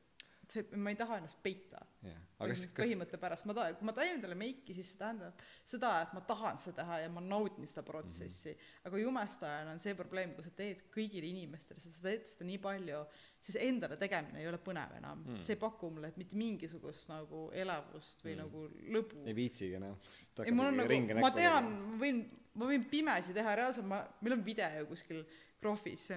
see ma ei taha ennast peita. Kas põhimõtte kas pärast. Ma ta- kui ma teen endale meiki siis see tähendab seda et ma tahan seda teha ja ma naudin seda protsessi. Mhm. aga jumestajana on see probleem kui sa teed kõigile inimestele sa teed seda nii palju siis endale tegemine ei ole põnev enam. Mm. see ei paku mulle mitte mingisugust nagu elevust või Mm. nagu lõbu. Ei viitsigi enam. Ei mul on nagu ma tean ma võin ma võin pimesi teha. Reaalselt ma meil on video kuskil Krohvis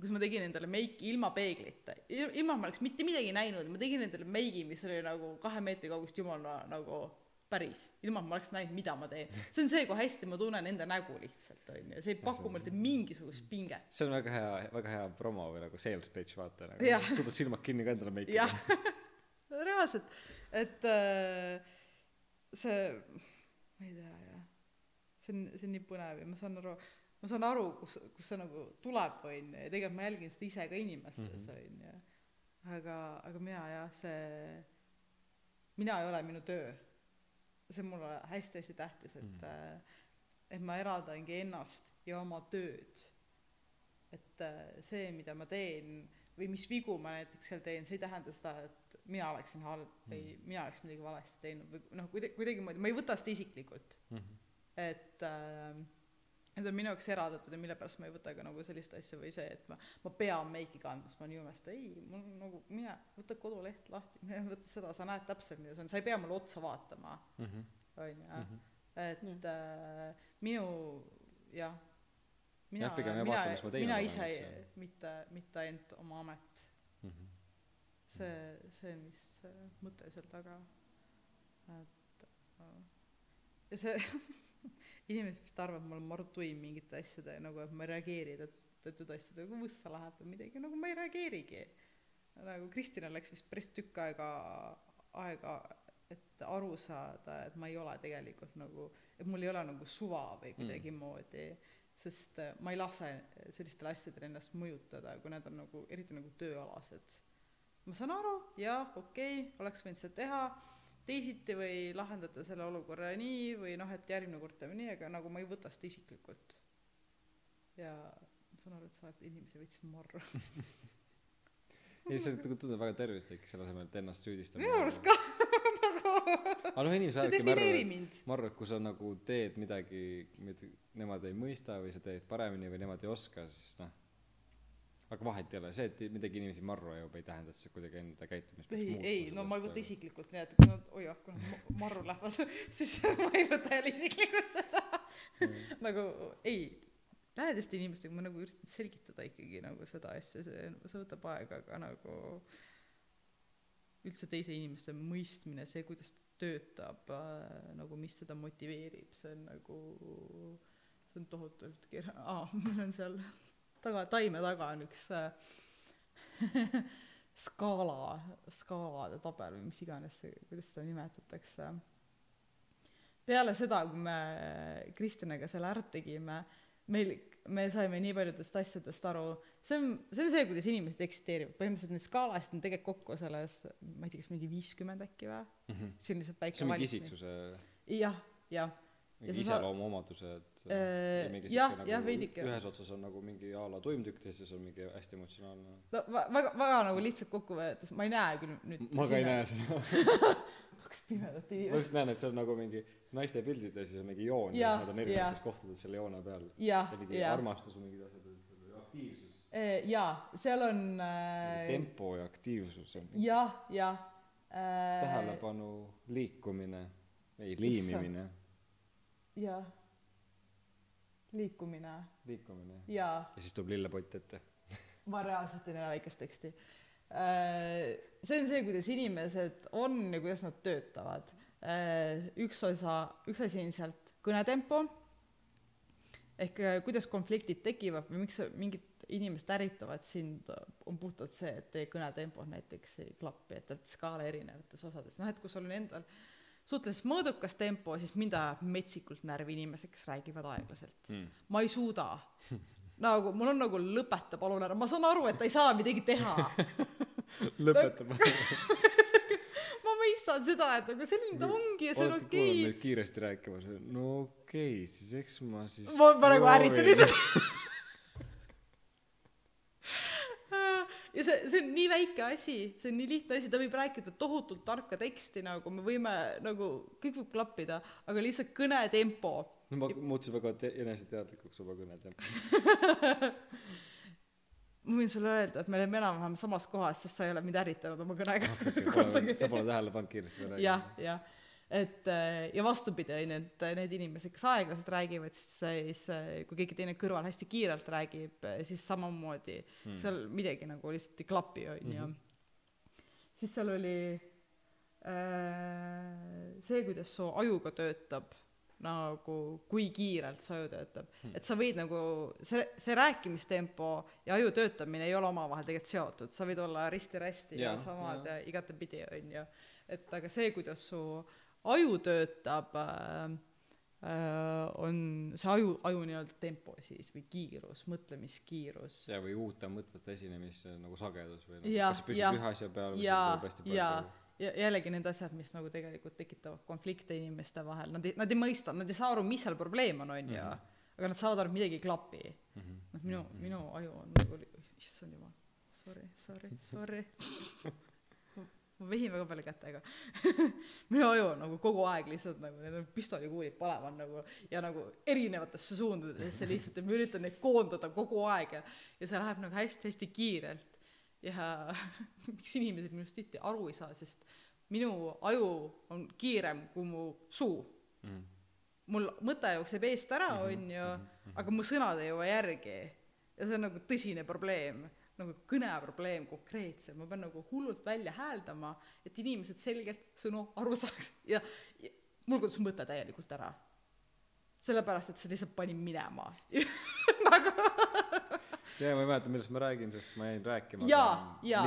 kus ma tegin endale meiki ilma peeglita. Il- ilma ma oleks mitte midagi näinud ma tegin endale meigi mis oli nagu kahe meetri kaugust jumala nagu päris. Ilma et ma oleks näinud mida ma teen. See on see kui hästi ma tunnen enda nägu lihtsalt onju see ei paku mulle mingisugust pinget. See on väga hea väga hea promo või nagu sales pitch vaata nagu suudad silmad kinni ka endale meiki jah. Reaalselt et äh, see ma ei tea jah. See on see on nii põnev ja ma saan aru ma saan aru kus kus see nagu tuleb onju ja tegelikult ma jälgin seda ise ka inimestes onju aga aga mina jah see mina ei ole minu töö. See on mulle hästi-hästi tähtis et mm. et ma eraldangi ennast ja oma tööd. Et äh, see mida ma teen või mis vigu ma näiteks seal teen see ei tähenda seda et mina oleksin halb või mina oleks midagi valesti teinud või noh kuidagi kuidagimoodi ma ei võta seda isiklikult. Mhm. et äh, need on minu jaoks eraldatud ja mille pärast ma ei võta ka nagu sellist asja või see et ma ma pean meiki kandma. Sest ma olen jumesta ei mul on nagu mine võta koduleht lahti mine võta seda sa näed täpselt mida see on. Sa ei pea mulle otsa vaatama Mhm. onju. Et äh, minu jah. Mina mina mina ise ju. mitte mitte ainult oma amet. Mhm. see see mis see mõte seal taga. Et äh, ja see inimesed vist arvavad ma olen maru tuim mingite asjade nagu et ma ei reageeri teatud asjadega kui võssa läheb või midagi nagu ma ei reageerigi. Nagu Kristinal läks vist päris tükk aega aega et aru saada et ma ei ole tegelikult nagu et mul ei ole nagu suva või kuidagimoodi sest äh, ma ei lase sellistel asjadel ennast mõjutada kui need on nagu eriti nagu tööalased. Ma saan aru jah okei okay, oleks võinud seda teha teisiti või lahendada selle olukorra nii või noh et järgmine kord teeme nii aga nagu ma ei võta seda isiklikult. Ja ma saan aru et sa oled inimesi veits marru ei see tundub väga tervislik selle asemel et ennast süüdistada minu arust ka. Nagu aga noh inimesed ajavadki märru defineeri et mind. ma arvan et kui sa nagu teed midagi mida nemad ei mõista või sa teed paremini või nemad ei oska siis noh aga vahet ei ole. See et midagi inimesi marru ajab ei tähenda et sa kuidagi enda käitumist ei ei no ma ei võta isiklikult nii et kui nad oi jah kui nad ma- marru lähevad siis ma ei võta jälle isiklikult seda. Nagu ei lähedaste inimestega ma nagu üritan selgitada ikkagi nagu seda asja. See see võtab aega aga nagu üldse teise inimeste mõistmine see kuidas ta töötab äh, nagu mis teda motiveerib see on nagu see on tohutult keeruline aa mul on seal taga taime taga on üks äh, skaala, skaalade tabel või mis iganes see, kuidas seda nimetatakse. peale seda, kui me Kristjaniga selle ära tegime, meil, me saime nii paljudest asjadest aru, see on, see on see, kuidas inimesed eksisteerivad, põhimõtteliselt neid skaalasid on tegelikult kokku selles, ma ei tea, kas mingi viiskümmend äkki või mm. -hmm. see on lihtsalt väike see on mingi valik. isiksuse jah, jah mingi iseloomuomadused Äh, mingi jah, jah, nagu veidike. ühes otsas on nagu mingi a la tuimtükk teises on mingi hästi emotsionaalne. No väga väga nagu lihtsalt kokku võetes ma ei näe küll nüüd ma ka ei näe seda. Kaks pimedat ma inimest lihtsalt näen et see on nagu mingi naiste pildid ja siis on mingi joon ja Jah, siis nad on erinevates kohtades selle joone peal. Ja mingi armastus või mingid asjad ja aktiivsus. Jaa seal on äh, tempo ja aktiivsus on jah jah. Äh, tähelepanu liikumine ei liimimine jah liikumine. Liikumine. Jaa ja siis tuleb lillepott ette. Ma reaalselt ei näe väikest teksti. Äh, see on see kuidas inimesed on ja kuidas nad töötavad. Äh, üks osa üks asi on sealt kõnetempo. Ehk äh, kuidas konfliktid tekivad või miks mingid inimesed ärritavad sind on puhtalt see et teie kõnetempo näiteks ei klapi et olete skaala erinevates osades. Noh et kui sul on endal suhteliselt mõõdukas tempo siis mind ajab metsikult närvi inimesed kes räägivad aeglaselt. Mm. ma ei suuda. Nagu mul on nagu lõpeta palun ära. Ma saan aru et ta ei saa midagi teha. Lõpetame ma mõistan seda et aga selline ta ongi ja see on okei. neid kiiresti rääkimas? No okei okay, siis eks ma siis ma praegu ärritan proovin. lihtsalt ja see see on nii väike asi see on nii lihtne asi ta võib rääkida tohutult tarka teksti nagu me võime nagu kõik võib klappida aga lihtsalt kõnetempo no ma muutusin väga te- eneseteadlikuks oma kõnetempos ma võin sulle öelda et me oleme enam-vähem samas kohas sest sa ei ole mind ärritanud oma kõnega. Pole- sa pole tähele pannud kiiresti ma jah räägin jah et äh, ja vastupidi on ju et äh, need inimesed kes aeglaselt räägivad siis siis äh, kui keegi teine kõrval hästi kiirelt räägib äh, siis samamoodi Hmm. seal midagi nagu lihtsalt ei klapi on ju Mhm. siis seal oli äh, see kuidas su ajuga töötab nagu kui kiirelt su aju töötab Hmm. et sa võid nagu see see rääkimistempo ja aju töötamine ei ole omavahel tegelikult seotud sa võid olla risti-rästi ja, ja samad jaa. ja igatepidi on ju et aga see kuidas su aju töötab äh, äh, on see aju aju nii-öelda tempo siis või kiirus mõtlemiskiirus ja või uute mõtete esinemise nagu sagedus või nagu, kas sa püsid jah. ühe asja peal või Jaa, tuleb hästi palju jaa. ja jällegi need asjad mis nagu tegelikult tekitavad konflikte inimeste vahel nad ei nad ei mõista nad ei saa aru mis seal probleem on on ju Mhm. aga nad saavad aru et midagi ei klapi Mhm. noh minu Mhm. minu aju on nagu issand jumal sorry sorry sorry ma vehin väga palju kätega minu aju on nagu kogu aeg lihtsalt nagu need on pistolikuulid panevad nagu ja nagu erinevatesse suundadesse lihtsalt ja ma üritan neid koondada kogu aeg ja ja see läheb nagu hästi-hästi kiirelt. Ja miks inimesed minust tihti aru ei saa sest minu aju on kiirem kui mu suu. Mhm. mul mõte jookseb eest ära onju aga mu sõnad ei jõua järgi. Ja see on nagu tõsine probleem nagu kõneprobleem konkreetselt ma pean nagu hullult välja hääldama et inimesed selgelt sõnu aru saaks. Ja, ja mul kadus mõte täielikult ära. Sellepärast et see lihtsalt pani minema. Nagu jaa ma ei mäleta millest ma räägin sest ma jäin rääkima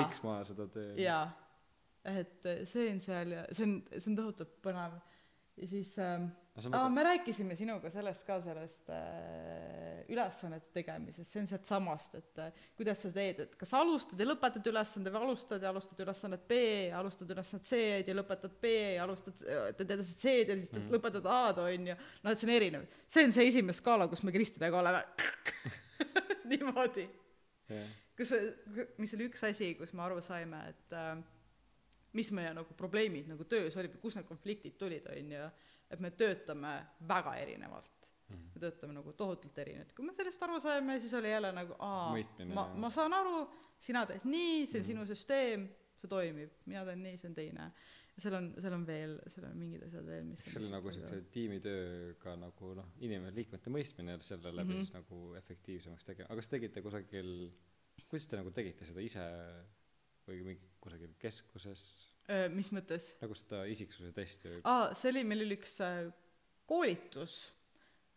miks ma seda teen? Jaa et see on seal ja see on see on tohutult põnev ja siis ähm, on aa väga- me rääkisime sinuga sellest ka sellest äh, ülesannete tegemisest see on sealt samast et äh, kuidas sa teed et kas alustad ja lõpetad ülesande või alustad ja alustad ülesannet B ja alustad ülesannet C-d ja lõpetad B ja alustad teed edasi C-d ja siis mm. lõpetad A-d on ju. Noh et see on erinev. See on see esimene skaala kus me Kristinaga oleme. Niimoodi. Jah. Kus mis oli üks asi kus me aru saime et äh, mis meie nagu probleemid nagu töös olid või kust need konfliktid tulid on ju et me töötame väga erinevalt Mhm. me töötame nagu tohutult erinevalt kui me sellest aru saime siis oli jälle nagu aa ma ma saan aru sina teed nii see on Mhm. sinu süsteem see toimib mina teen nii see on teine seal on seal on veel seal on mingid asjad veel mis see oli nagu siukse tiimitööga nagu noh inimene liikmete mõistmine selle läbi Mhm. siis nagu efektiivsemaks tegema aga kas tegite kusagil kuidas te nagu tegite seda ise või mingi kusagil keskuses? Mis mõttes? Nagu seda isiksuse testi või? Aa see oli meil oli üks äh, koolitus.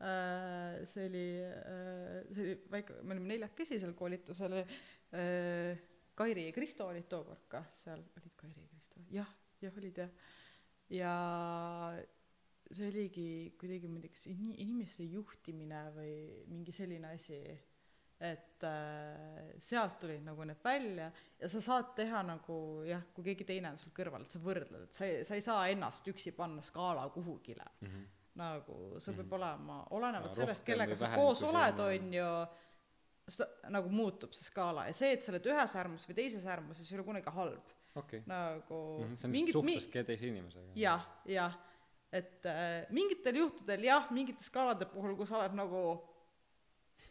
Äh, see oli äh, see oli väike me olime neljakesi seal koolitusel. Kairi ja Kristo olid tookord kah seal. Olid Kairi ja Kristo? Jah jah olid jah. Ja see oligi kuidagi ma ei tea kas ini- inimeste juhtimine või mingi selline asi et äh, sealt tulid nagu need välja ja sa saad teha nagu jah kui keegi teine on sul kõrval et sa võrdled et sa ei sa ei saa ennast üksi panna skaala kuhugile. Mm -hmm. nagu sul peab Mhm. olema olenevalt Aa, sellest kellega sa koos oled on- ju seda nagu muutub see skaala ja see et sa oled ühes äärmuses või teises äärmuses ei ole kunagi halb. Okei. Nagu Mhm, see on mingid lihtsalt mi- teise inimesega. Jah jah. Et äh, mingitel juhtudel jah mingite skaalade puhul kui sa oled nagu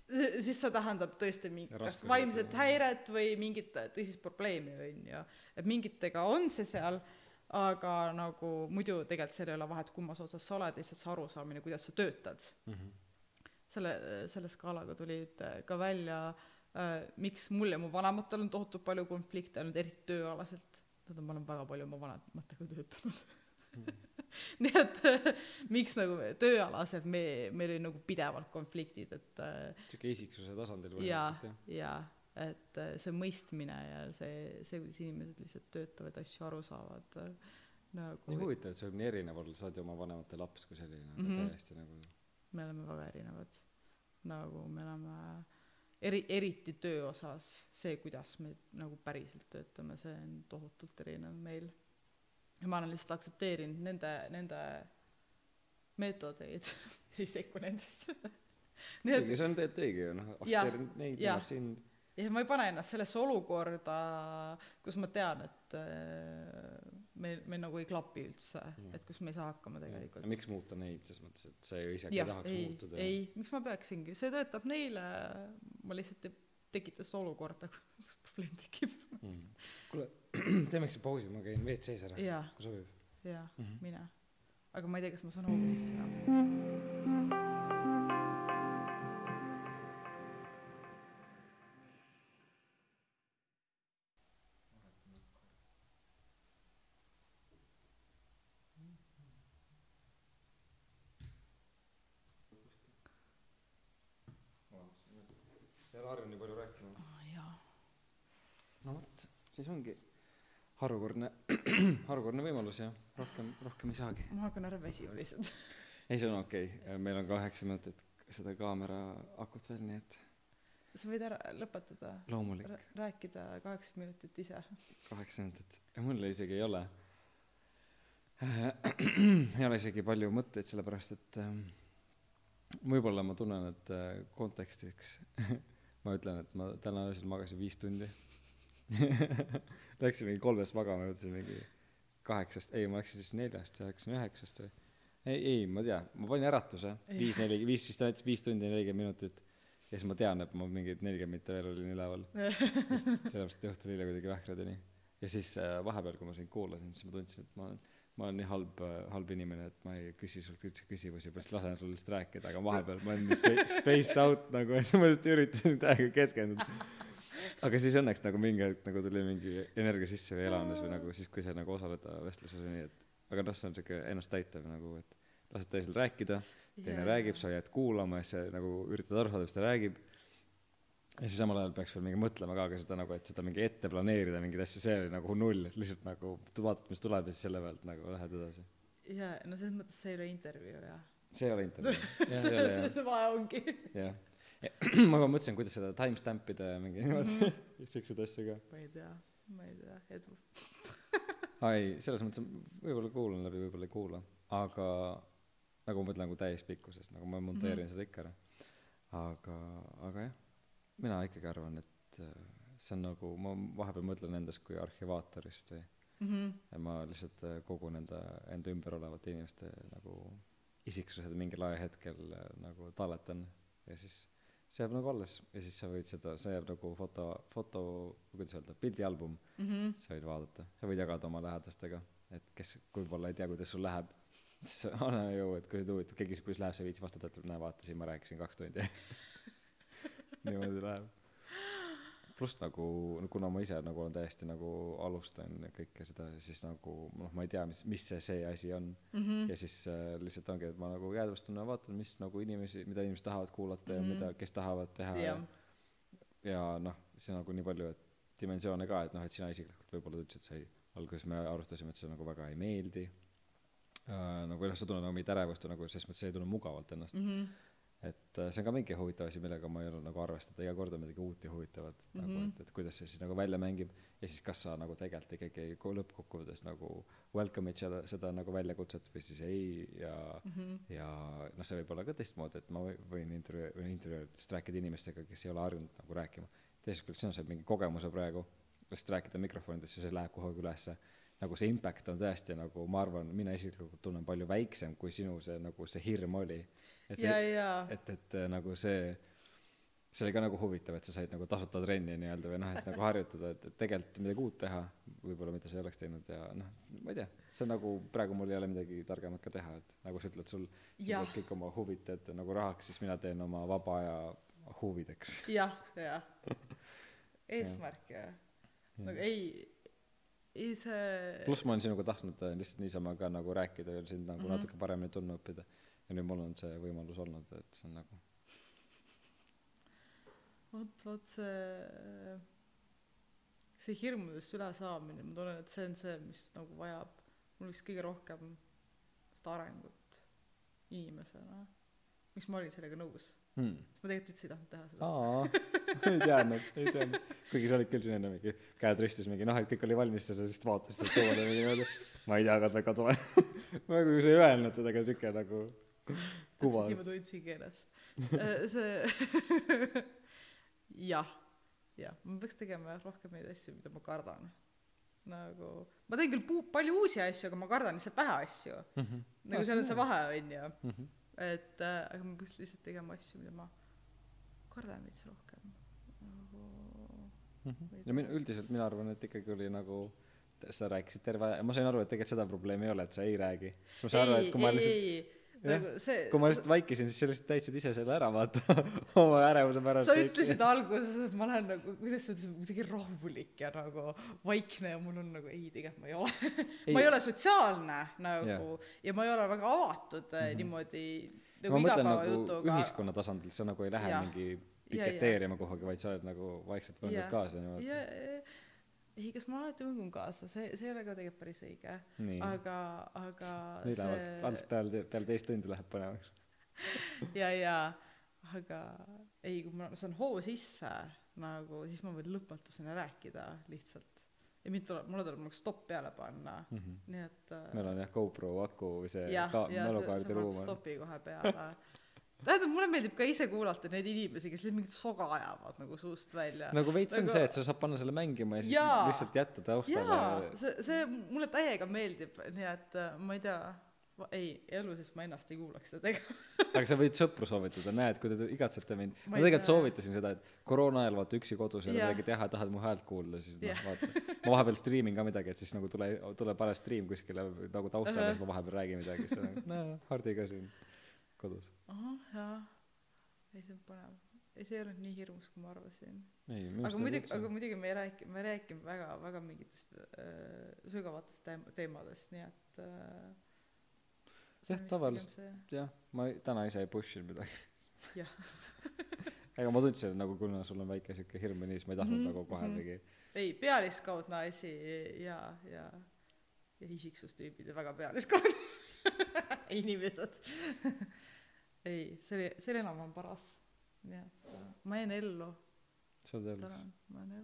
siis see tähendab tõesti mingit kas vaimset et- häiret või mingit tõsist probleemi on ju. Et mingitega on see seal aga nagu muidu tegelikult seal ei ole vahet kummas otsas sa oled lihtsalt see arusaamine kuidas sa töötad. Mm -hmm. selle selle skaalaga tulid äh, ka välja äh, miks mul ja mu vanematel on tohutult palju konflikte olnud eriti tööalaselt. Tähendab ma olen väga palju oma vanematega töötanud nii et äh, miks nagu tööalaselt me meil oli nagu pidevalt konfliktid et äh, sihuke isiksuse tasandil põhimõtteliselt jah. jaa et äh, see mõistmine ja see see kuidas inimesed lihtsalt töötavad asju aru saavad äh, nagu nii huvitav et see võib nii erinev olla sa oled ju oma vanemate laps kui selline aga Mhm. täiesti nagu me oleme väga erinevad. Nagu me oleme eri eriti töö osas see kuidas me nagu päriselt töötame see on tohutult erinev meil ja ma olen lihtsalt aktsepteerinud nende nende meetodeid. Ei sekku nendesse. Et kuigi see on tegelikult õige ju noh aktsepteerid neid nemad sind ja ma ei pane ennast sellesse olukorda kus ma tean et äh, meil meil nagu ei klapi üldse et kus me ei saa hakkama tegelikult. miks muuta neid ses mõttes et sa ju isegi ei jah tahaks ei muutuda? ei. Miks ma peaksingi? See töötab neile. Ma lihtsalt ei tekita seda olukorda kus probleem tekib. Mm. Kuule teeme väikse pausi ma käin WC-s ära kui sobib. Jaa mm -hmm. mine aga ma ei tea kas ma saan hoogu sisse enam ei ole harjunud nii palju rääkima oh, jaa no vot siis ongi harukordne harukordne võimalus ja rohkem rohkem ei saagi. Ma hakkan ära väsima lihtsalt. Ei see on okei. Okay. meil on kaheksa minutit seda kaamera akut veel nii et sa võid ära lõpetada. Loomulik. Rää- rääkida kaheksa minutit ise. Kaheksa minutit. Mul isegi ei ole. Ei ole isegi palju mõtteid sellepärast et ähm, võib-olla ma tunnen et äh, kontekstiks ma ütlen et ma täna öösel magasin viis tundi läksin mingi kolmest magama jõudsin mingi kaheksast ei ma läksin siis neljast ja läksin üheksast või? Ei ei ma tean ma panin äratuse viis neli viis siis ta näitas viis tundi ja nelikümmend minutit. Ja siis ma tean et ma mingid nelikümmend mitte veel olin üleval. Sellepärast et õhtul eile kuidagi vähkrad ja siis äh, vahepeal kui ma sind kuulasin siis ma tundsin et ma olen ma olen nii halb äh, halb inimene et ma ei küsi sult üldse küsimusi ma lihtsalt lasen sul lihtsalt rääkida aga vahepeal ma olen nii spa- spaced out nagu et ma lihtsalt üritasin täiega keskenduda aga siis õnneks nagu mingi hetk nagu tuli mingi energia sisse või elamines või nagu siis kui sa nagu osaled vestluses või nii et aga noh see on siuke ennasttäitev nagu et lased teisel rääkida teine räägib sa jääd kuulama ja siis sa nagu üritad aru saada mis ta räägib. Ja siis samal ajal peaks veel mingi mõtlema ka ka seda nagu et seda mingi ette planeerida mingeid asju see oli nagu null. Et lihtsalt nagu vaatad mis tuleb ja siis selle pealt nagu lähed edasi. Jaa no selles mõttes see ei ole intervjuu jah. See ei ole intervjuu. See jah. see vahe ongi. Jah. Ja ma juba mõtlesin kuidas seda timestamp ida ja mingi niimoodi Mhm. siukseid asju ka ma ei tea ma ei tea edu aa ei selles mõttes võib-olla kuulan läbi võib-olla ei kuula aga nagu ma ütlen nagu täispikkuses nagu ma monteerin Mhm. seda ikka ära aga aga jah mina ikkagi arvan et äh, see on nagu ma vahepeal mõtlen endast kui arhivaatorist või Mhm. ja ma lihtsalt äh, kogun enda enda ümber olevate inimeste nagu isiksused mingil ajahetkel äh, nagu talletan ja siis see jääb nagu alles. Ja siis sa võid seda see jääb nagu foto foto kuidas öelda pildialbum Mhm. sa võid vaadata. Sa võid jagada oma lähedastega et kes võib-olla ei tea kuidas sul läheb. Siis anna ju et kui huvitav keegi kuidas läheb sa ei viitsi vastata ütleb näe vaata siin ma rääkisin kaks tundi. Niimoodi läheb pluss nagu kuna ma ise nagu olen täiesti nagu alustan kõike seda siis nagu noh ma ei tea mis mis see see asi on Mhm. ja siis äh, lihtsalt ongi et ma nagu jäädvustan ja vaatan mis nagu inimesi mida inimesed tahavad kuulata ja Mhm. mida kes tahavad teha ja jah ja noh see nagu nii palju et dimensioone ka et noh et sina isiklikult võib-olla ütlesid sa ei alguses me arutasime et see nagu väga ei meeldi äh, nagu noh sa tunned nagu mingit ärevust või nagu selles mõttes sa ei tunne mugavalt ennast mm -hmm. Et äh, see on ka mingi huvitav asi millega ma ei ole nagu arvestada iga kord on midagi uut ja huvitavat mm -hmm. nagu Mhm. et et kuidas see siis nagu välja mängib ja siis kas sa nagu tegelikult ikkagi ko- lõppkokkuvõttes nagu welcome'id seda seda nagu väljakutset või siis ei ja Mm -hmm. ja noh see võib olla ka teistmoodi et ma või- võin intervjuu võin intervjuudest rääkida inimestega kes ei ole harjunud nagu rääkima teisest küljest sina saad mingi kogemuse praegu lihtsalt rääkida mikrofonidesse see läheb kuhugi ülesse nagu see impact on tõesti nagu ma arvan mina isiklikult tunnen palju väiksem kui sinu see nagu see hirm oli et ja see ja et et äh, nagu see see oli ka nagu huvitav et sa said nagu tasuta trenni nii-öelda või noh et nagu harjutada et et tegelikult midagi uut teha võib-olla mida sa ei oleks teinud ja noh ma ei tea see on nagu praegu mul ei ole midagi targemat ka teha et nagu sa ütled sul teed kõik oma huvid teed nagu rahaks siis mina teen oma vaba aja huvideks. Jah jah. Eesmärk ja nagu ei see pluss ma olen sinuga tahtnud äh, lihtsalt niisama ka nagu rääkida ja sind nagu Mhm. natuke paremini tundma õppida ja nüüd mul on see võimalus olnud et see on nagu vot vot see see hirmudest ülesaamine ma tunnen et see on see mis nagu vajab mul vist kõige rohkem seda arengut inimesena. Miks ma olin sellega nõus? Hmm. sest ma tegelikult üldse ei tahtnud teha seda. Aa. Ei teadnud ei teadnud. Kuigi sa olid küll enne mingi käed ristis mingi noh et kõik oli valmis ja sa siis vaatasid sealt poole mingi niimoodi. Ma ei tea kas väga tore nagu sa ei öelnud seda aga siuke nagu kuvas. ma tundsingi ennast see jah jah ma peaks tegema jah rohkem neid asju mida ma kardan. Nagu ma teen küll puu- palju uusi asju aga ma kardan lihtsalt vähe asju. Mhm. nagu seal on see vahe onju Mhm. et äh, aga ma peaks lihtsalt tegema asju mida ma kardan veits rohkem. Nagu Mhm. ja min- üldiselt mina arvan et ikkagi oli nagu sa rääkisid terve aja ma sain aru et tegelikult seda probleemi ei ole et sa ei räägi. Siis ma sain aru et kui ma lihtsalt nagu see kui ma lihtsalt vaikisin siis sa lihtsalt täitsid ise selle ära vaata oma ärevuse pärast sa ütlesid alguses et ma olen nagu kuidas sa ütlesid kuidagi rahulik ja nagu vaikne ja mul on nagu ei tegelikult ma ei ole ma ei ole sotsiaalne nagu ja ma ei ole väga avatud mm -hmm. niimoodi nagu mõtlen nagu igapäevajutuga ühiskonna tasandil sa nagu ei lähe Jah. mingi Ja, piketeerima kuhugi vaid sa oled nagu vaikselt võtnud kaasa niimoodi. Ja ei kas ma alati mõngun kaasa? See see ei ole ka tegelikult päris õige. Aga aga nüüd see alles peale peale teist tundi läheb põnevaks. Ja ja. Aga ei kui ma saan hoo sisse nagu siis ma võin lõpmatuseni rääkida lihtsalt. Ja mind tuleb mulle tuleb nagu stopp peale panna. Mm -hmm. nii et äh, meil on jah GoPro aku see ka- ja see mälukaardi ruum on. stopi kohe peale tähendab mulle meeldib ka ise kuulata neid inimesi kes mingit soga ajavad nagu suust välja. Nagu veits on Nagu- see et sa saad panna selle mängima ja siis Jaa. lihtsalt jätta taustale. Jaa see see mulle täiega meeldib nii et äh, ma ei tea ei elu sees ma ennast ei kuulaks seda tegema. Aga sa võid sõpru soovitada näed kui te igatsete mind. Ma ma tegelikult soovitasin seda et koroona ajal vaata üksi kodus ei ole midagi teha tahad mu häält kuulda siis noh vaata. Ma vahepeal striimin ka midagi et siis nagu tule tule pane stream kuskile nagu taustale Ahah. siis ma vahepeal räägin midagi siis on nagu no Hardiga siin kodus. Ahah jaa. Ei see on põnev. Ei see ei olnud nii hirmus kui ma arvasin. Aga muidugi aga muidugi me ei rääki me räägime väga väga mingitest äh, sügavatest teem- teemadest nii et äh, Jah, tavaliselt- jah ma ei- täna ise ei push inud midagi. Jah. ega ma tundsin et nagu kuna sul on väike siuke hirm ja nii siis ma ei tahtnud Mhm, nagu kohe mhm. mingi ei pealiskaudne asi ja ja ja isiksustüübid ja väga pealiskaudne inimesed ei see oli see oli enam-vähem paras. Nii et äh, ma jäin ellu. See on elus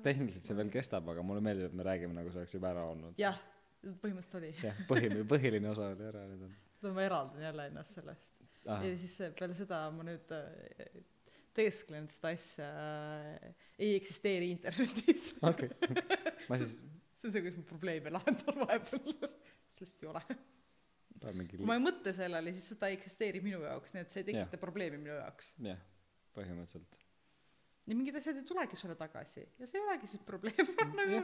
tehniliselt see veel kestab aga mulle meeldib et me räägime nagu see oleks juba ära olnud. Jah põhimõtteliselt oli. Jah põhiline põhiline osa oli ära nüüd. On ma eraldan jälle ennast sellest. Ja siis peale seda ma nüüd äh, teesklen seda asja äh, ei eksisteeri internetis. Okei. Ma siis see on see kuidas ma probleeme lahendan vahepeal. Sest ei ole mingi kui ma ei mõtle sellele siis seda ei eksisteeri minu jaoks nii et see ei tekita probleemi minu jaoks. Jah põhimõtteliselt. Ja mingid asjad ei tulegi sulle tagasi ja see ei olegi siis probleem. Nagu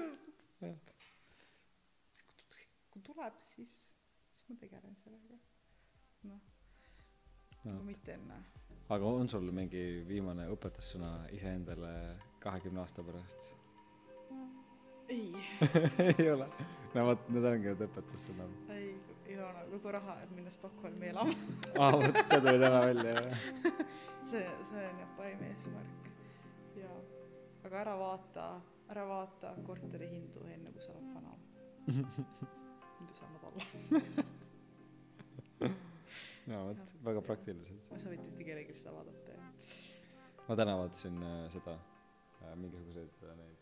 kui tuleb siis siis ma tegelen sellega. Noh No. kui mitte enne aga on sul mingi viimane õpetussõna iseendale kahekümne aasta pärast? Ei. Ei ole. No vot need ongi need õpetussõnad ei Ilona kogu raha jääb minna Stockholmi elama. Aa vot see tuli täna välja jah. See see on jah parim eesmärk. Ja aga ära vaata ära vaata korteri hindu enne kui sa oled vana. muidu saad madala. jaa vot väga praktilised ma ei soovita mitte kellelgi seda vaadata ja ma täna vaatasin äh, seda äh, mingisuguseid äh, neid